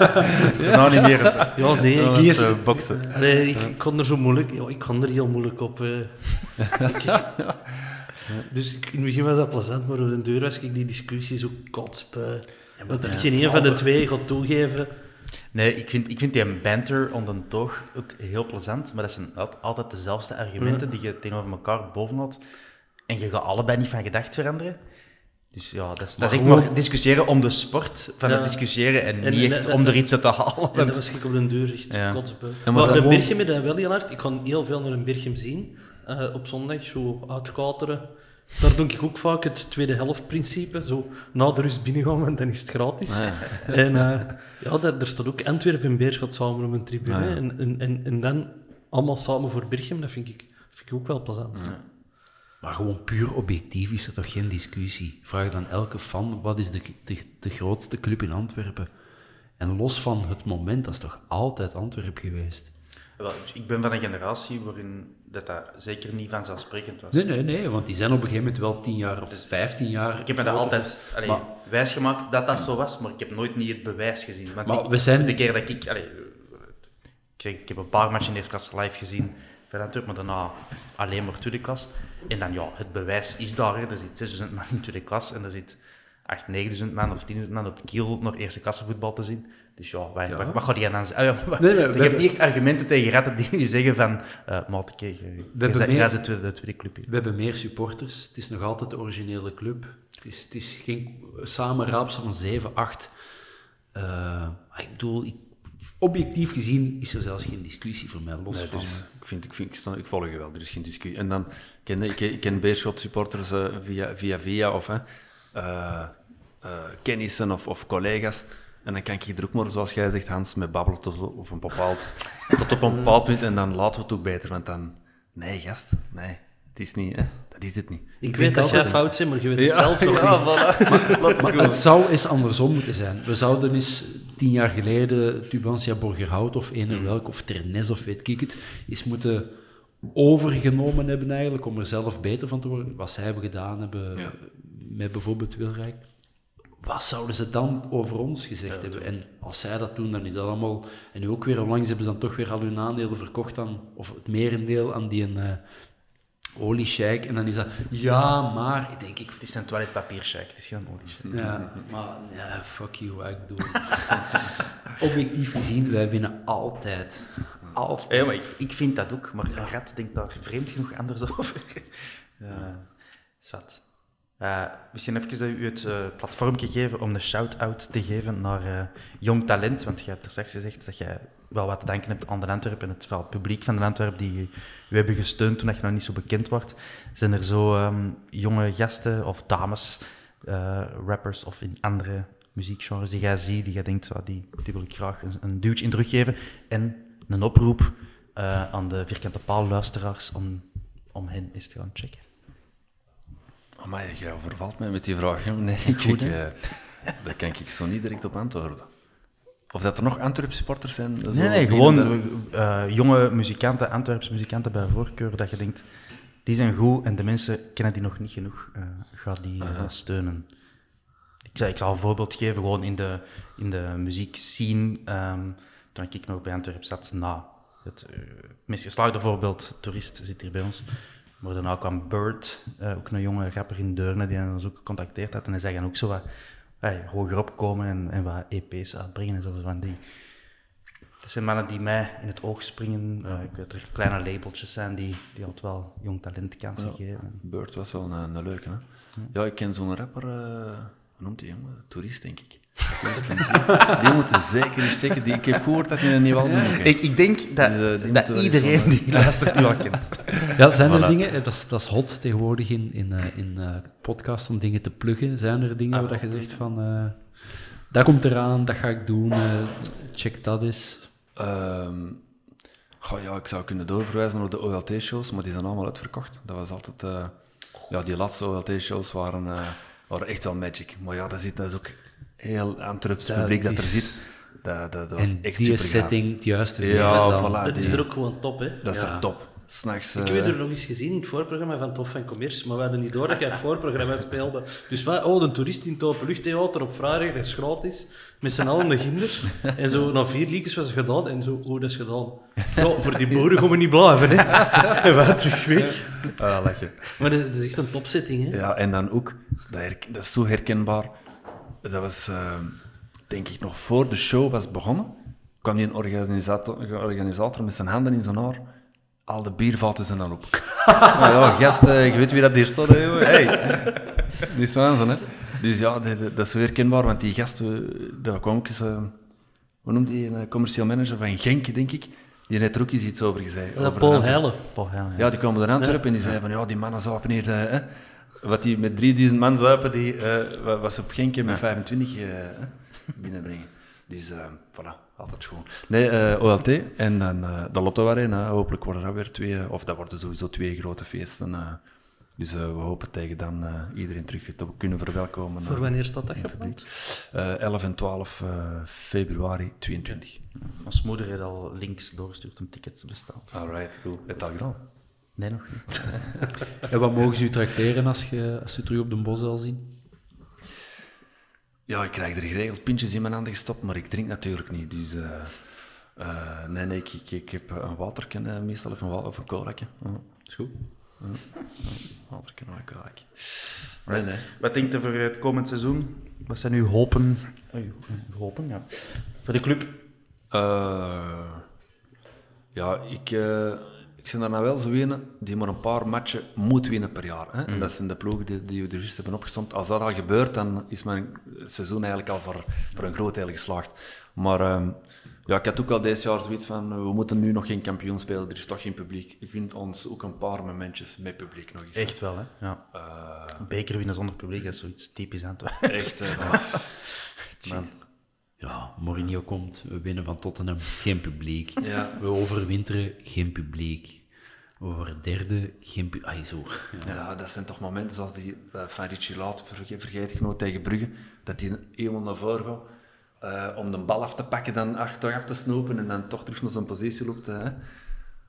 Dat is nou niet meer. Ja, nee, ik, Die is uh, boksen. nee, ik, ik kon er zo moeilijk, ja, ik kon er heel moeilijk op. eh. Ik- dus ik- in het begin was dat plezant, maar op de deur was ik die discussie geen een van de twee gaat toegeven. Nee, ik vind, ik vind die banter om de toog ook heel plezant, maar dat zijn al- altijd dezelfde argumenten die je tegenover elkaar boven had. En je gaat allebei niet van gedacht veranderen. Dus ja, dat is, dat is echt maar discussiëren om de sport van Ja. het discussiëren en, En- niet en- echt en- om er iets uit te halen. En dat was ik op de deur echt Ja. kotspe. maar een Birchem met dat wel heel hard. Ik kan heel veel naar een Birchem zien. eh, op zondag, zo uitskateren. Daar doe ik ook vaak het tweede helft principe. Zo na de rust binnengaan, dan is het gratis. En eh, ja, daar, daar staat ook Antwerpen en Beerschot samen op een tribune. Ah, ja. en, en, en, en dan allemaal samen voor Birchem. Dat vind ik, vind ik ook wel plezant. Maar gewoon puur objectief is er toch geen discussie. Vraag dan elke fan, wat is de, de, de grootste club in Antwerpen? En los van het moment, dat is toch altijd Antwerpen geweest? Wel, ik ben van een generatie waarin dat, dat zeker niet vanzelfsprekend was. Nee, nee, nee, want die zijn op een gegeven moment wel tien jaar of vijftien jaar... Ik heb me dat altijd allee, Maar- wijsgemaakt dat dat zo was, maar ik heb nooit niet het bewijs gezien. Want Maar ik- we zijn- De keer dat ik... Allee, ik, heb een paar matchen in eerste klas live gezien bij maar daarna alleen maar tweede klas. En dan, ja, het bewijs is daar. Hè. Er zit 6000 man in tweede klas en er zit 8, 9000 man of 10.000 man op Kiel naar eerste klasse voetbal te zien. Dus ja, wat, wat, wat gaat die dan zeggen? Ah, ja, maar- Nee, nee, we je hebt hebben- niet echt argumenten tegen ratten die je zeggen van... eh maat, kijk, je, je, de, de tweede club hier. We hebben meer supporters. Het is nog altijd de originele club. Het is, het is geen samenraapsel van 7, 8. Eh, ik bedoel, ik- objectief gezien is er zelfs geen discussie voor mij. Los Nee, van. is- ik, vind, ik, vind, ik, sta- ik volg je wel, er is geen discussie. En dan ken ik, ik ken Beerschot supporters eh, via, via via of hè, eh, eh, kennissen of, of collega's. En dan kan ik er ook maar, zoals jij zegt, Hans, met babbelen tot op een bepaald, tot op een bepaald punt. En dan laten we het ook beter, want dan... Nee, gast, nee, het is niet, hè. Dat is het niet. Ik, weet dat jij fout bent, maar je weet het zelf ja, niet. voilà. Laat het Maar het zou eens andersom moeten zijn. We zouden eens tien jaar geleden Tubantia Borgerhout of eender welk, of Ternes of weet ik het, eens moeten overgenomen hebben eigenlijk, om er zelf beter van te worden. Wat zij hebben gedaan hebben Ja. met bijvoorbeeld Wilrijk. Wat zouden ze dan over ons gezegd hebben? En als zij dat doen, dan is dat allemaal... En nu ook weer, onlangs hebben ze dan toch weer al hun aandelen verkocht aan, of het merendeel aan die een uh, oliesheik. En dan is dat, ja, maar, ik denk ik, Het is een toiletpapiershack, het is geen olie. ja, maar ja, fuck you, wat ik bedoel. Objectief gezien, wij winnen altijd. Altijd. Ja, maar ik, ik vind dat ook, maar een rat denkt daar vreemd genoeg anders over. Ja, zwart. Eh, misschien even u het eh platform gegeven om een shout-out te geven naar eh, jong talent. Want je hebt er straks gezegd dat jij wel wat te danken hebt aan de Antwerpen en het, publiek van de Antwerpen die u hebben gesteund toen je nog niet zo bekend wordt. Zijn er zo ehm, jonge gasten of dames, rappers of in andere muziekgenres die jij ziet, die jij denkt, die, wil ik graag een, een duwtje in teruggeven. En een oproep aan de vierkante paal luisteraars om, om hen eens te gaan checken. Maar jij overvalt mij met die vraag. hè. Nee, ik, ik, eh, daar kan ik zo niet direct op antwoorden. Of dat er nog Antwerp supporters zijn? dat Nee, nee, gewoon eh, jonge muzikanten, Antwerpse muzikanten bij voorkeur, dat je denkt, die zijn goed en de mensen kennen die nog niet genoeg, eh ga die steunen. Ik, zou- ik zal een voorbeeld geven, gewoon in de, in de muziekscene, ehm, toen ik nog bij Antwerp zat, na het meest geslaagde voorbeeld, Toerist zit hier bij ons, maar daarna kwam Bird, eh, ook een jonge rapper in Deurne, die ons ook gecontacteerd had, en hij zei dan ook zo wat hey, hogerop komen en, en wat EP's uitbrengen en zo van die... Dat zijn mannen die mij in het oog springen. Eh, ik weet dat er kleine labeltjes zijn die, die altijd wel jong talent kansen geven. Bird was wel een, een leuke, hè? Ja, ik ken zo'n rapper, eh, hoe noemt die jongen? Toerist, denk ik. Die moeten zeker eens checken. Die, ik heb gehoord dat hij een nieuw album heeft. Ik, ik denk dat, Dus, eh, die dat iedereen die luistert u wel kent. Ja, zijn er Voilà. dingen, eh, dat is, dat is hot tegenwoordig in, in, eh, in eh, podcast om dingen te pluggen. Zijn er dingen waar dat je zegt van, eh, dat komt eraan, dat ga ik doen, eh, check dat eens. Ehm, goh, ja, ik zou kunnen doorverwijzen naar de OLT-shows, maar die zijn allemaal uitverkocht. Dat was altijd... eh, ja, die laatste OLT-shows waren, eh, waren echt wel magic. Maar ja, dat, zit, dat is ook heel Antwerps publiek dat er is- zit. Dat, dat, dat was En echt die super setting, het juiste weer. Ja, en dan- voilà. Dat is er ook gewoon top, hè. Dat is Ja. er top. s'nachts... Ik eh, heb je er nog eens gezien in het voorprogramma van Tof van Commerce, maar we hadden niet door dat jij het voorprogramma speelde. Dus wat, oh, een toerist in het openluchttheater op vrijdag, dat is gratis, met z'n allen de ginder. En zo, na vier liedjes was het gedaan, en zo, oh, dat is gedaan. Ja, voor die boeren gaan we niet blijven, hè. En wij terug weg. Ah, lachen. Maar dat, dat is echt een topsetting, hè. Ja, en dan ook, dat, dat is zo herkenbaar. Dat was, eh, denk ik, nog voor de show was begonnen, kwam die een organisator, organisator met zijn handen in zijn haar. Al de biervaten zijn dan op. Maar ja, gast, je weet wie dat hier staat, hè. Hey. Die is waanzin, hè. Dus ja, dat, is zo herkenbaar, want die gast, daar kwam ook eens, eh, hoe noemt hij, een eh, commercieel manager van Genk, denk ik. Die heeft er ook eens iets over gezegd. Paul Heijlen, ja. ja, die kwamen naar Antwerpen en die zeiden van, ja, die mannen zuipen hier, eh, hè. Wat die met 3000 man zuipen, die eh, wa- was op Genk met 25 eh, binnenbrengen. Dus, eh voilà, altijd schoon. Nee, eh, OLT en dan eh, de Lotto Arena. Hopelijk worden dat weer twee, of dat worden sowieso twee grote feesten. eh. dus we hopen tegen dan eh, iedereen terug te kunnen verwelkomen. Voor wanneer staat dat gepland? eh, 11 en 12 eh, februari 22. Ons moeder heeft al links doorgestuurd om tickets te bestellen. Alright, cool. Het al gedaan. Nee, nog niet. En wat mogen ze u tracteren als, je, als ze u terug op de bosel zien? Ja, ik krijg er geregeld pintjes in mijn handen gestopt, maar ik drink natuurlijk niet. Dus eh, eh, nee, nee, ik, ik, ik heb een waterken eh, meestal, of een, of een. Ja, is goed. Waterken of een colaatje. Nee, nee. Wat denkt u voor het komend seizoen? Wat zijn uw hopen? Uw hopen, ja. Voor de club? Eh, ja, ik, eh, ik ben daar nou wel zo een die maar een paar matchen moet winnen per jaar. Hè? En dat zijn de ploegen die, die we er juist hebben opgestomd. Als dat al gebeurt, dan is mijn seizoen eigenlijk al voor, voor een groot deel geslaagd. Maar ehm, ja, ik had ook al deze jaar zoiets van, eh, we moeten nu nog geen kampioen spelen, er is toch geen publiek. Gunt ons ook een paar momentjes met publiek nog eens. Echt wel, hè? Ja. Een beker winnen zonder publiek, dat is zoiets typisch aan het Echt, eh. Ja, Mourinho komt, we winnen van Tottenham, geen publiek. Ja. We overwinteren, geen publiek. We worden derde, geen publiek. Ai, zo. Ja. Ja, dat zijn toch momenten zoals die uh, van Richie Laat, verge- vergeet ik nooit tegen Brugge, dat hij eenmaal naar voren gaat eh, om de bal af te pakken, dan achter af te snoepen en dan toch terug naar zijn positie loopt. hè.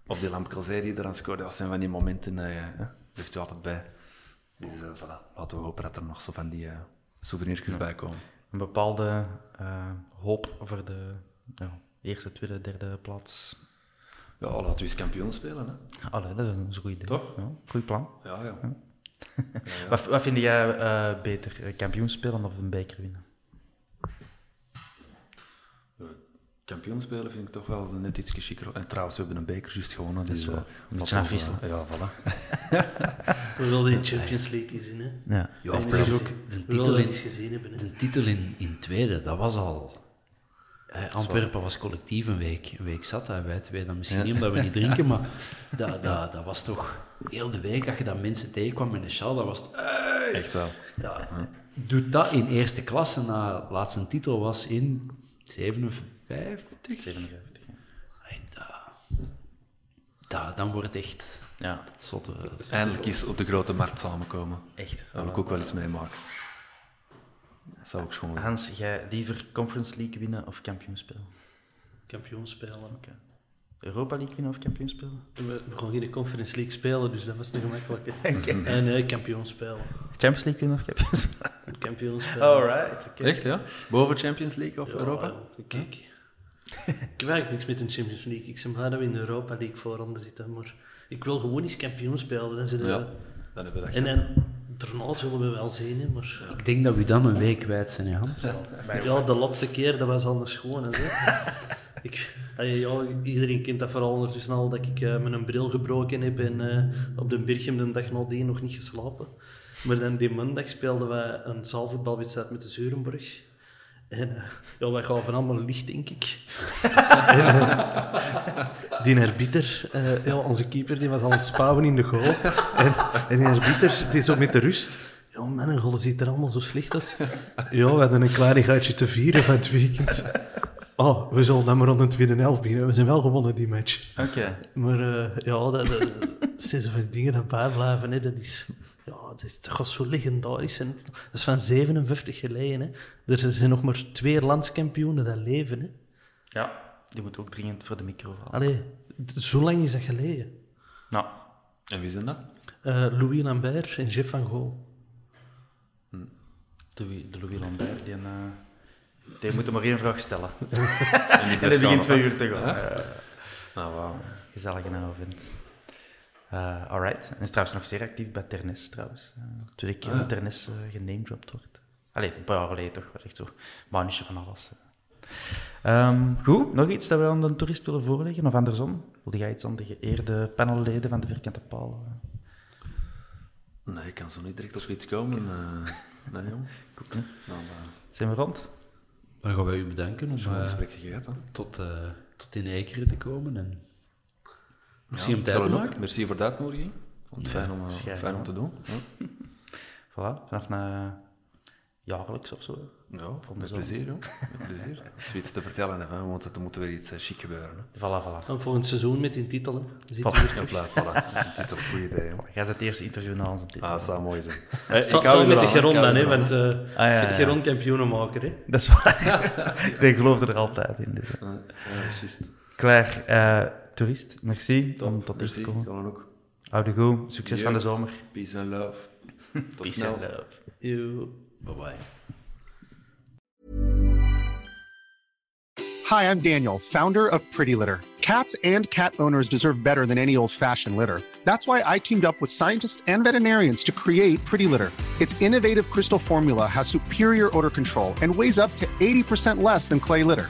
Of die Lamkelzee die er aan scoorde, dat zijn van die momenten, hè, blijft u altijd bij. Dus voilà, laten we hopen dat er nog zo van die souvenirtjes bij komen. Een bepaalde eh, hoop voor de ja, eerste, tweede, derde plaats. Ja, laten we eens kampioen spelen. Hè. Allee, dat is een goed idee. Toch? Ja, goed plan. Ja, ja. Wat, wat vind jij eh, beter, eh, kampioen spelen of een beker winnen? Kampioen spelen vind ik toch wel net iets chiquer. En trouwens, we hebben een beker juist gewonnen. Dus, wel eh, een beetje we afwisselen. Ja, voilà. We wilden in Champions League zien, hè. Ja. Ja, En of dat is zelfs ook- de we titel wilden in, gezien hebben, hè. de titel in, in tweede, dat was al... eh, Antwerpen was collectief een week, een week zat. Hè. Wij twee dan misschien niet, omdat we niet drinken, maar dat, dat, dat was toch... Heel de week, als je dan mensen tegenkwam met een sjaal, dat was... het, "Hey!" Echt wel. Ja, doe dat in eerste klasse na laatste titel was in 57. 57. En dat, dat, dan wordt het echt Ja, zotte. Eindelijk eens op de grote markt samenkomen. echt. Dat wil ik ook wel eens meemaken. Dat zou ook schoon. Hans, jij liever Conference League winnen of kampioen spelen? Kampioen spelen. Europa League winnen of kampioen spelen? We, we gaan geen Conference League spelen, dus dat was een gemakkelijke. En nee, kampioen spelen. Champions League winnen of kampioen spelen? Kampioen spelen. Alright, oké. Echt, ja? Boven Champions League of Ja, Europa? Kijk. ik heb eigenlijk niks met een Champions League. Ik ben blij dat we in de Europa League voorhanden zitten, maar ik wil gewoon eens kampioen spelen. Dan zitten we- Ja, dan hebben we dat En, en daarna zullen we wel zien, hè, maar... Ik denk dat we dan een week kwijt zijn, hè, Hans. Ja, de laatste keer, dat was al een schone. Hè. ik, ja, iedereen kent dat vooral ondertussen al, dat ik eh, met een bril gebroken heb en eh, op de Birchem de dag nadien nog niet geslapen. Maar dan die maandag speelden wij een zaalvoetbalwedstrijd met de Zurenburg. En eh, ja, wij gaven allemaal licht, denk ik. en, eh, die herbieter, eh, ja, onze keeper, die was aan het spouwen in de goal. En, en die herbieter, die zo met de rust... Ja, mijn goal ziet er allemaal zo slecht uit. Ja, we hadden een kleinigheidje te vieren van het weekend. Oh, we zullen dan maar aan de tweede helft beginnen. We zijn wel gewonnen, die match. Oké. Maar eh, ja, dat, dat, dat zijn zo van die dingen dat bijblijven. Hè. Dat, is, dat, is, dat gaat zo legendarisch zijn. Dat is van 57 geleden. Hè. Er zijn nog maar twee landskampioenen dat leven. Hè. Ja, die moet ook dringend voor de micro vallen. Allee, zo lang is dat geleden. Nou, En wie zijn dat? Eh, Louis Lambert en Jeff van Gool. de, de Louis Lambert, die, eh die moet maar één vraag stellen. En die begint twee uur te gaan. Ja. Nou, wauw. Gezellige avond. Uh, alright. En is trouwens nog zeer actief bij Ternes, trouwens. Uh, tweede keer dat Ternes uh, genamedropt wordt. Allee, een paar jaar geleden toch, was echt zo. Manager van alles. Um, goed, nog iets dat we aan de toerist willen voorleggen, of andersom? Wilde jij iets aan de geëerde panelleden van de Vierkante Paal? Nee, ik kan zo niet direct op iets komen. Uh, nee, jong. Goed? Nou, Zijn we rond? Dan gaan wij u bedanken om Zo'n uh, tot, uh, tot in Ekeren te komen. En merci ja, om tijd te maken. Merci voor de uitnodiging. Ja, fijn, om, schijn, fijn om te doen. Ja. voilà, vanaf na jaarlijks of zo. Ja, met plezier, joh. met plezier. Als we iets te vertellen hebben, want er moet weer iets uh, chic gebeuren. Hè. Voilà, voilà. Dan volgend seizoen met die titel. Hè. Voilà. Ja, blijf, voilà. Een titel, goede idee. Joh. Jij zet het eerste interview na onze titel. Ah, dat zou mooi zijn. Hey, Zo, ik met de Geron dan, hè, want uh, ah, ja, ja. Geron kampioenenmaker. Hè. Dat is waar. Die geloofde er altijd in. Dus. Ja, juist. Klaar, uh, toerist, merci Top, om tot hier te komen. Gaan ook. Houden goed, succes yeah. van de zomer. Peace and love. Tot Peace snel. and love. You. Bye bye. Hi, I'm Daniel, founder of Pretty Litter. Cats and cat owners deserve better than any old fashioned litter. That's why I teamed up with scientists and veterinarians to create Pretty Litter. Its innovative crystal formula has superior odor control and weighs up to 80% less than clay litter.